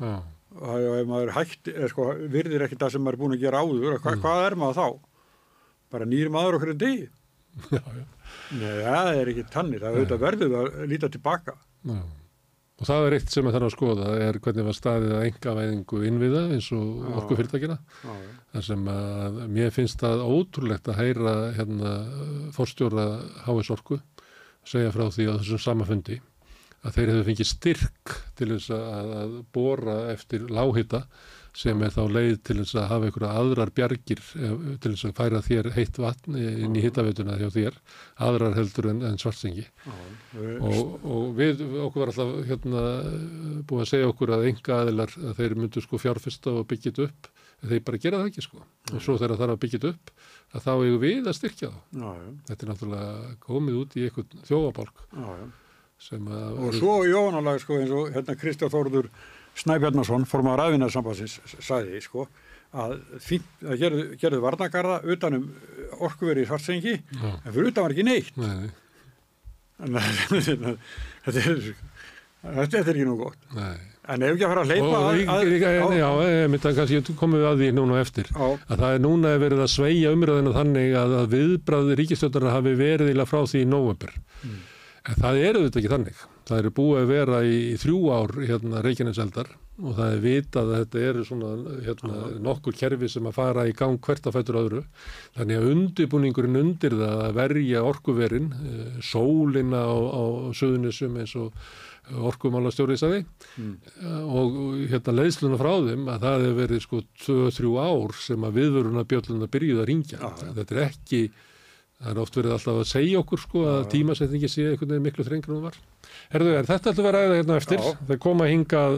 Og ef maður hægt, sko, virðir ekki það sem maður er búin að gera áður, hva, mm. hvað er maður þá? Bara nýjum maður okkur en degi? Já, já. Nei, það er ekki tannir, það auðvitað verður að líta tilbaka. Já. Og það er eitt sem að þarf að skoða, er hvernig var staðið að enga væðingu innviða eins og orku fyrirtækina. Það sem að mér finnst það ótrúlegt að heyra hérna fórstjóra HS Orku segja frá því að þessum samafundi að þeir hefðu fengið styrk til þess að, að bóra eftir láhita sem er þá leið til þess að hafa einhverja aðrar bjargir eh, til þess að færa þér heitt vatn inn í hittaveituna hjá þér, aðrar heldur en, en svartsengi. Og, og við, okkur var alltaf hérna búið að segja okkur að enga aðilar að þeir myndu sko fjárfesta og byggjit upp, þeir bara gera það ekki sko. Og svo þegar það þarf að byggjit upp að þá eigum við að styrkja þá. Þetta er náttúrulega komið út í einhvern þjófabálk og svo í ofanálag sko eins og hérna Kristján Þórður Snæbjarnason formar aðvinarsambansins sagði sko að, fínt, að gerðu, gerðu varnagarða utanum orkuveri í svartsengi en fyrir utan var ekki neitt Nei. en þetta er þetta er ekki nú gott Nei. en ef ekki að fara að leipa að, að, að, Já, ég myndi að kannski komum við að því núna eftir á. að það er núna verið að sveia umröðinu þannig að viðbræði ríkistjóttarna hafi verið frá því í nóvömbur mm. En það eru þetta ekki þannig. Það eru búið að vera í, í þrjú ár hérna Reykjaneseldar og það er vitað að þetta eru svona hérna, nokkur kerfi sem að fara í gang hvert að fættur öðru. Þannig að undirbúningurinn undir það að verja orkuverin, eh, sólina á, á söðunisum eins og orkumála stjórið sæði mm. og hérna leiðsluna frá þeim að það hefur verið sko 2-3 ár sem að viðvöruna bjölluna byrjuð að ringja. Ah, ja. Þetta er ekki Það er oft verið alltaf að segja okkur sko að tímasetningi sé einhvern veginn miklu þrengur en það var. Herðu, er þetta alltaf að ræða hérna eftir? Já. Það koma hingað,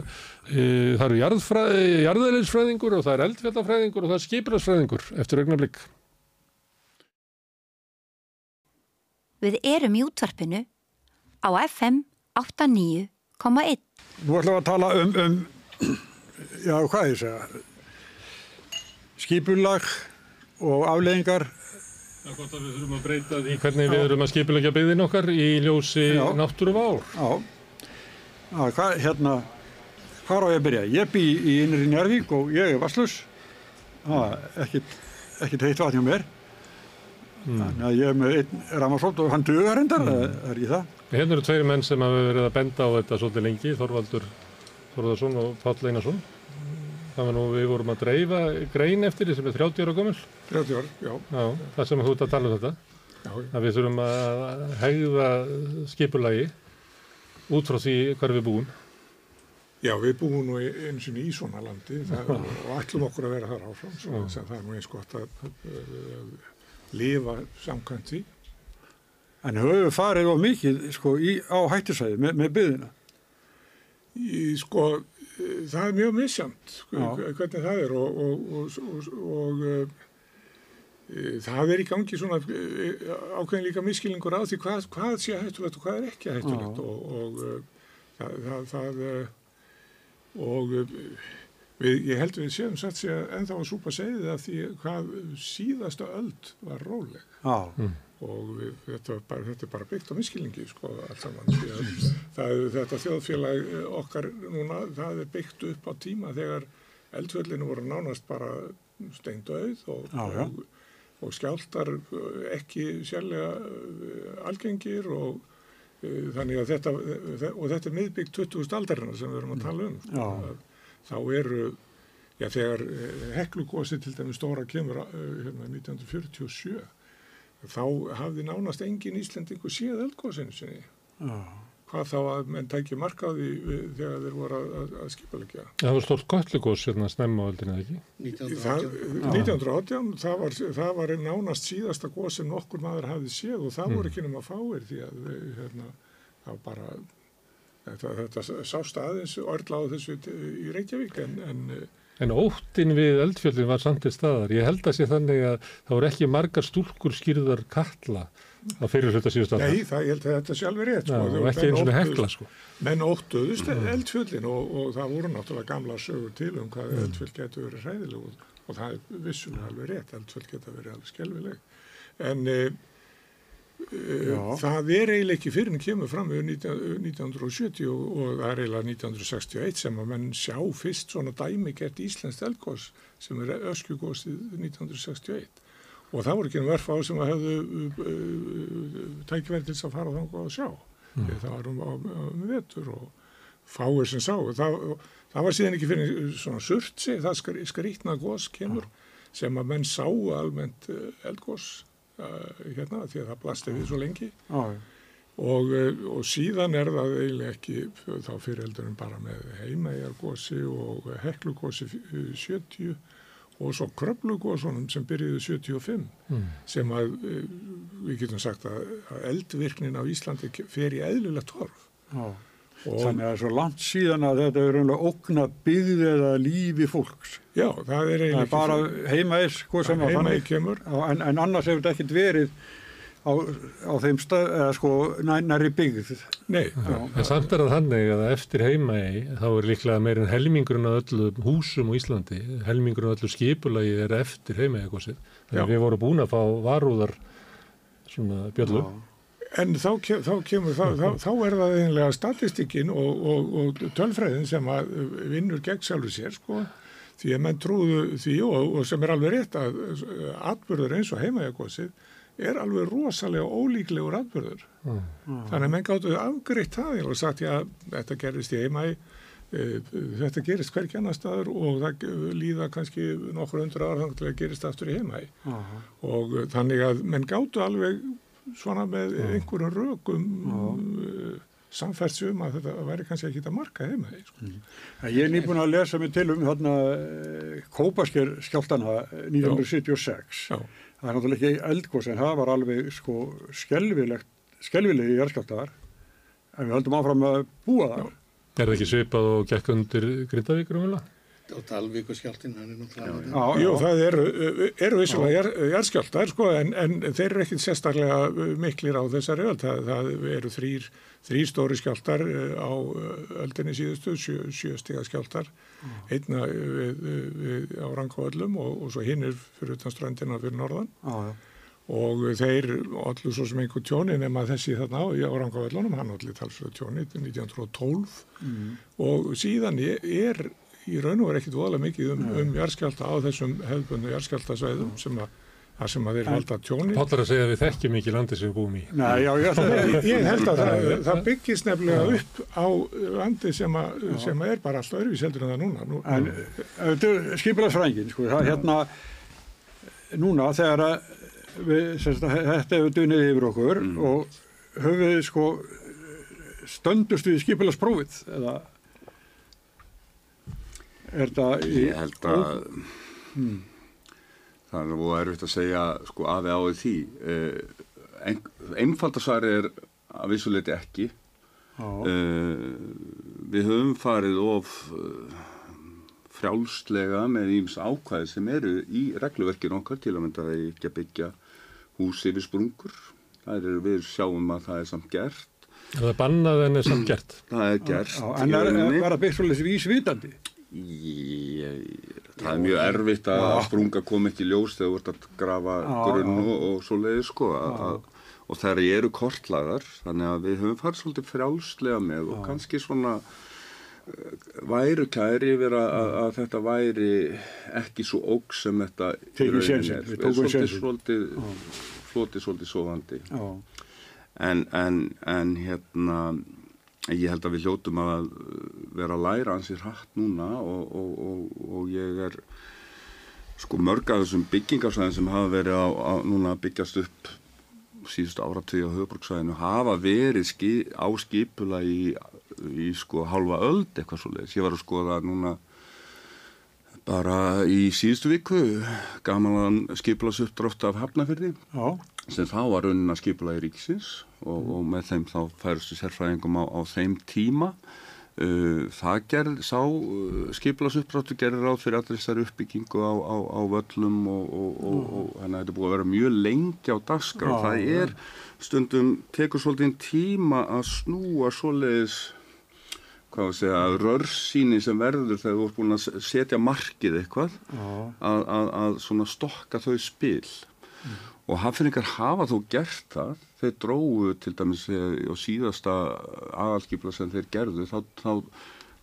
e, það eru jarðæðilegsfræðingur og það er eldfjallafræðingur og það er skipilagsfræðingur eftir augnablík. Við erum í útvarpinu á FM 89,1. Nú ætlum við að tala um, um já hvað ég segja, skipulag og afleggingar Það er gott að við þurfum að breyta því hvernig við þurfum að skipilegja byggðin okkar í ljósi náttúru vár. Já, Já hvað, hérna, hvað á ég að byrja? Ég bý í innri Njárvík og ég er vasslus. Ekkert, ekkert heitt vatn hjá mér. Mm. Þannig að ég er með einn ramarsótt og hann dugar hendar, mm. það er ekki það. Hérna eru tveiri menn sem hafa verið að benda á þetta svolítið lengi, Þorvaldur Þorðarsson og Páll Einarsson. Það var nú, við vorum að dreifa grein eftir því sem er 30 ára gömul. 30 ára, já. Já, það sem þú ert að tala um þetta. Já. Að við þurfum að hegða skipulagi út frá því hver við búum. Já, við búum nú eins og í svona landi það, og ætlum okkur að vera þar áfram. Svo, það er nú eins gott að, að, að lifa samkvæmt því. En höfum við farið á mikið sko, í, á hættisæði með, með byðina? Í, sko, það er mjög missamt hvernig það er og, og, og, og e, það er í gangi svona e, ákveðin líka miskilningur á því hvað, hvað sé hættulegt og hvað er ekki hættulegt og það, það, það og við, ég held við séum satt sér ennþá að súpa segið að því hvað síðasta öld var róleg. Mm. Og við, þetta, er bara, þetta er bara byggt á miskilningi sko allt saman það, þetta þjóðfélag eh, okkar núna það er byggt upp á tíma þegar eldfjöldinu voru nánast bara steindauð og, og, og skjáltar eh, ekki sérlega eh, algengir og þannig að þetta og þetta er miðbyggt 20. aldarinnar sem við erum að tala um. Sko, þá eru Já, þegar heklugósi til dæmi stóra kemur hérna 1947 þá hafði nánast engin Íslandingu séð eldgósinu sinni. Já hvað þá að menn tækja markaði þegar þeir voru að, að, skipalegja. Það var stórt göllugós hérna snemma á öldinu, ekki? 1918. 1918, það var, það var nánast síðasta góð sem nokkur maður hafði séð og það mm. voru ekki nema fáir því að hérna, það bara, þetta, þetta sást aðeins orðláð þessu í Reykjavík en, en En óttin við eldfjöldin var samt í staðar. Ég held að sé þannig að það voru ekki margar stúlkur skýrðar kalla að fyrir hluta síðust að það. Nei, það, ég held að þetta sjálf er rétt. Sko. Já, ekki eins og hekla sko. Menn óttuðust mm. eldfjöldin og, og það voru náttúrulega gamla sögur til um hvað mm. eldfjöld getur verið hræðileg og, og það er vissulega alveg rétt. Eldfjöld getur verið alveg skelvileg. En e, Já. það er eiginlega ekki fyrir en kemur fram við 1970 og, og það er eiginlega 1961 sem að menn sjá fyrst svona dæmi gert Íslands elgós sem er öskjugósið 1961 og það voru ekki einn verf á sem að hefðu uh, uh, tækverð til þess að fara þángu að sjá mm. það var um, um, um vetur og fáir sem sá það, það var síðan ekki fyrir svona surtsi það skrítna gós kemur mm. sem að menn sá almennt elgós hérna því að það blasti við svo lengi ah. og, eh, og síðan er það eiginlega ekki þá fyrireldurum bara með heimajargósi og heklugósi 70 og svo kröplugósunum sem byrjuði 75 mm. sem að eh, við getum sagt að, að eldvirknin á Íslandi fer í eðlulegt horf ah. Þannig að það er svo langt síðan að þetta er raunlega okna byggðið eða lífi fólks. Já, það er eiginlega ekki... Það er bara heimaðis, hvað sem að þannig kemur. En, en annars hefur þetta ekkert verið á, á þeim stað, eða sko næri byggð. Nei. Já, en samt er það þannig að eftir heimaði þá er líklega meirinn helmingurinn af öllu húsum í Íslandi, helmingurinn af öllu skipulagi er eftir heimaði eitthvað sér. Við vorum búin að fá varúðar svona bjöllu. Já en þá, þá kemur þá, þá, þá er það einlega statistikinn og, og, og tölfræðin sem að vinnur gegn sjálfur sér sko því að menn trúðu því og, og sem er alveg rétt að atbyrður eins og heimaðjakosið er alveg rosalega ólíklegur atbyrður mm. þannig að menn gáttu afgriðt það og sagt já þetta gerist í heimægi e, þetta gerist hverkið annar staður og það líða kannski nokkur undur aðra þannig að það gerist aftur í uh -huh. og þannig að menn gáttu alveg svona með Já. einhverjum rökum uh, samfærtsum að þetta væri kannski ekki þetta marka heima því. Sko. Mm. Ég er nýbúin að lesa mig til um hérna eh, Kópasker skjáltana 1976. Já. Það er náttúrulega ekki eldgóðs en það var alveg sko skelvilegt, skelvilegi járskjáltaðar en við höldum áfram að búa það. Er það ekki svipað og gekk undir Grindavíkur umvila? Og Dalvík og skjáltinn hann er náttúrulega Jú, það eru, eru vissulega járskjáltar sko en, en þeir eru ekkit sérstaklega miklir á þessari öll það, það eru þrýr, þrýr stóri skjáltar eh, á eh, öldinni síðustu sjö, sjöstiga skjáltar mm. einna við, við, á Rangavöllum og, og svo hinn er fyrir utan strandina fyrir norðan. Ah, og þeir allir svo sem einhver tjóni nema þessi þarna á Rangavöllunum hann allir talsverð tjóni 1912 mm. og síðan er í raun og verið ekkit voðalega mikið um, um jarðskjálta á þessum hefðbundu jarðskjáltasvæðum sem að það sem að þeir valda tjóni. Pállar að segja að við þekkjum ekki landið sem við búum í. Nei, já, já, það, ég held að það, það byggist nefnilega upp á landið sem, að, sem að er bara alltaf öðruvís heldur en það núna. Nú, en þetta er skipilagsfrængin, sko, það hérna núna þegar að við, semst, þetta hefur dunnið yfir okkur mm. og höfum við sko stöndust við skipilagsprófið eða er það. Ég held að hmm. það er nú erfitt að segja sko aðeins á því eh, ein, einfaldarsari er að vissuleiti ekki eh, við höfum farið of eh, frjálslega með íms ákvæði sem eru í regluverkinu okkar til að mynda að ekki að byggja húsi við sprungur það er við sjáum að það er samt gert Er það bannað en er samt gert? Það er gert. En er það byggt svolítið vísvitandi? Ég, það er mjög erfitt að ja. sprunga kom ekki ljós þegar þú ert að grafa grunn og, og svo leiði sko að, að, og þær eru kortlagar þannig að við höfum farið svolítið frjálslega með og kannski svona uh, væru kæri yfir að, að þetta væri ekki svo óg sem þetta rauninni er. við svolítið svolítið flotið svolítið sovandi en, en, en hérna ég held að við hljótum að vera að læra ansið hratt núna og, og, og, og ég er sko mörg af þessum byggingarsæðin sem hafa verið á, á núna byggjast upp síðustu áratöyu á höfuborgsvæðinu hafa verið ski, á skipula í, í sko halva öld eitthvað svo leiðis. Ég var að skoða núna bara í síðustu viku gaman skipulaðs uppdrátt af Hafnafjörði sem þá var raunin að skipula í ríksins og, og með þeim þá færustu sérfræðingum á, á þeim tíma. Uh, það gerð, sá uh, skipulaðs uppdráttu gerði ráð fyrir allir þessari uppbyggingu á, á, á völlum og, og, og þannig að þetta búið að vera mjög lengi á dagskrá. Það er stundum tekur svolítið tíma að snúa svoleiðis hvað að segja, rörsýni sem verður þegar þú ert búin að setja markið eitthvað að, að, að svona stokka þau spil. Mm. Og hafðingar hafa þó gert það. Þeir dróðu til dæmis á síðasta aðalskipla sem þeir gerðu þá, þá,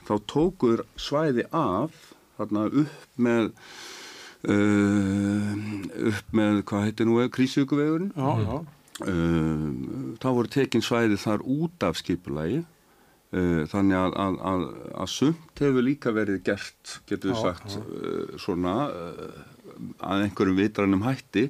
þá tókuður svæði af þarna upp með uh, upp með hvað heitir nú krísjökuvegurinn uh, þá voru tekin svæði þar út af skipulagi. Eh, þannig að, að, að, að sumt hefur líka verið gert, getur við sagt, já. Uh, svona uh, að einhverjum vitrannum hætti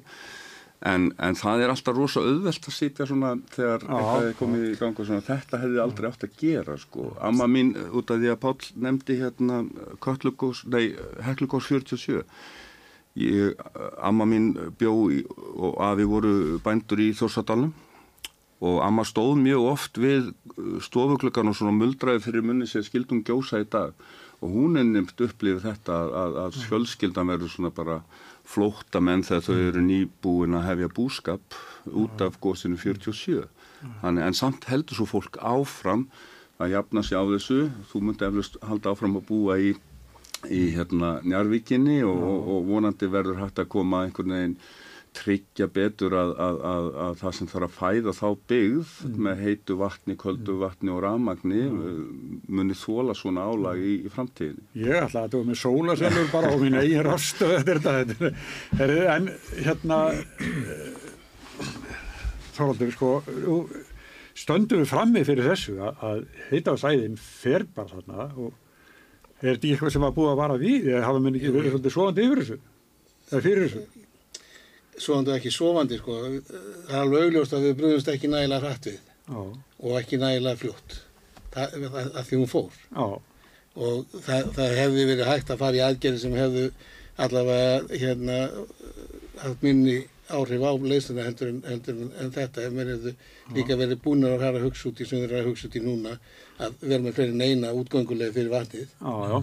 en, en það er alltaf rosa auðvelt að sitja svona þegar já, eitthvað er komið í gang og svona. Þetta hefði aldrei átt að gera sko. Amma mín út af því að Pál nefndi hérna Köllugós, nei Heklugós 47 ég, Amma mín bjó í, og að við voru bændur í Þórsadalum og amma stóð mjög oft við stofuklökan og svona muldraði fyrir munni sem skildum gjósa í dag. Og hún er nefnt upplifið þetta að, að fjölskyldan verður svona bara flótta menn þegar þau eru nýbúin að hefja búskap út af góðsinu 47 Þannig, en samt heldur svo fólk áfram að jafna sig á þessu. Þú myndi eflust halda áfram að búa í, í hérna Njarvíkinni og, og, og vonandi verður hægt að koma einhvern veginn tryggja betur að, að, að, að það sem þarf að fæða þá byggð mm. með heitu vatni, köldu mm. vatni og ramagni mm. muni þóla svona álag í, í framtíðin. Ég ætla að það var með sólaselur bara á mín eigin rastu þetta, þetta, þetta, en hérna þólaldur sko stöndum við frammi fyrir þessu að heita á sæðin fer bara þarna og er þetta eitthvað sem var búið að vara við eða hafa mér ekki verið svolítið svoandi yfir þessu eða fyrir þessu? Svoðandu ekki sofandi sko. það er alveg augljóst að við brúðumst ekki nægilega hrætt við Ó. og ekki nægilega fljótt það, það, það því hún fór Ó. og það, það hefði verið hægt að fara í aðgerði sem hefðu allavega hérna haft minni áhrif á leysuna heldur en, heldur en þetta ef mér hefðu líka verið búin að hæra hugsa út í sem þeir að hugsa út í núna að vera með fleiri neina útgöngulega fyrir vatnið já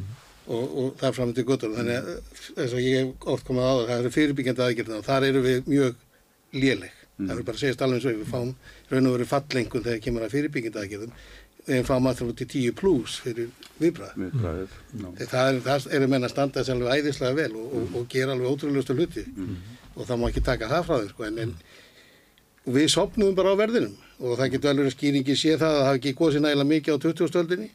og, og það er fram til guttur þannig að þess að ég hef oft komað á það það eru fyrirbyggjandi aðgjörðina og þar eru við mjög léleg mm. það er bara að segja alveg eins og við fáum raun og veru fallengun þegar kemur að fyrirbyggjandi aðgjörðum við fáum alltaf til 10 pluss fyrir viðbræð mm. það er, það er menna að standa þessi alveg æðislega vel og, og, og gera alveg ótrúlega hluti mm. og það má ekki taka það frá þeim sko, en, en við sopnum bara á verðinum og það getur alveg skýringi sé það að það hafi ekki góð sér nægilega mikið á 20.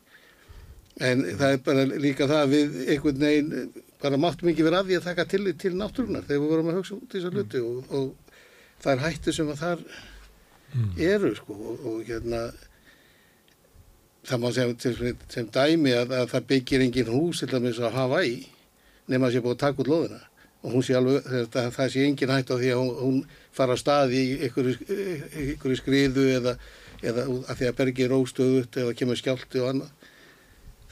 en það er bara líka það að við einhvern veginn bara máttum ekki vera að því að taka til, til náttúrunar þegar við vorum að hugsa út í þessar hluti og, og það er hættu sem að þar mm. eru sko og, og hérna það má segja sem, sem dæmi að, að það byggir engin hús til dæmis hafa í nema að sé búið að taka út loðina og hún sé alveg, það, það sé engin hætt á því að hún, hún fara að staði í einhverju skriðu eða, eða að því að bergi róstöðut eða kemur skjálti og annað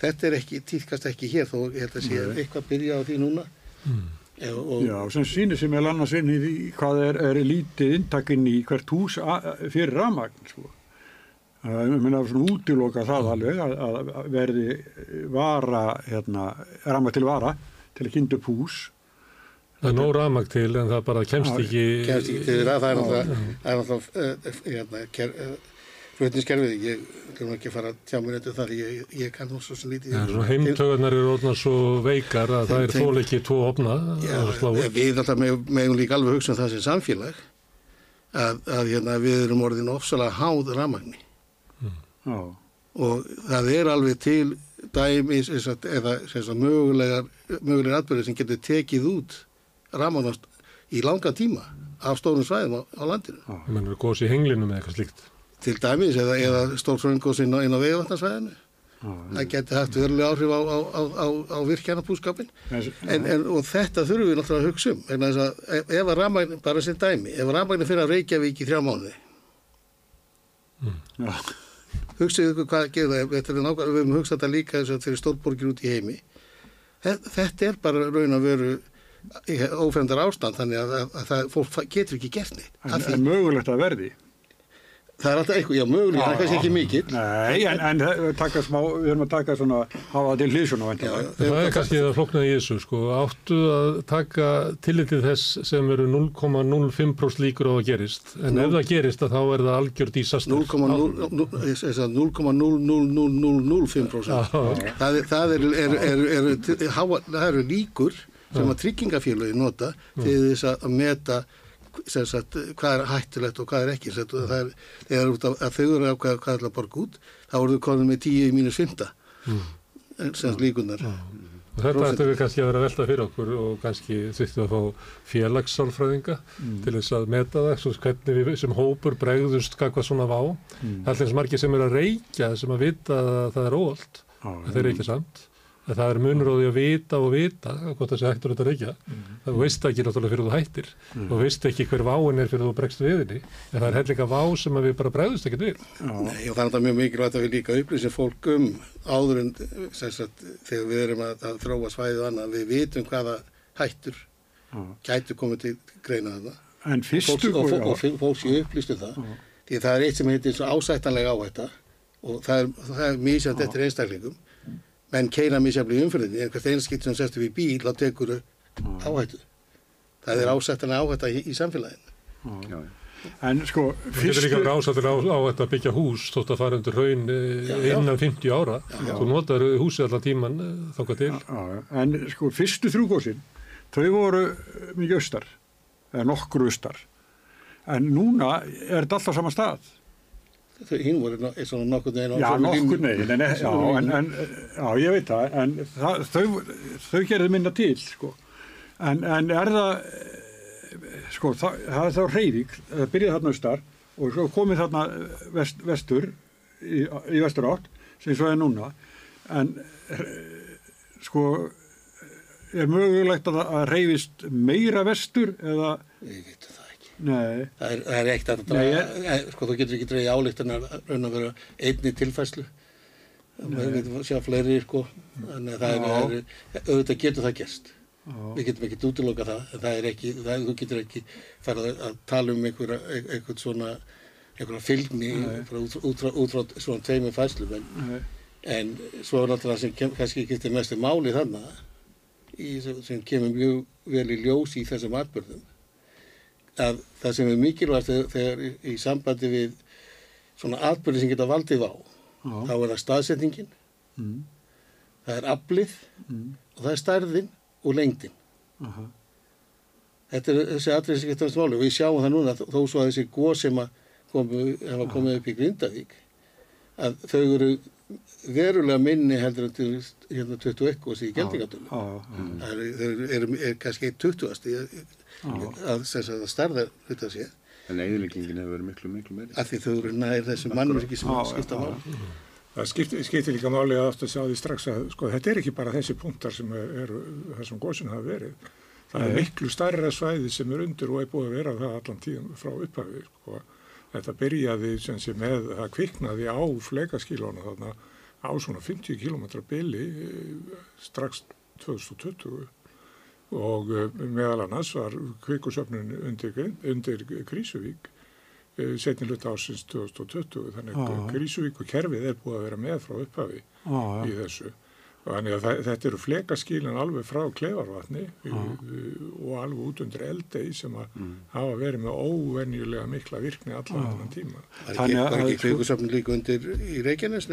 þetta er ekki, týðkast ekki hér þó ég held að sé Nei. eitthvað að byrja á því núna mm. Eða, og, Já, sem sýnir sem er annars inn í hvað er, er lítið intakinn í hvert hús fyrir ramagn sko. ég minna að svona útiloka það alveg að, að verði vara hérna, ramagn til vara til að kynna upp hús Það er nóg ramagn til en það bara kemst ekki kemst ekki til það, það er náttúrulega eh, hérna, flutniskerfið, ég glem ekki að fara að tjá mér eitthvað þar, ég, ég kann þú svo sem lítið. Ja, heimtögunar eru orðna svo veikar að það er þól ekki tvo opna já, að slá upp. Við alltaf meðum líka alveg hugsa um það sem samfélag að, að hérna, við erum orðin ofsalega háð ramagni mm. og það er alveg til dæmis eða mögulegar mögulegar atbyrðir sem getur tekið út ramagnast í langa tíma af stórum svæðum á, á landinu. Það mennur góðs í henglinum eða eitthvað slíkt. Til dæmis eða, eða stórfröngos inn á, á veiðvatnarsvæðinu. Það getur haft verulega áhrif á, á, á, á, á virkjarnabúskapin en, en, og þetta þurfum við náttúrulega að hugsa um vegna þess að ef, ef að rafmagnin, bara sem dæmi, ef rafmagnin fyrir að Reykjavík í þrjá mánuði Já. hugsaðu ykkur hvað gerir það, þetta er nákvæmlega, við höfum hugsað þetta líka þess að fyrir stórborgir út í heimi þetta, er bara raun að veru ófremdar ástand þannig að, að, að það, fólk getur ekki gert neitt En, en mögulegt að verði. Það er alltaf eitthvað, já mögulega, það er kannski ekki mikill Nei, en, en það- taka smá, við erum að taka svona, hafa það til hlýsuna, Já. Það er kannski það flóknaði í þessu sko. Áttu að taka tillitið þess sem eru 0,05% líkur á að gerist. En ef það gerist að þá er það algjör dísastur. 0,00005% það, er- það eru er, er, er, er, líkur sem að tryggingafélagi nota til þess að meta sagt, hvað er hættulegt og hvað er ekki. Sem sagt, og það er, þegar út af, að þau eru að hvað, er að borga út þá eru þau komin með 10 í mínus 5 sem sagt líkunar Og Þetta ættum við kannski að vera að velta fyrir okkur og kannski þurftum að fá félagssálfræðinga til þess að meta það, svo hvernig við sem hópur bregðust hvað svona vá. Það er allins margir sem eru að reykja sem að vita að það er óvald, Já, en þeir reykja samt. En það er munur á því að vita og vita hvort það sé hættur þetta að reykja. Það þú veist ekki náttúrulega fyrir þú hættir. Þú veist ekki hver váin er fyrir þú bregst við henni. En það er hellinga vá sem að við bara bregðust ekkert við. Nei, og það er þetta mjög mikilvægt að við líka upplýsum fólk um áður en sem sagt, þegar við erum að, að þróa svæðið og annað, við vitum hvaða hættur Já. gætu komið til greina þarna En fyrstu, og, og, og fólk- fólk sé upplýst um það því að það er eitt sem heitir svo ásættanlega áhætta og það er, það er menn keira mísjöfli umfyrðinni en hvert einskipt sem sestur við bíl þá tekur áhættu það er ásættanlega áhætta í, í samfélaginu Já, en sko, líka fyrstu, verið ásættur á, á þetta að byggja hús þótt að fara undir raun Já, já. innan 50 ára. Þú notar húsið allan tíman þáka til. já, já, en sko, fyrstu þrjú gósin, þau voru eh, mikið austar, eða nokkur austar. En núna er þetta alltaf sama stað. Hinn voru svona nokkur neginn Já, nokkur neginn, en, já, en, en, já, ég veit það, en það, þau, þau gerðu minna til, sko. En, en er það, sko, það, það er þá reyðík, það byrjaði þarna austar og svo komið þarna vest, vestur, í, í vestur átt, sem svo er núna, en sko, er mögulegt að það reyfist meira vestur eða, Ég veit það. Nei, Það er, það er eitt að draga, sko þú getur ekki dreigja álíktanar raun að vera einni tilfæslu. Við veitum að sjá fleiri, sko, að það er, auðvitað getur það gerst. já, Við getum ekki útiloka það, en það er ekki, það, þú getur ekki farið að- að tala um einhverja, einhvern svona, einhverja fylgni út, frá, svona tveimur fæslum, en, en svo er náttúrulega sem kem, kannski til mestu máli þannig, í, sem, sem kemur mjög vel í ljós í þessum atbyrðum, að það sem er mikilvægt þegar, þegar í, í sambandi við svona atbyrði sem geta valdið á, þá já, er það staðsetningin, mm, það er aflið mm, og það er stærðin og lengdin. aha, Þetta er þessi atrið sem getur máli og við sjáum það núna þó svo að þessi góð sem komu, hafa komið upp í Grindavík að þau eru verulega minni heldur en til hérna 21 góðs í Geldingatölu. já, já, Það eru, eru, eru, er kannski 20 að, sem sagt að starða hluta sér En eðlingin hefur verið miklu, miklu meiri. af því þau eru nær þessum mannverki sem Já, skipta já, máli. Það skiptir, skiptir líka máli að aftur sjá því strax að sko, þetta er ekki bara þessi punktar sem eru þessum góðsinn hafa verið. Það er miklu stærra svæði sem er undir og er búið að vera það allan tíðan frá upphafi. Sko. Þetta byrjaði sem sé með að kviknaði á fleikaskílónu þarna á svona 50 km bili eh, strax 2020 og eh, meðal annars var kvikusöfnun undir, undir Krísuvík setni hluta ásins 2020 þannig að. Krísuvík og kerfið er búið að vera með frá upphafi já, í já, þessu þannig að það, þetta eru flekaskílin alveg frá kleifarvatni og alveg út undir eldei sem að hafa verið með óvenjulega mikla virkni allan tíma. Það er ekki, Þannig að- var ekki sko- kveikusöfn líka undir í Reykjanes?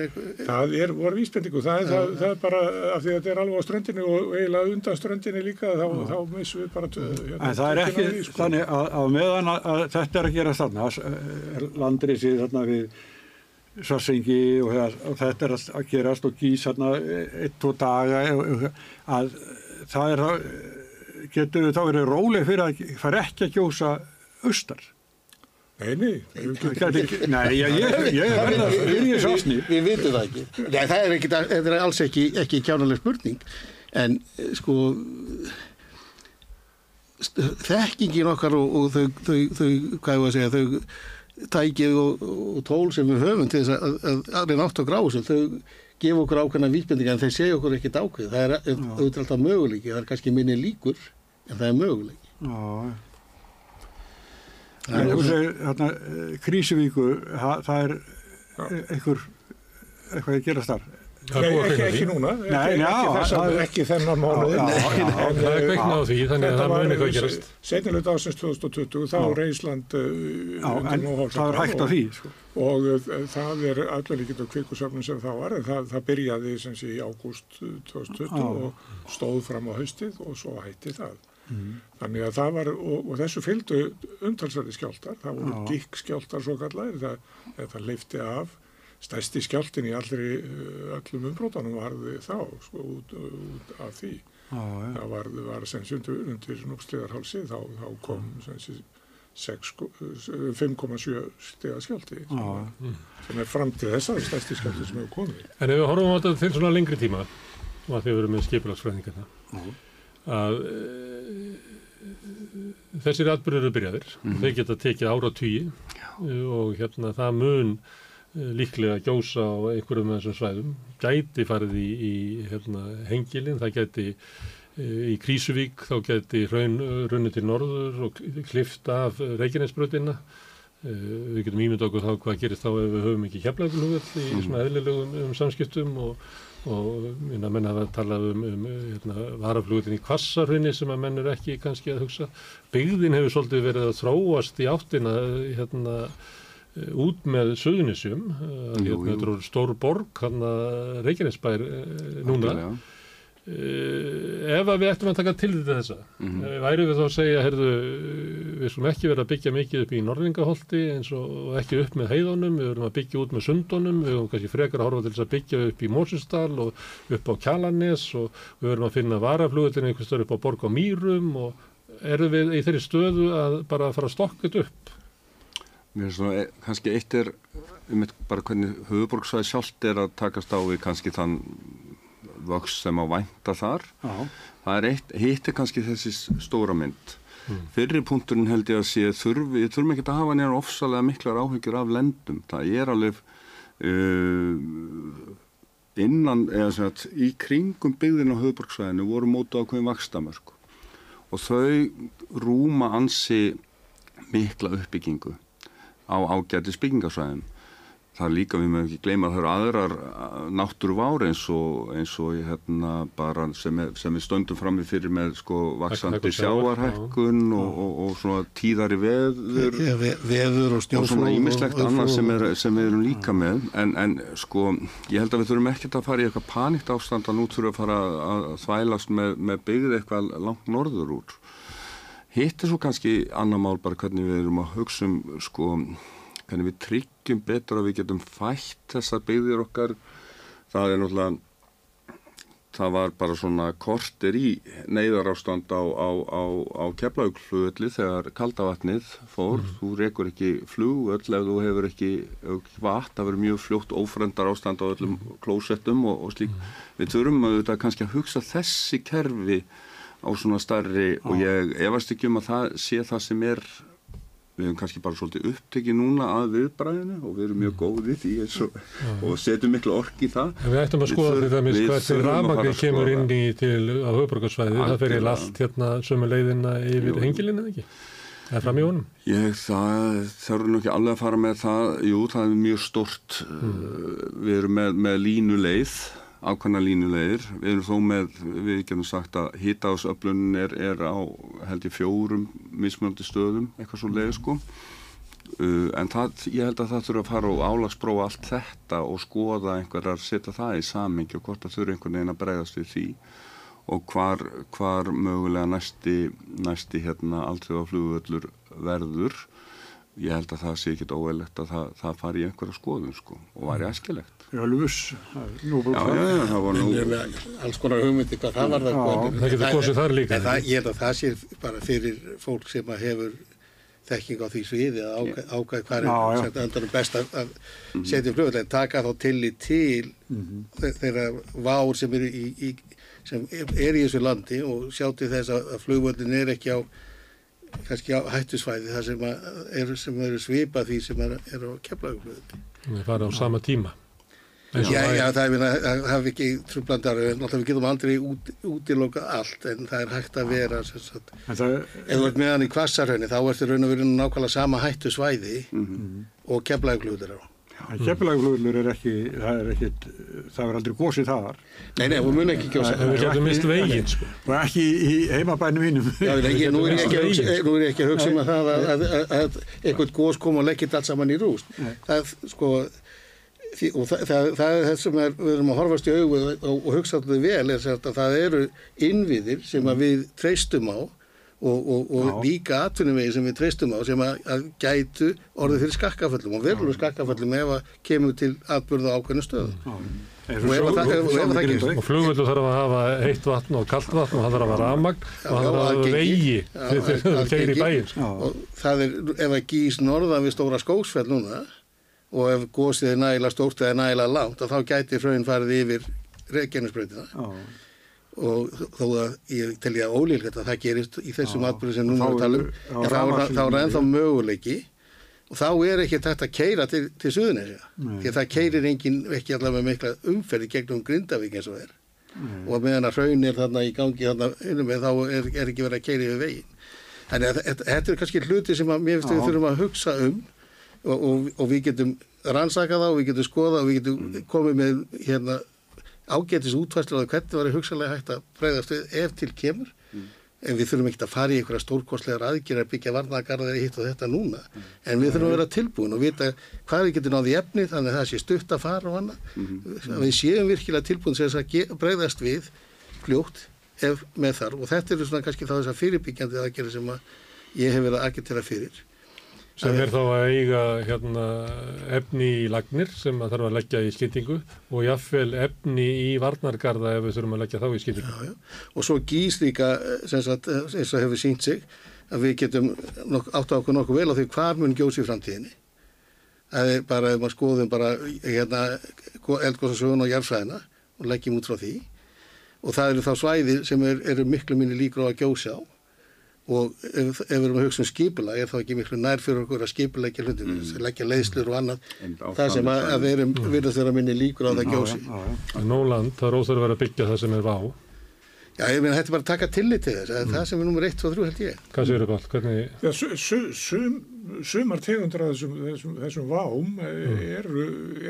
Það er, voru vísbendingu, það er, það, það er bara af því að þetta er alveg á ströndinni og eiginlega undan ströndinni líka þá, þá missum við bara hérna, En það er ekki sko. þannig að, að meðan að, að þetta er að gera þarna, er landrisið þarna við Svarsengi og, og þetta er að, gerast og gís þarna eitt, tvo daga að það er að getur þá verið róleg fyrir að fara ekki að gjósa austar. Nei, nei. Nei, ég, ég, ég er verið að byrja svo ásni. Við vitum það ekki. Nei, það er, ekki, það er alls ekki, ekki kjánuleg spurning. En eh, sko, þekkingin okkar og, og þau, þau, þau, hvað ég var að segja, þau tækið og, og tól sem við höfum til þess að, að, að reyna átt á grásu, þau gefa okkur ákveðna vísbendinga en þeir segja okkur ekkert ákveð. Það er auðvitað alltaf möguleiki, það er kannski minni líkur en það er möguleiki. Já, þú segir, þarna, eh, Krísuvíku, það, það er einhver, eitthvað að gerast þar. Nei, ekki, ekki núna, ekki, Nei, ekki, þessa, það- ekki þennan mánuð. Já, já, já, það er kveiknað á því, þannig að það muni eitthvað gerast. Setnilega ásins 2020, þá er Ísland uh, Já, en það er hægt á því, sko. Og uh, það er allir líkit á kvikusöfnum sem það var, en það, það byrjaði sem sé í ágúst 2020 Já. og stóð fram á haustið og svo hætti það. Mm. Þannig að það var, og, og þessu fylgdu umtalsverði skjáltar, það voru Já. gikk skjáltar svo kallar, það, það leifti af, stærsti skjáltin í allri, uh, öllum umbrótanum varði þá, sko, út, út af því. Já, já. Það var, var sem sé undir, núpsliðarhálsi, þá, þá kom sem sé 6 5,7 stiga skjálti sem, Já. er- sem er fram til þess að stærsti skjálti sem hefur komið. En ef við horfum á þetta til svona lengri tíma og að því við erum með skipulagsfræðingarna að e, þessir atbyrður eru byrjaðir þeir geta tekið ára tugi og hérna það mun e, líklega gjósa á einhverjum af þessum svæðum. Gæti farið í, í hérna, hengilin, það gæti e, í Krísuvík þá gæti raun, runni til norður og klift af Reykjanesbröðina við getum ímynd okkur þá hvað gerist þá ef við höfum ekki keflaugulhugall í svona eðlilegum um samskiptum og, og minna menn hafa talað um, um hérna, varaflugutin í kvassarhunni sem að menn er ekki kannski að hugsa. Byggðin hefur svolítið verið að þróast í áttina hérna út með Suðunisjum hérna, þetta eru stór borg hann að Reykjanesbær eh, núna Algjörlega. Uh, ef að við ættum að taka til þetta þessa mm. -hmm. væri við þá að segja herðu, við skulum ekki vera að byggja mikið upp í Norðingaholti eins og ekki upp með heiðunum, við verum að byggja út með sundunum, við verum kannski frekar að horfa til þess að byggja upp í Mósusdal og upp á Kjalanes og við verum að finna varaflugutin einhvers stöður upp á Borg á Mýrum og erum við í þeirri stöðu að bara fara að stokka þetta upp Mér er svona, e- kannski eitt er um bara hvernig höfuborgsvæði sjálft er að takast á við kannski þann vöxt sem á vænta þar. Já. Það er eitt, hitt er kannski þessi stóra mynd. Fyrri punkturinn held ég að sé þurfi, ég þurfum ekki að hafa nýjan ofsalega miklar áhyggjur af lendum. Það er alveg uh, innan, eða sem sagt, í kringum byggðin á höfuborgsvæðinu voru mótu ákveðin vakstamörk og þau rúma ansi mikla uppbyggingu á ágætis byggingarsvæðum. Það er líka, við mögum ekki gleyma að það eru aðrar náttúruvár eins og, eins og hérna bara sem, er, sem við stöndum frammi fyrir með sko vaksandi sjávarhækkun og, og, og svona tíðari veður Ja, ve veður og svona ímislegt annað sem, er, sem við erum líka með. En, en sko, ég held að við þurfum ekkert að fara í eitthvað panikt ástand að nú þurfum við að fara að, að þvælast með, með byggð eitthvað langt norður úr hitt er svo kannski annar mál bara hvernig við erum að hugsa um sko, hvernig við tryggjum betur að við getum fætt þessar byggðir okkar. Það er náttúrulega það var bara svona kortir í neyðarástand á, á, á, á keflaugflugulli þegar kaldavatnið fór, þú rekur ekki flugöll ef þú hefur ekki, vatn, það verður mjög fljótt ófrendar ástand á öllum klósettum og, og slík. Við þurfum að þetta kannski að hugsa þessi kerfi á svona starri og ég efast ekki um að það sé það sem er. Við hefum kannski bara svolítið upptekið núna að viðbræðinu og við erum mjög góðið því eins og, setjum miklu ork í það. En við ættum að skoða þurf- til dæmis við hvert þurfum að fara rafmagnir að kemur inn í til á höfuborgarsvæði, það fer Algjörlega. allt hérna sömu leiðina yfir Jú. hengilin eða ekki? Það er fram í honum. Ég, það þarf nú ekki alveg að fara með það, jú, það er mjög stort, uh, við erum með, með línuleið, ákvæmna línuleiðir, við erum þó með, við getum sagt að hitaðsöflunin er, er á, held ég, fjórum mismunandi stöðum, eitthvað svo leið, sko. Uh, en það, ég held að það þurfa að fara og álagsbróa allt þetta og skoða einhverjar, setja það í samingi og hvort það þurfa einhvern veginn að bregðast við því og hvar, hvar mögulega næsti, næsti hérna alltjóðaflugvöllur verður. Ég held að það sé ekkit óeilegt að það, það fari í einhverja skoðun sko og væri æskilegt Við erum með alls konar hugmyndi hvað það var Já, það getur kosið þar líka. En það, ég held að það sé bara fyrir fólk sem að hefur þekking á því sviði að ákvæða ákvæ hvað er endanum best að, mhm. setja fljóðlega, taka þá tillit til mm -hmm. þeirra vár sem er í, í, sem er í þessu landi og sjá til þess að flugvöldin er ekki á kannski á hættusvæði það sem, er, sem eru svipa því sem er, er á keflaguflöðinni. Það fara á sama tíma. Já, já, það hefur ekki trúblandar, náttúrulega við getum aldrei út, útiloka allt en það er hægt að vera sagt, það, ef þú ert meðan í kvassarhönni þá ertu raun og verið nákvæmlega sama hættu svæði mm -hmm. og keflaguflöður á. Keflaguflöður er ekki, það er ekki, það er aldrei gósið þar. Nei, nei, hún mun ekki gjósa. Það er getur mist veginn, sko. Og ekki í heimabænum mínum. Já, ekki, nú er ég ekki, nú er ég ekki að hugsa um að það að, að, að, að eitthvað gós kom og leggit allt saman í rúst. Það, sko, og það, það, það er það sem er, við erum að horfast í augu og, og hugsa þetta vel er að það eru innviðir sem við treystum á og, og, og líka atvinnumvegi sem við treystum á sem að, að gætu orðið fyrir skakkaföllum og verður skakkaföllum ef að kemur til atbyrða ákveðinu stöðu. Og flugvöldu þarf að hafa heitt vatn og kallt vatn og það þarf að hafa ramagn og það þarf að hafa vegi þegar það kegir í bæin. Og það er ef að gís norðan við stóra skóksfell núna og ef gósið er nægilega stórt eða nægilega langt þá gæti hraun farið yfir reikjarnisbreytina oh. og þó að ég telja ólíklegt að það gerist í þessum oh. atbyrðu sem núna er að tala um þá er það ennþá möguleiki. Og þá er ekki þetta að keira til, til Suðunisja því að það keirir engin ekki allavega mikla umferði gegnum Grindavík eins og er. Nei. og meðan að hraun er þarna í gangi þarna þá er, er ekki verið að keira yfir veginn. Þannig að þetta er kannski hluti sem að mér finnst við þurfum að hugsa um og, og, og við getum rannsaka það og við getum skoða og við getum mm. komið með hérna, ágætis útværslu á hvernig var það hugsanlega hægt að breyðast við ef til kemur mm. en við þurfum ekki að fara í einhverja stórkostlegar aðgjör að byggja varnagarðar í hitt og þetta núna mm. en við þurfum að vera tilbúin og vita hvað við getum náði efni þannig að það sé stutt að fara og annað mm. við séum virkilega tilbúin sem þess að breyðast við fljótt ef með þar og þetta eru svona kannski þá þess að fyrirbyggjandi aðgjör sem að ég hef verið að agitera fyrir sem er þá að eiga hérna, efni í lagnir sem að þarf að leggja í skyttingu og jáfnvel efni í varnargarða ef við þurfum að leggja þá í skyttingu. Já, já. Og svo gís líka, sem sagt, eins og hefur sínt sig, að við getum átt á okkur nokkuð vel á því hvað mun gjósi í framtíðinni. Það er bara, ef maður skoðum bara hérna, eldgóðsasögun og jærfræðina og leggjum út frá því og það eru þá svæðir sem er, eru miklu minni líkur á að gjósi á og ef, ef við erum að hugsa um skipula er þá ekki miklu nær fyrir okkur að skipula ekki hlutin, mm. leggja leiðslur og annað það sem að, að við erum mm. virðast þeirra minni líkur á það gjósi Nóland, það er óþur að vera að byggja það sem er vá Já, ég meina, þetta er bara að taka tillit til þess mm. það sem er nummer 1, 2, 3 held ég Hvað séu þetta gott? Hvernig... Já, su, su, sum, sumar tegundur af þessum, þessum, þessum vám mm. er,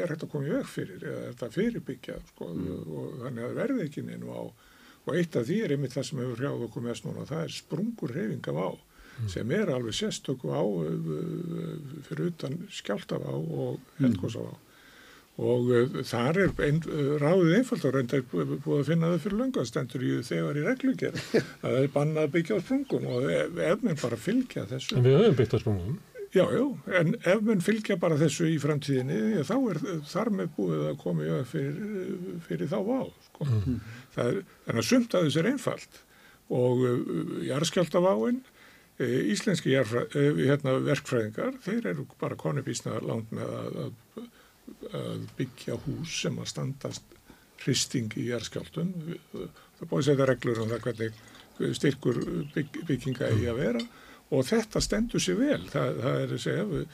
er hægt að koma í veg fyrir eða þetta fyrirbyggja sko, mm. og þannig að verði ekki neina á og eitt af því er einmitt það sem hefur hrjáð okkur mest núna það er sprungur reyfing af á mm. sem er alveg sérstöku á fyrir utan skjáltaf á og heldgós af á og þar er ein, ráðið einfalt og reyndar búið að finna það fyrir löngu að stendur í þegar í reglugjör að það er bannað að byggja á sprungum og ef, ef menn bara fylgja þessu En við höfum byggt á sprungum Já, já, en ef menn fylgja bara þessu í framtíðinni þá er þar með búið að koma fyrir, fyrir þá á sko. Mm. Er, þannig að sumt að þessu er einfalt og uh, jarðskjáltaváinn, uh, íslenski jarfra, uh, hérna, verkfræðingar, þeir eru bara konubísna langt með að, að, að byggja hús sem að standast hristing í jarðskjáltum. Það að setja reglur um það hvernig styrkur bygg, bygginga eigi að vera og þetta stendur sér vel. Það, það er að segja,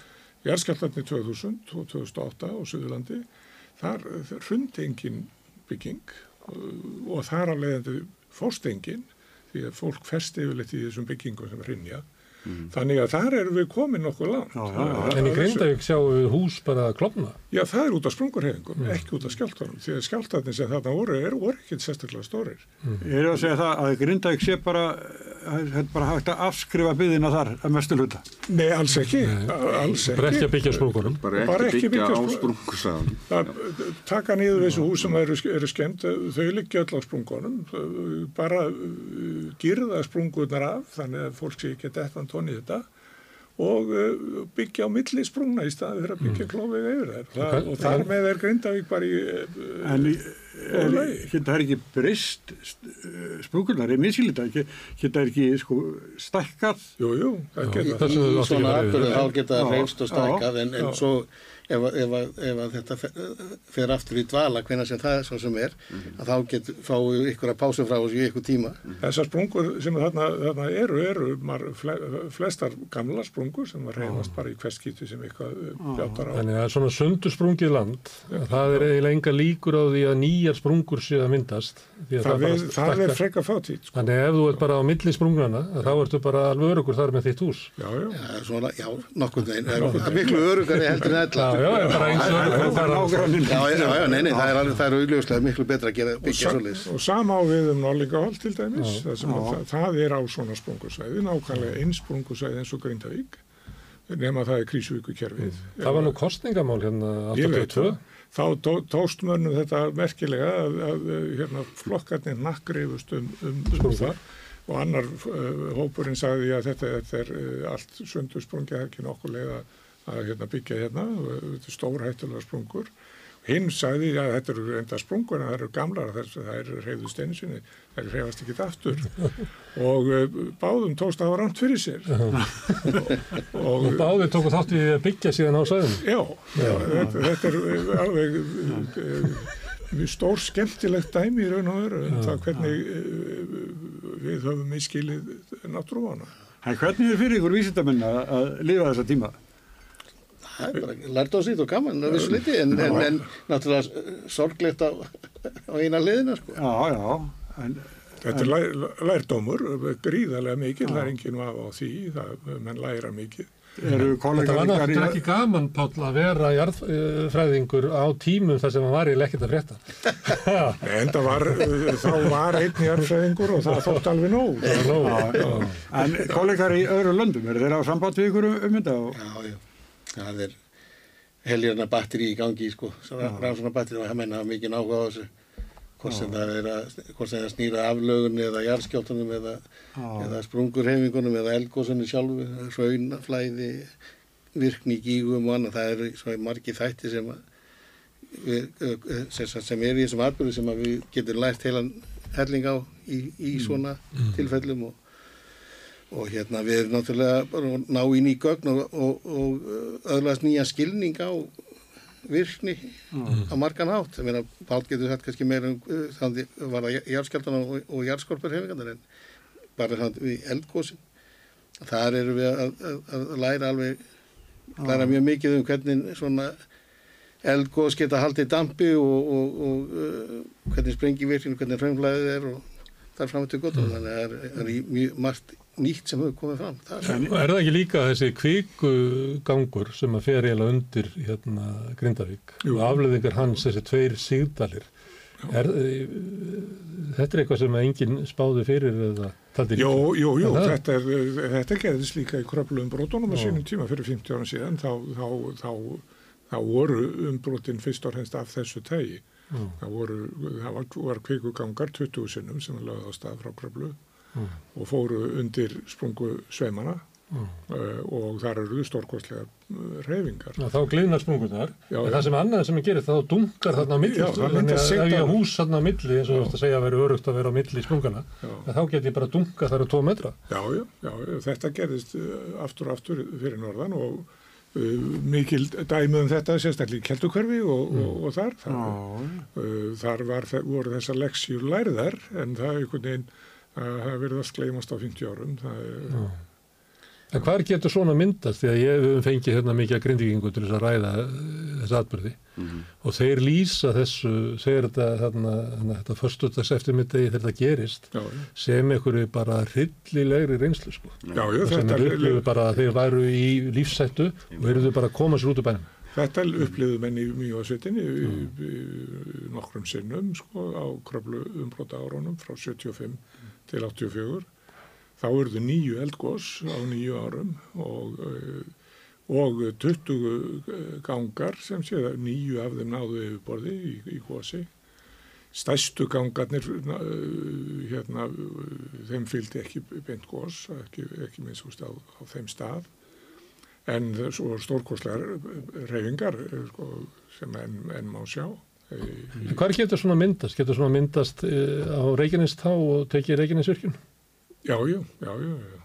jarðskjáltarni 2000 og 2008 á Suðurlandi, þar hrundi engin bygging og þar að leiðandi fórstengin því að fólk festi yfirleitt í þessum byggingum sem rinja Mm. Þannig að þar erum við komin nokkuð langt. Já, já, já. En í Grindavík sjáum við hús bara að klopna? Já, það er út af sprungurhefingum, mm. ekki út af skjáltanum. Því að skjáltanir sem þarna voru er voru ekkert sérstaklega stórir. Mm. Ég er að segja það að Grindavík sé bara, bara hægt að afskrifa byggðina þar að mestu hluta. Nei, alls ekki. Nei. Alls ekki. Bara ekki að byggja sprungurum. Bara ekki, bara ekki byggja á sprungursaðan. Taka niður þessu hús sem eru, eru skemmt, þau liggja öll á sprungunum. Bara uh, girða sprungurnar af, þannig að fólk sé ekki þetta tóni þetta og uh, byggja á milli sprungna í staði fyrir að byggja mm. klófið yfir þær. Þa, og þar með er Grindavík bara í uh, En geta það ekki brist sprungunar er misilita geta það ekki sko stækkað? Jú, jú, það geta Í svona atbyrðu þá geta það reyfst og stækkað en, en svo ef, ef, ef þetta fer aftur í dvala hvena sem það er svo sem er mm -hmm. að þá getur fáu ykkur að pása frá þessu í ykkur tíma. Mm -hmm. Þessar sprungur sem þarna, þarna eru, eru mar, flestar gamla sprungur sem var reyðast bara í hverskýtu sem eitthvað bjátar á. Þannig að svona sundu sprungið land, ja, það er eiginlega enga líkur á því að nýjar sprungur séu að myndast. Að það, það, við, það er freka fátíð. Sko. Þannig ef þú ert bara á milli sprungrana, þá ertu bara alveg örugur þar með þitt hús. Já, já. Já, svona, já nokkur veginn. Miklu örugari heldur en. Já, já, bara eins og það er nágranninn. Já, já, já, nei, nei, það er alveg, það er augljóslega miklu betra að gera byggja svolítið. Og sama á við um Norlingahald til dæmis, það, það, það er á svona sprungusæði, nákvæmlega einn sprungusæði eins og Grindavík, nema það er krísuvíkukerfið. Það var nú kostningamál hérna 82. Þá tó, tóst mönnum þetta merkilega að, að hérna, flokkarnir nakkreifust um, um, um það og annar uh, hópurinn sagði að þetta, þetta er uh, allt sundusprungi, það er ekki nokkuð leið að að hérna, byggja hérna, þetta er stór hættulega sprungur. Hinn sagði að þetta eru enda sprungur en það eru gamlar að það eru reyðust einu sinni, það eru reyðast ekki aftur og uh, báðum tókst að hafa ramt fyrir sér. og, og, og báðum tóku þátt við að byggja síðan á sæðum? Já, já þetta, þetta er alveg uh, stór skemmtilegt dæmi í raun og öru um það hvernig uh, við höfum miskilið náttúruvana. Hvernig er fyrir ykkur vísindamenn að lifa þessa tíma? Það er bara lært á síðan og gaman að vissu liti en, en, en náttúrulega sorglegt á, á eina liðina sko. Já, já. En, Þetta er læ, lærdómur, gríðarlega mikið, það er enginn var á því, það, menn læra mikið. Þetta var náttúrulega ekki gaman Páll að vera jarðfræðingur á tímum þar sem hann var í lekkit að frétta en það var þá var einn jarðfræðingur og það þótt alveg nóg já, já. en kollegar í öðru löndum er þeir á samband við ykkur um þetta? Já, já það er helgjörna batteri í gangi sko, rannsóna batteri og það menna mikið náhuga á þessu. Hvort sem það er að, það snýra aflögun eða jarðskjáltunum eða, eða sprungurhefingunum eða elgósunni sjálfu, raunaflæði virkni í gígum og annað. Það eru svo margi þætti sem við, sem er í þessum atbyrðu sem við getum lært heilan helling á í, í mm. svona mm. tilfellum og og hérna við erum náttúrulega ná í gögn og, og, og uh, öðlast nýja skilning á virkni mm. á margan hátt. Ég meina, Pál getur þetta kannski meira um þannig var það járskjaldana og, og járskorpar hefingarnar en bara þannig við eldgósin þar eru við að, að, að læra alveg læra mjög mikið um hvernig svona eldgós geta haldið dampi og uh, hvernig sprengi virkni, hvernig fröngflæðið er og það er framötu gott og þannig að það er mjög margt nýtt sem hefur komið fram. Það er, er það ekki líka þessi kvíkugangur sem að fer eiginlega undir hérna Grindavík Jú. og afleðingar hans þessi tveir síðdalir er, eh, þetta er eitthvað sem enginn spáði fyrir eða taldi líka? Jú, jú, jú, þetta, er, þetta gerðist líka í kröfluðum brotunum á sínum tíma fyrir 50 ára síðan þá, þá, þá, þá voru umbrotin fyrst og hrenst af þessu tægi. Það voru, það var, var kvíkugangar 20 sinnum sem lögði á stað frá kröfluð mm. og fóru undir sprungu sveimana mm. uh, og þar eru stórkostlega uh, reyfingar. Já, þá glýðnar sprungunar, en það sem annað sem gerir þá dunkar þarna á milli, þannig að ef ég hús þarna á milli, eins og þú veist að segja að vera örugt að vera á milli í sprungana, þá get ég bara dunka þar á tvo metra. Já, já, já, þetta gerist uh, aftur og aftur fyrir norðan og Uh, mikil dæmi um þetta sérstaklega í Keltukverfi og, mm. og, og þar þar, uh, þar var, voru þessar leksjur lærðar en það er einhvern veginn það hefur verið að skleimast á 50 árum er... En hvað getur svona myndast? Því að ég hef fengið hérna mikið að grindvikingu til þess að ræða eh, þessu atbyrði mm -hmm. og þeir lýsa þessu segir þetta þarna, þetta förstutags eftirmittegi þegar þetta gerist já, já. sem einhverju bara rillilegri reynslu sko. Já, sem er upplifið bara að þeir væru í lífsættu og eruðu bara að koma sér út úr bænum. Þetta upplifðu menni mjög á setjunni nokkrum sinnum sko á kröflu umbróta árunum frá 75 til 84 þá eruðu nýju eldgós á nýju árum og, eh, og 20 gangar sem séða nýju af þeim náðu yfirborði í, í gósi stæstu gangarnir eh, hérna, þeim fylgdi ekki beint gós ekki, ekki minnst á, á þeim stað. En svo stórkoslegar reyfingar eh, sko, sem enn en má sjá Hvað getur svona myndast? Getur svona myndast uh, á Reykjanestá og tekið Reykjanesvirkjun? Já, já, já, já, já.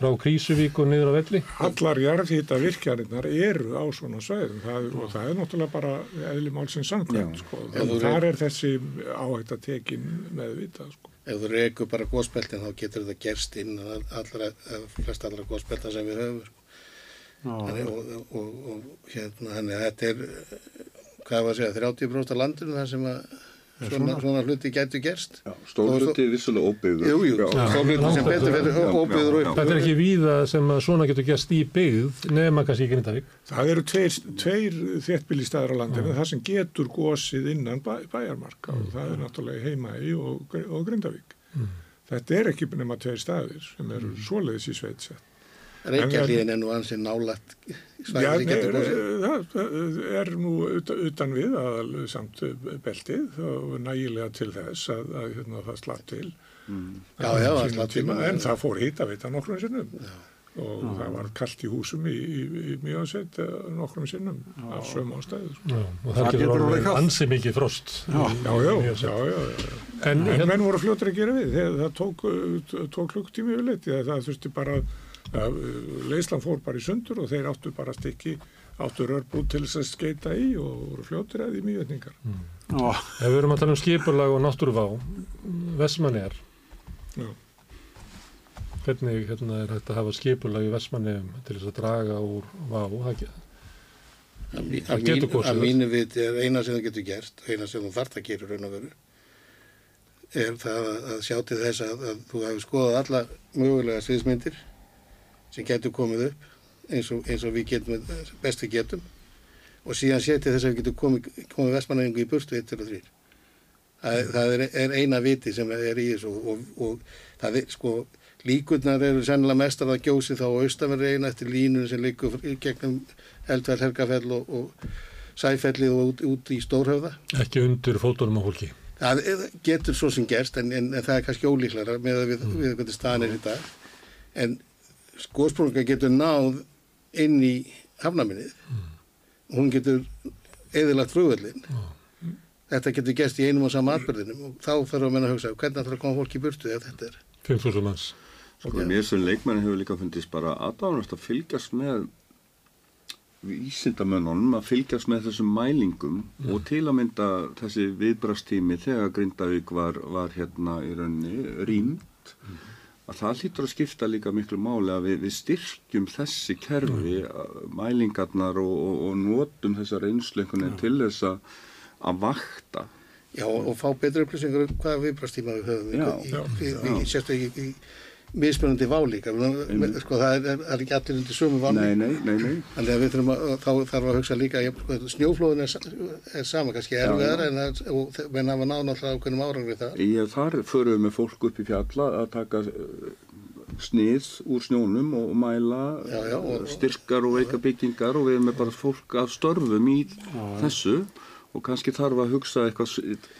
Frá Krísuvík og niður á velli? Allar jarðhýta virkjarinnar eru á svona svæðum það, og það er náttúrulega bara eðli málsins samkvæmt, sko. Þannig þar er þessi áhægt að tekin með vita, sko. Ef þú reyku bara góðspeltin þá getur þetta gerst inn allra, flest allra góðspelta sem við höfum, sko. Þannig, og, og, og hérna, þannig að þetta er, hvað var að segja, 30% af landinu þar sem að svona, svona. hluti getur gerst. Stór hluti er vissulega óbyggður. Jú, jú, stór hluti sem betur fyrir óbyggður Þetta er ekki víða sem að svona getur gerst í byggð nema kannski í Grindavík. Það eru tveir, tveir þéttbílistæðar á landinu það sem getur gósið innan bæ, bæjarmarka og það er náttúrulega heimægi og, og Grindavík. Mm. Þetta er ekki nema tveir staðir sem eru mm. svoleiðis í sveitsett Reykjavíðin er nú ansið nálægt svæði sem getur góðsig. Það er nú utan við að samt beltið og nægilega til þess að, að hérna, það slapp til. Mm. Já, já, það slapp til. En það fór hýtt að vita nokkrum sinnum já. og já. það var kallt í húsum í, í, í mjög sett nokkrum sinnum af sögum ástæðu. Sko. Og það, það getur orðið ansið mikið frost. Já, já, já. En, en menn voru fljóttir að gera við. Það tók, tók klukktími litið. Það þurfti bara að Leisland fór bara í sundur og þeir áttu bara stikki áttu rörbúð til þess að skeita í og voru fljóttir að því mýjötningar mm. Ef við erum að tala um skipurlag og náttúruvá Vestmann er Já. hvernig hérna, er hægt að hafa skipurlag í Vestmannum til þess að draga úr vá? Það getur góðsöður Að mínu viti er eina sem það getur gert eina sem þú þart að gera raun og veru er það að sjá til þess að, að þú hefur skoðað alla mögulega sviðsmyndir sem getur komið upp eins og, eins og við getum best við getum. Og síðan setja þess að við getum komið, komið vestmannæfingu í burtu 1 til 3 það, það er, er eina viti sem er í þessu og, og, og það er sko líkurnar eru sennilega mestar að gjósi þá á austaverði eina eftir línunum sem líkur gegnum eldverð, helgafell og sæfellið og út, út í stórhauða ekki undir fótunum á hólki það getur svo sem gerst en, en, en það er kannski ólíklara með að við, mm. við hvernig staðan er í dag. En skósprunga getur náð inn í hafnaminnið mm. hún getur eðilagt frugvöldin mm. þetta getur gæst í einum og sama atbyrðinum og þá þarf að menna að hugsa hvernig ætlar að koma fólk í burtu ef þetta er 5.000 manns Sko okay. mér sem leikmenni hefur líka fundist bara aðdáðanast að fylgjast með vísindamönnunum að fylgjast með þessum mælingum mm. og til að mynda þessi viðbrastími þegar Grindavík var, var hérna í raunni rýmt mm að það hlýtur að skipta líka miklu máli að við, við styrkjum þessi kerfi, mm. mælingarnar og, og, og notum þessar einsleikunni til þess að, vakta. Já og fá betra upplýsingar um hvaða viðbrastíma við höfum. Já, í, í. Í, sérstaklega í mismunandi válíka sko, það er, er ekki allir undir sömu válíka nei, nei, nei, nei. þannig að við þurfum að þá þarf að hugsa líka sko, snjóflóðin er, er sama kannski erfiðar en það menn hafa náð náttúrulega ákveðnum árangri það Ég þar förum við með fólk upp í fjalla að taka uh, snið úr snjónum og mæla já, já, og, styrkar og veika byggingar og við erum með bara fólk að störfum í já, þessu og kannski þarf að hugsa eitthvað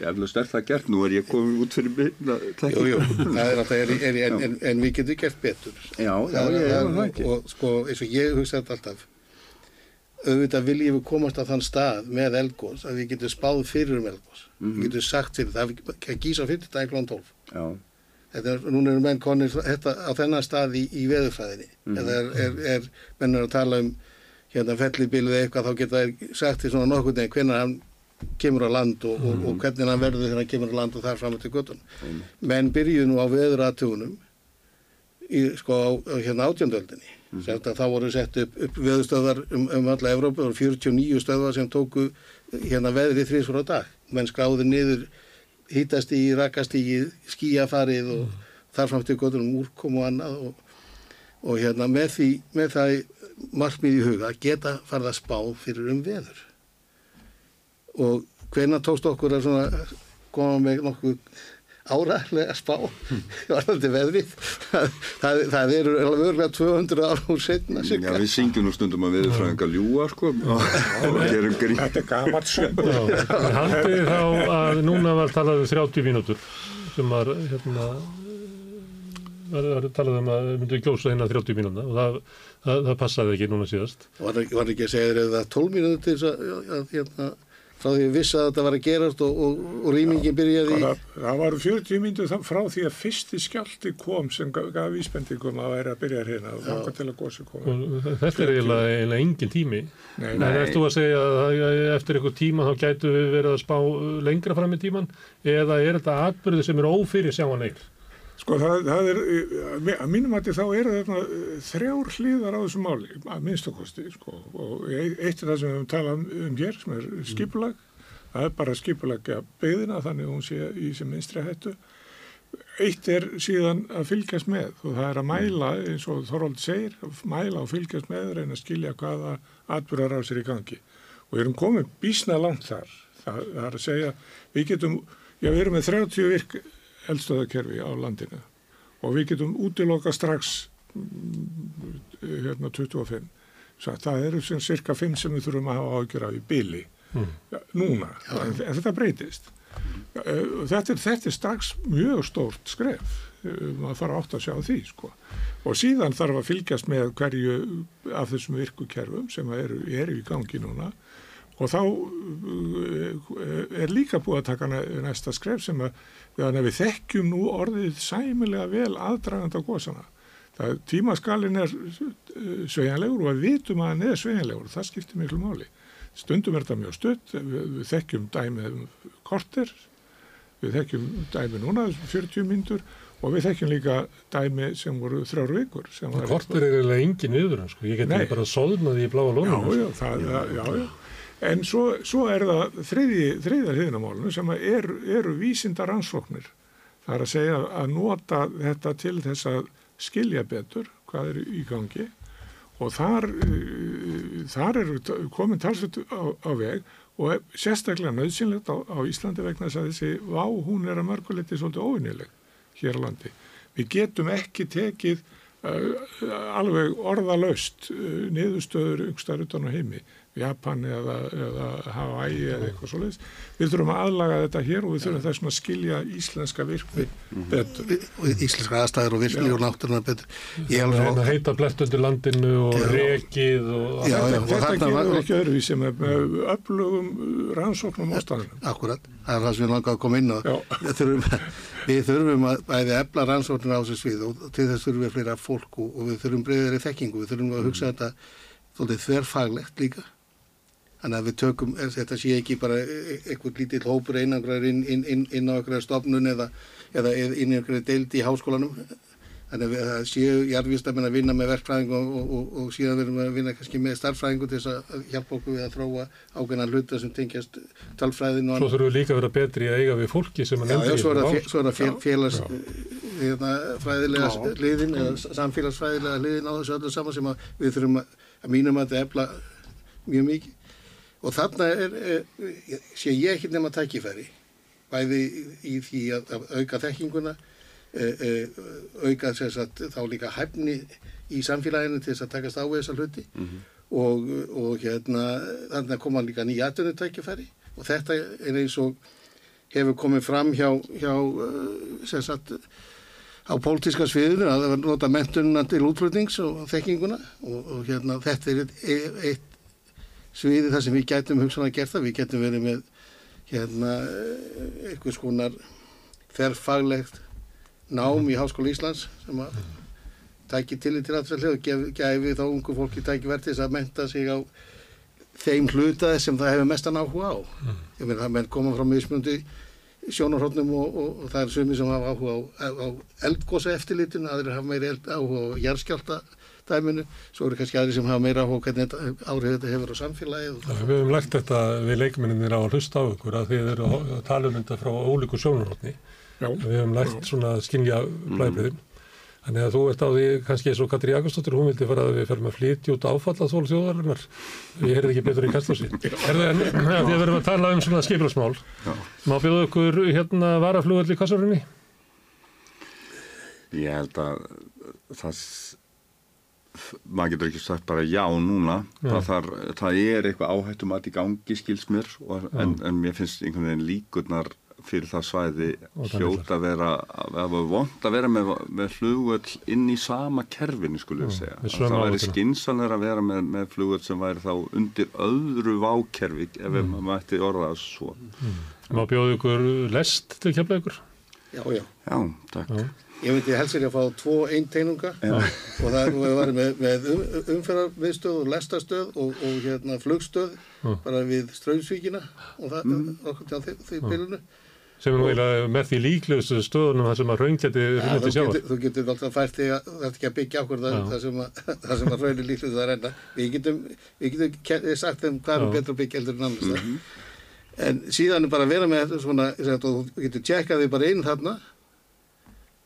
eflust er það gert, nú er ég komið út fyrir Jú, jú, það er alltaf er, er, en, en, en við getum gert betur. Já, já, er það ekki. og sko, eins og ég hugsa þetta alltaf. Auðvitað viljum við komast á þann stað með elgós að við getum spáð fyrir um elgós mm -hmm. við getum sagt fyrir það. Að gísa fyrir þetta einhvern 12 Já. Þetta er, núna eru menn konir þetta, á þennan stað í, í veðurfræðinni. Mm -hmm. eða er, er, er mennur að tala um hérna fellibílið eitthvað þá geta það sagt því svona nokkur hvernig hann kemur á land og, mm. og, og hvernig hann verður þegar hann kemur á land og þar fram til göttun mm. menn byrjuð nú á veðuratögunum sko á, hérna átjöndöldinni mm. þá voru sett upp, upp veðustöðar um, um alla Evrópa og 49 stöðar sem tóku hérna veðri þrísvara dag menn skráði niður hýtast í, rakast í skíafarið og mm. þar fram til göttunum úrkom og annað og, og hérna með því með það markmið í huga geta farða spá fyrir um veður og hvena tókst okkur að koma með nokkuð áræðilega spá varðandi veðrið? Það, það, það eru alveg örglega 200 ára úr setna Já, við syngjum nú stundum að veðurfræðinga ljúa sko. Þetta er gammalt Haldið þá að núna var talað um 30 mínútur sem var hérna var talað um að við myndum kjósa hérna 30 mínúna og það, það, það passaði ekki núna síðast. Var, var ekki að segja þér eða 12 mínútur til þess að hérna frá því að vissi að þetta var að gerast og, og, og rýmingin byrjaði í... Það, það var 40 myndu frá því að fyrsti skjálti kom sem gaf, gaf íspendingum að væri að byrja hérna og þáka til að gósi koma. Þetta er eiginlega engin tími. Nei, en eftir þú að segja að eftir einhver tíma þá gætu við verið að spá lengra fram í tíman eða er þetta atbyrði sem er ófyrir sjáanleir? Sko það, það er, að mínum að þá eru þarna eh, þrjár hliðar á þessu máli, að minnstakosti, sko, og eitt er það sem við höfum talað um hér, sem er skipulag, það er bara skipulagja beðina, þannig að hún sé í sem minnstri hættu. Eitt er síðan að fylgjast með og það er að mæla, eins og Þorvald segir, að mæla og fylgjast með, reyna að skilja hvaða atbyrðar á sér í gangi. Og við erum komið bísna langt þar, það, það er að segja, við getum, já við erum með 30 virk eldstöðakerfi á landinu. Og við getum útiloka strax hérna 25 Svo það eru sem cirka 5 sem við þurfum að hafa ágjör af í byli mm. núna, en þetta breytist. Þetta er, þetta er strax mjög stórt skref. Maður þarf átt að sjá því sko. og síðan þarf að fylgjast með hverju af þessum virkukerfum sem eru, eru í gangi núna. Og þá er líka búið að taka næsta skref sem að Þannig að við þekkjum nú orðið sæmilega vel aðdragand á góðsana. Það tímaskalin er eh, sveigjanlegur og við vitum að hann er sveigjanlegur það skiptir miklu máli. Stundum er þetta mjög stutt, við, við þekkjum dæmið um korter, við þekkjum dæmið núna 40 myndur og við þekkjum líka dæmi sem voru þrjár vikur. Korter er eiginlega engin yfir, sko. ég geti bara sóðnaði í bláa lónum. Já, já, það, já, já. En svo, svo er það þriði, þriðar hliðinamálunum sem er, eru vísindar ansóknir. Það er að segja að nota þetta til þess að skilja betur hvað er í gangi og þar, uh, þar eru komin talsveit á, á veg og sérstaklega nöðsynlegt á, á Íslandi vegna þess að þessi vá hún er að mörguleiti svolítið óvinnileg hér á landi. Við getum ekki tekið uh, alveg orðalöst uh, niðurstöður yngstar utan á heimi Japan eða, eða Hawaii eða eitthvað svolítið. Við þurfum að aðlaga þetta hér og við þurfum þessum að skilja íslenska virkni betur. Íslenska aðstæður og virkni og náttúruna betur. Alveg að heita blett undir landinu og já, rekið og já, já, þetta. Þetta gerur ekki öðruvísi með, með öflugum rannsóknum ástæðunum. Akkurat, það er það sem við langaðum að koma inn á. Við þurfum, við þurfum að bæði efla rannsóknum á þessu svið og til þess þurfum við fleira fólk og, og við þurfum breyðari þekkingu. Við þurfum að hugsa þetta þverfaglegt líka Þannig að við tökum, þetta sé ekki bara e, e, eitthvað lítill hópur einangrar inn, inn, inn, inn á einhverja stofnun eða, eða inn í einhverja deildi í háskólanum. Þannig að það séu jarðvísstafinn að vinna með verkfræðingu og, og, og, og síðan verðum við að vinna kannski með starffræðingu til þess að hjálpa okkur við að þróa ákveðna hluta sem tengjast talfræðinu. Svo þurfum við líka að vera betri að eiga við fólki sem að nefndi. Já, já, svo er það fél, félagsfræðilega hérna, hliðin eða samfélagsfræðilega hliðin á þessu öllu saman sem við þurfum að, að mínum að þetta efla mjög mikið og þarna er, er, sé ég ekki nema tækifæri bæði í því að, að auka þekkinguna e, e, auka sagt, þá líka hæfni í samfélaginu til þess að takast á þessar hluti mm -hmm. og, og hérna þannig að koma líka nýja aðdunni tækifæri og þetta er eins og hefur komið fram hjá, hjá sem sagt á pólitíska sviðinu að nota mentununa til útflutnings og þekkinguna og, og hérna þetta er eitt sviði þar sem við gætum hugsanlega gert það, við gætum verið með hérna eitthvað skonar þerrfaglegt nám í Háskóla Íslands sem að tæki til aðfæðlega og gef, gefi þá ungu fólki tæki verðis að menta sig á þeim hlutaði sem það hefur mestan áhuga á. Mm. Ég meina það menn koma frá mismundi sjónarhóttnum og, og, og það er sumi sem hafa áhuga á, á eldgósa eftirlitinu, aðrir hafa meiri áhuga á jærskjálta dæminu, svo eru kannski aðri sem hafa meira áhuga hvernig áhrif þetta hefur á samfélagið. Ja, við hefum lært þetta við leikminninir á að hlusta á ykkur að þið eru að tala um þetta frá ólíku sjónurhóttni. Við hefum lært svona að skinja blæbriðin. Mm. Þannig að þú ert á því kannski eins og Katri Jakobsdóttir, hún vildi fara að við ferum að flytja út áfalla þól þjóðarinnar. Ég heyrði ekki betur í kastlósi. Er það en að við verðum að tala um svona skipilagsmál. Má bjóðu okkur hérna varaflugall í kassarinni? Ég held að það maður getur ekki sagt bara já núna. Það, þar, það er eitthvað áhættum að í gangi skils mér og, en, en mér finnst einhvern veginn líkurnar fyrir það svæði hljóta að vera það var vond að vera með, með flugvöld inn í sama kerfinu skulle ég segja. það væri skinsanlega að vera með, með flugvöld sem væri þá undir öðru vákerfi ef mm. maður mætti orða það svo. Mm. Má bjóðu ykkur lest til kemla ykkur? Já, já. Já, takk. Já. Ég myndi helst er að fá tvo einteinunga og það var með, með um, umferðarviðstöð og lestastöð og, og hérna flugstöð mm. bara við strauðsvíkina og það mm. okkur til því bylunu. Sem er nú eiginlega með því líklegustu stöðunum þar sem að raungeti runnið sjáar. Þú getur alltaf fært því að það er ekki að byggja okkur það, það sem að, að raunir líklegustu að reyna. Við getum, við getum sagt þeim hvað er betra byggja heldur en annars það. Mm -hmm. En síðan er bara að vera með svona, þú getur tjekkað því bara einn þarna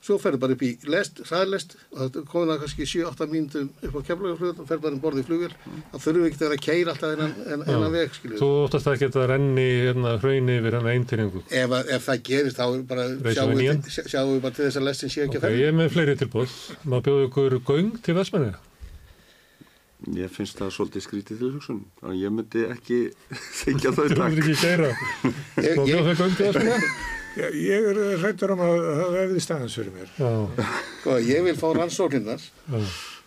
svo ferður bara upp í lest, hraðlest og það komið það kannski 7-8 mínutum upp á kemlaugaflugul og ferður bara um borðið í flugul þá þurfum við ekki að vera að keira alltaf en, en, en að veg. Þú óttast að geta að renni hérna, hraunni yfir hérna eintinningu ef, ef það gerist þá bara sjáum við, sjáum við bara til þess að lestin sé ekki okay, að ferða. Ég er með fleiri tilbúð Má bjóðu ykkur göng til Vestmanniða? Ég finnst það svolítið skrítið til hugsun og ég myndi ekki þykja þau takk. Þú ekki Vestmanniða? Ég er hrættur um að það hefði staðans fyrir mér. Sko, ég vil fá rannsókninnar.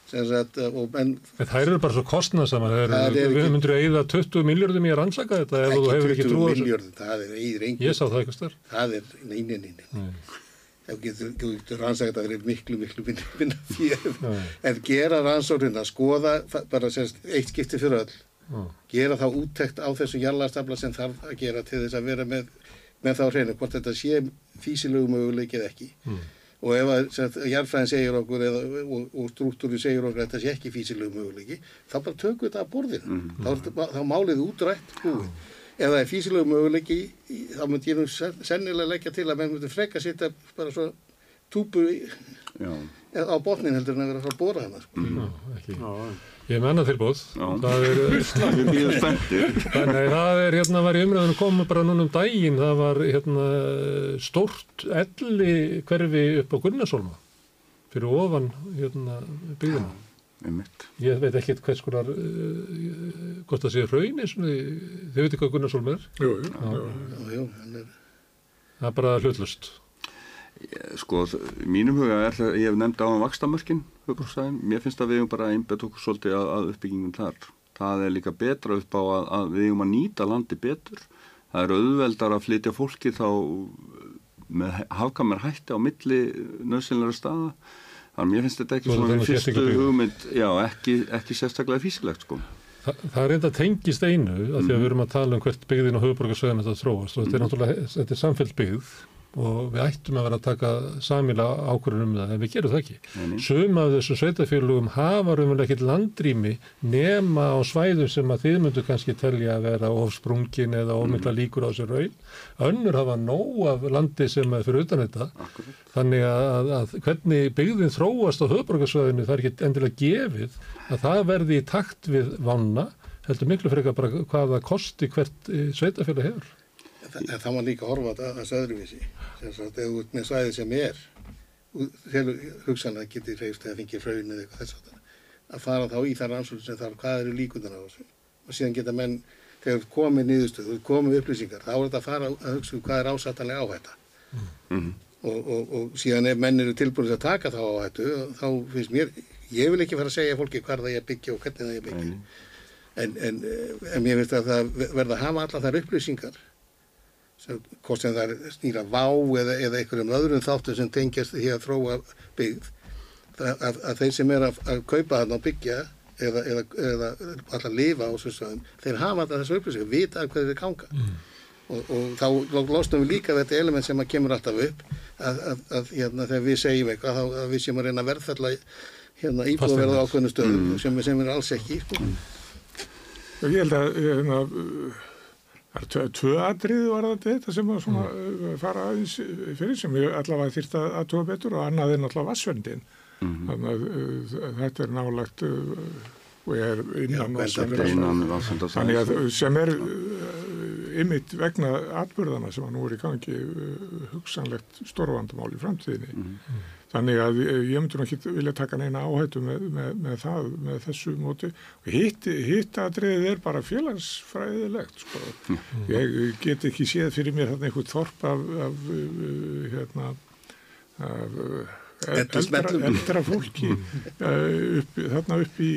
Sagt, en, en það eru bara svo kostnarsamar. Við myndum að eða 20 miljardum í að rannsaka þetta ef þú hefur ekki trúið. Ekki 20 miljardum, það er eða engin. Ég sá það eitthvað stær. Það er, neini, neini. Ef þú getur rannsaka þetta, það er miklu, miklu minna fyrir. En gera rannsókninnar, skoða bara semst, eitt skipti fyrir öll. Gera þá úttekt á þessu jarlastafla sem þarf að gera til þess að vera með með þá hreinu hvort þetta sé físilegu möguleik eða ekki mm. og ef að jarfræðin segir okkur eða, og, og struktúri segir okkur að þetta sé ekki físilegu möguleiki þá bara tökum við þetta að borðinu mm. þá, þá málið útrætt búið ef það er físilegu möguleiki þá myndi ég nú sennilega leggja til að menn myndi freka setja bara svo túpu á botnin heldur en að vera að bóra hana sko. mm. Ég menna tilbúð. Það er. Þannig það er, hérna var í umræðinu komið bara núna um daginn, það var hérna stórt elli hverfi upp á Gunnarsólma fyrir ofan hérna byggðina. Ég veit ekki hvers konar, uh, hvort það sé raun þið veitir hvað Gunnarsólma er? Jú, jú, jú, jú. Það er bara hlutlust. Sko, mínum huga er það, ég hef nefndi á hann vakstamörkin, mér finnst að við hefum bara einbett okkur svolítið að, að uppbyggingum þar. Það er líka betra upp á að, að við hefum að nýta landi betur. Það er auðveldar að flytja fólki þá með hafkamar hætti á milli nöðsynlega staða. Þannig að mér finnst þetta ekki svona fyrstu hugmynd, já, ekki, ekki sérstaklega físilegt, sko. Þa, það er reynda tengist einu að því að við mhm. erum að tala um hvert byggðin og höfuborgarsveðin þetta þróast og þetta er mhm. náttúrulega, þetta er samfélg byggð og við ættum að vera að taka samila ákvörðunum um það en við gerum það ekki. Mm. Sum af þessum sveitafélugum hafa raunverulega ekkert landrými nema á svæðum sem að þið myndu kannski telja að vera ofsprungin eða ofmynda mm. líkur á sér raun. Önnur hafa nóg af landi sem er fyrir utan þetta. Akkurat. Þannig að, að, að hvernig byggðin þróast á höfbrukarsvæðinu það er ekki endilega gefið að það verði í takt við vanna heldur miklu frekar bara hvaða kosti hvert eh, sveitafélag hefur en það má líka horfa að þessu öðruvísi sem sagt, ef þú ert með svæði sem er hugsanlega getur reyfst eða fengið fröðin eða eitthvað þess að fara þá í þar ansvöld sem þarf hvað eru líkundan á þessu og síðan geta menn, þegar komið nýðustöð þú komið upplýsingar, þá er þetta að fara að hugsa um hvað er ásættanlega áhætta mm -hmm. og, og, og síðan ef menn eru tilbúinir að taka þá áhættu þá finnst mér, ég vil ekki fara að segja fólki hvað það ég byggja og hvernig það ég byggja mm -hmm. en, en, en mér finnst að það verða að hafa alla þar upplýsingar hvort sem það er snýra vá eða, eða einhverjum öðrum þáttu sem tengjast því að þróa byggð að, að, að þeir sem er að, að kaupa þarna og byggja eða, eða, eða alltaf lifa á þessu sögum þeir hafa alltaf þessu upplýsing, vita hvað þeir ganga mm. og, og þá losnum við líka þetta element sem að kemur alltaf upp að hérna, þegar við segjum eitthvað þá við séum að reyna að verðfalla hérna, íbúðverða ákveðnu stöðum mm. sem, sem er alls ekki sko. mm. Ég held að hérna, Það er tvö aðrið var þetta sem að svona mm. fara aðeins fyrir sem við allavega þýrt að aðtúa betur og annað er náttúrulega vassvendin. Mm -hmm. Þannig að uh, þetta er nálagt uh, og er innan vassvendin. Þannig að sem er uh, ymitt vegna atbyrðana sem að nú er í gangi hugsanlegt stórvandumál í framtíðinni. Mm. Þannig að ég myndi nú ekki vilja taka neina áhættu með, með, með það, með þessu móti. Hitt, hitt aðriðið er bara félagsfræðilegt, sko. Mm. Ég get ekki séð fyrir mér hérna einhvern þorp af, af hérna, af eldra, eldra fólki upp, þarna upp í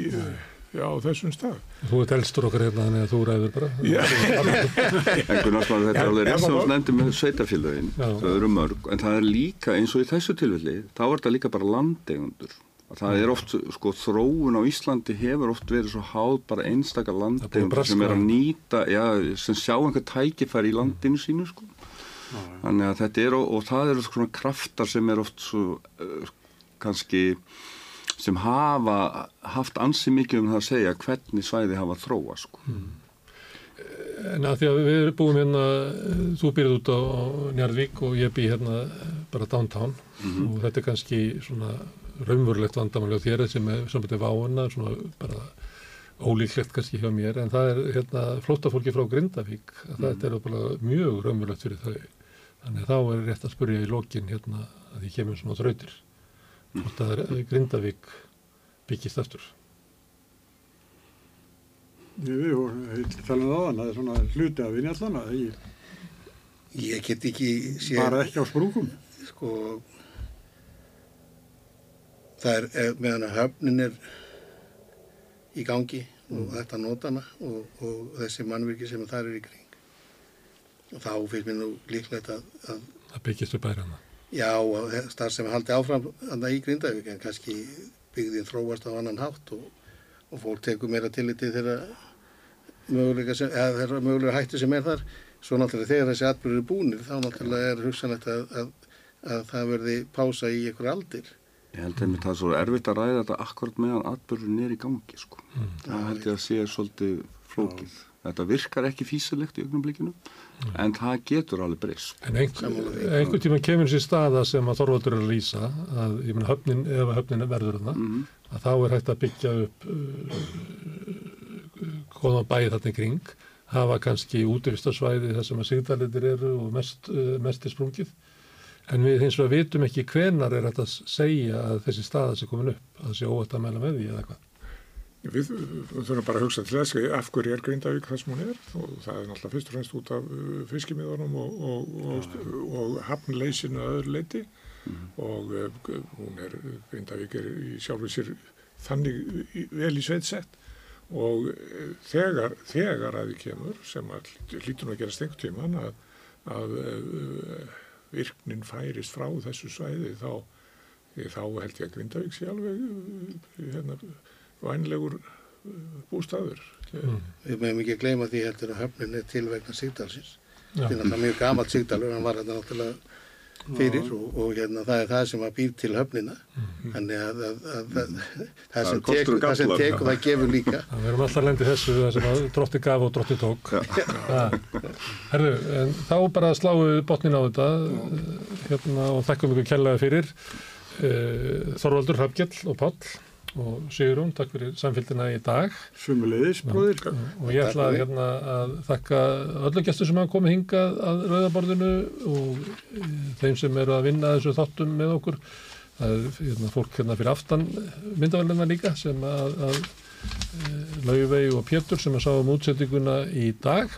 já, þessum stað. Þú ert elstur okkar hérna þannig að þú ræður bara. en Gunnar Smáður, þetta er alveg rétt sem þú nefndi með sveitafélagin, það eru mörg, en það er líka eins og í þessu tilfelli, þá er þetta líka bara landegundur. Það er oft, sko, þróun á Íslandi hefur oft verið svo háð bara einstakar landegundur sem er að nýta, já, sem sjá einhver tækifæri í landinu sínu, sko. Þannig að þetta er, og, og það eru svona kraftar sem er oft svo, uh, kannski, sem hafa haft ansi mikið um það að segja hvernig svæði hafa þróa sko. Mm. En að því að við erum búin hérna, þú byrjuð út á, Njarðvík og ég byrj hérna bara downtown mm -hmm. og þetta er kannski svona raunverulegt vandamáli á þér sem er saman til váuna, svona bara ólíklegt kannski hjá mér, en það er hérna flóttafólki frá Grindavík, mm -hmm. þetta er bara mjög raunverulegt fyrir þau. Þannig að þá er rétt að spurja í lokin hérna að því kemur svona þrautir hvort að Grindavík byggist eftir Við höfum talað á þann að það er svona hluti af vinni allan að ég, ég get ekki sé, bara ekki á sprungum. Sko það er, er meðan að höfnin er í gangi og mm. þetta nótana og, og þessi mannvirki sem það er í kring. Og þá finnst mér nú líklegt að að, að byggjast upp bærana Já, starf sem haldi áfram í Grindavík en kannski byggðin þróast á annan hátt og, og fólk tekur meira tilliti þegar möguleika, sem, eða, möguleika hættu sem er þar. Svo náttúrulega þegar þessi atbyrður er búinir þá náttúrulega er hugsanlegt að, að, að það verði pása í ykkur aldir. Ég held að það er svo erfitt að ræða þetta akkurat meðan atbyrðurinn er í gangi sko. Mm. Það held ég að sé svolítið flókið. Já. Þetta virkar ekki físilegt í augnumblíkinu mm. en það getur alveg breyst. En einhvern einhver tíma kemur þessi staða sem að Þorvaldur er að lýsa að ég menna höfnin, ef höfnin verður þarna, mm. að þá er hægt að byggja upp góðan uh, bæði þarna kring, hafa kannski útvistarsvæði þar sem að sigdalitir eru og mest, uh, mest er sprungið. En við hins vegar vitum ekki hvenar er hægt að segja að þessi staða sé komin upp, að það sé óvægt að mæla með því eða hvað. Við þurfum bara að hugsa til þess af hverju er Grindavík það sem hún er? Og það er náttúrulega fyrst og fremst út af uh, fiskimiðunum og, og, og, og hafnleysinu að öðru leiti mm. og uh, hún er, Grindavík er í sjálfur sér þannig vel í sveidsett og uh, þegar, þegar að við kemur sem að nú að gera stengt tíman að, að virknin færist frá þessu svæði þá, þá held ég að Grindavík sé alveg hérna vænlegur uh, bústafur. Mm. Við meðum ekki að gleyma því heldur að höfnin er til vegna Sigdalsins. Ja. Það er mjög gamalt Sigdalur, hann var þetta náttúrulega fyrir og, og hérna, það er það sem að býr til höfnina. Mm. Þannig að, að, að, að það sem tekur það, sem teku, það gefur líka. Það verðum alltaf lendið þessu það sem að drótti gaf og drótti tók. Herðu, en þá bara sláum við botnin á þetta hérna, og þekkum ykkur kellaði fyrir. Eh, Þorvaldur Hrafgjell og Páll og Sigurún, takk fyrir samfélgina í dag. Sumulegis, bróðir. Og ég ætla að, hérna, að þakka öllu gestur sem hafa komið hingað að Rauðaborðinu og e, þeim sem eru að vinna þessu þáttum með okkur. Það er hérna, fólk hérna fyrir aftan myndavælina líka sem að, að Lauvei og Pétur sem að sá um útsettinguna í dag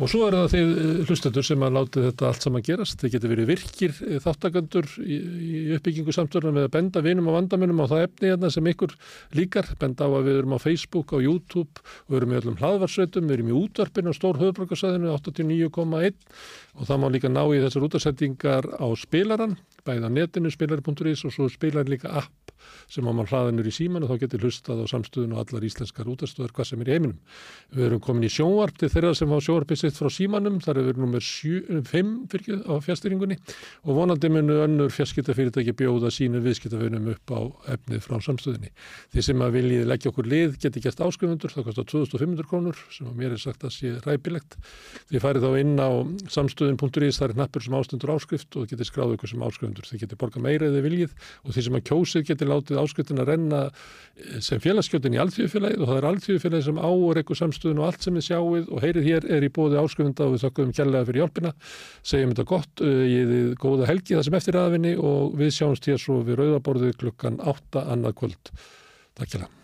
Og svo eru það þið eh, hlustendur sem að láti þetta allt saman gerast. Þið getur verið virkir eh, þáttakandur í, í uppbyggingu samstörna með að benda vinum og vandamennum á það efni hérna sem ykkur líkar. Benda á að við erum á Facebook, á YouTube og erum í öllum hlaðvarsveitum, við erum í útvarpinu á Stór höfbrukarsæðinu 89,1 og það má líka ná í þessar útarsendingar á spilaran, bæða netinu spilari.is og svo spilar líka app sem á mann hlaðinur í síman og þá getur hlustað á samstöðun og allar íslenskar útastöður hvað sem er í heiminum. Við erum komin í sjónvarp til þeirra sem á sjónvarpi sitt frá símanum, þar er við nummer 5 fyrir á fjastýringunni og vonandi munu önnur fjarskiptafyrirtæki bjóða sínu viðskiptafunum upp á efnið frá samstöðinni. Þeir sem að viljið leggja okkur lið geti gert áskrifundur, það kostar 2500 krónur sem að mér er sagt að sé ræpilegt. Þið farið þá inn á samstöðin.is, það er hnappur sem ástundur áskrift og getið skráðu ykkur sem áskrifundur. Þið getið borga meira eða viljið og þeir sem að kjósið getið látið áskriftin að renna eh, sem félagskjöldin í alltíðufélagið og það er alltíðufélagið sem á og rekkur samstöðun og allt sem þið sjáuð og heyrið hér er í bóði áskrifunda og við þakkum kjærlega fyrir hjálpina, segjum þetta gott, ég þið góða helgi það sem eftir aðvinni og við sjáumst hér svo við rauðaborðu klukkan 8 annað kvöld. Takk kjærlega.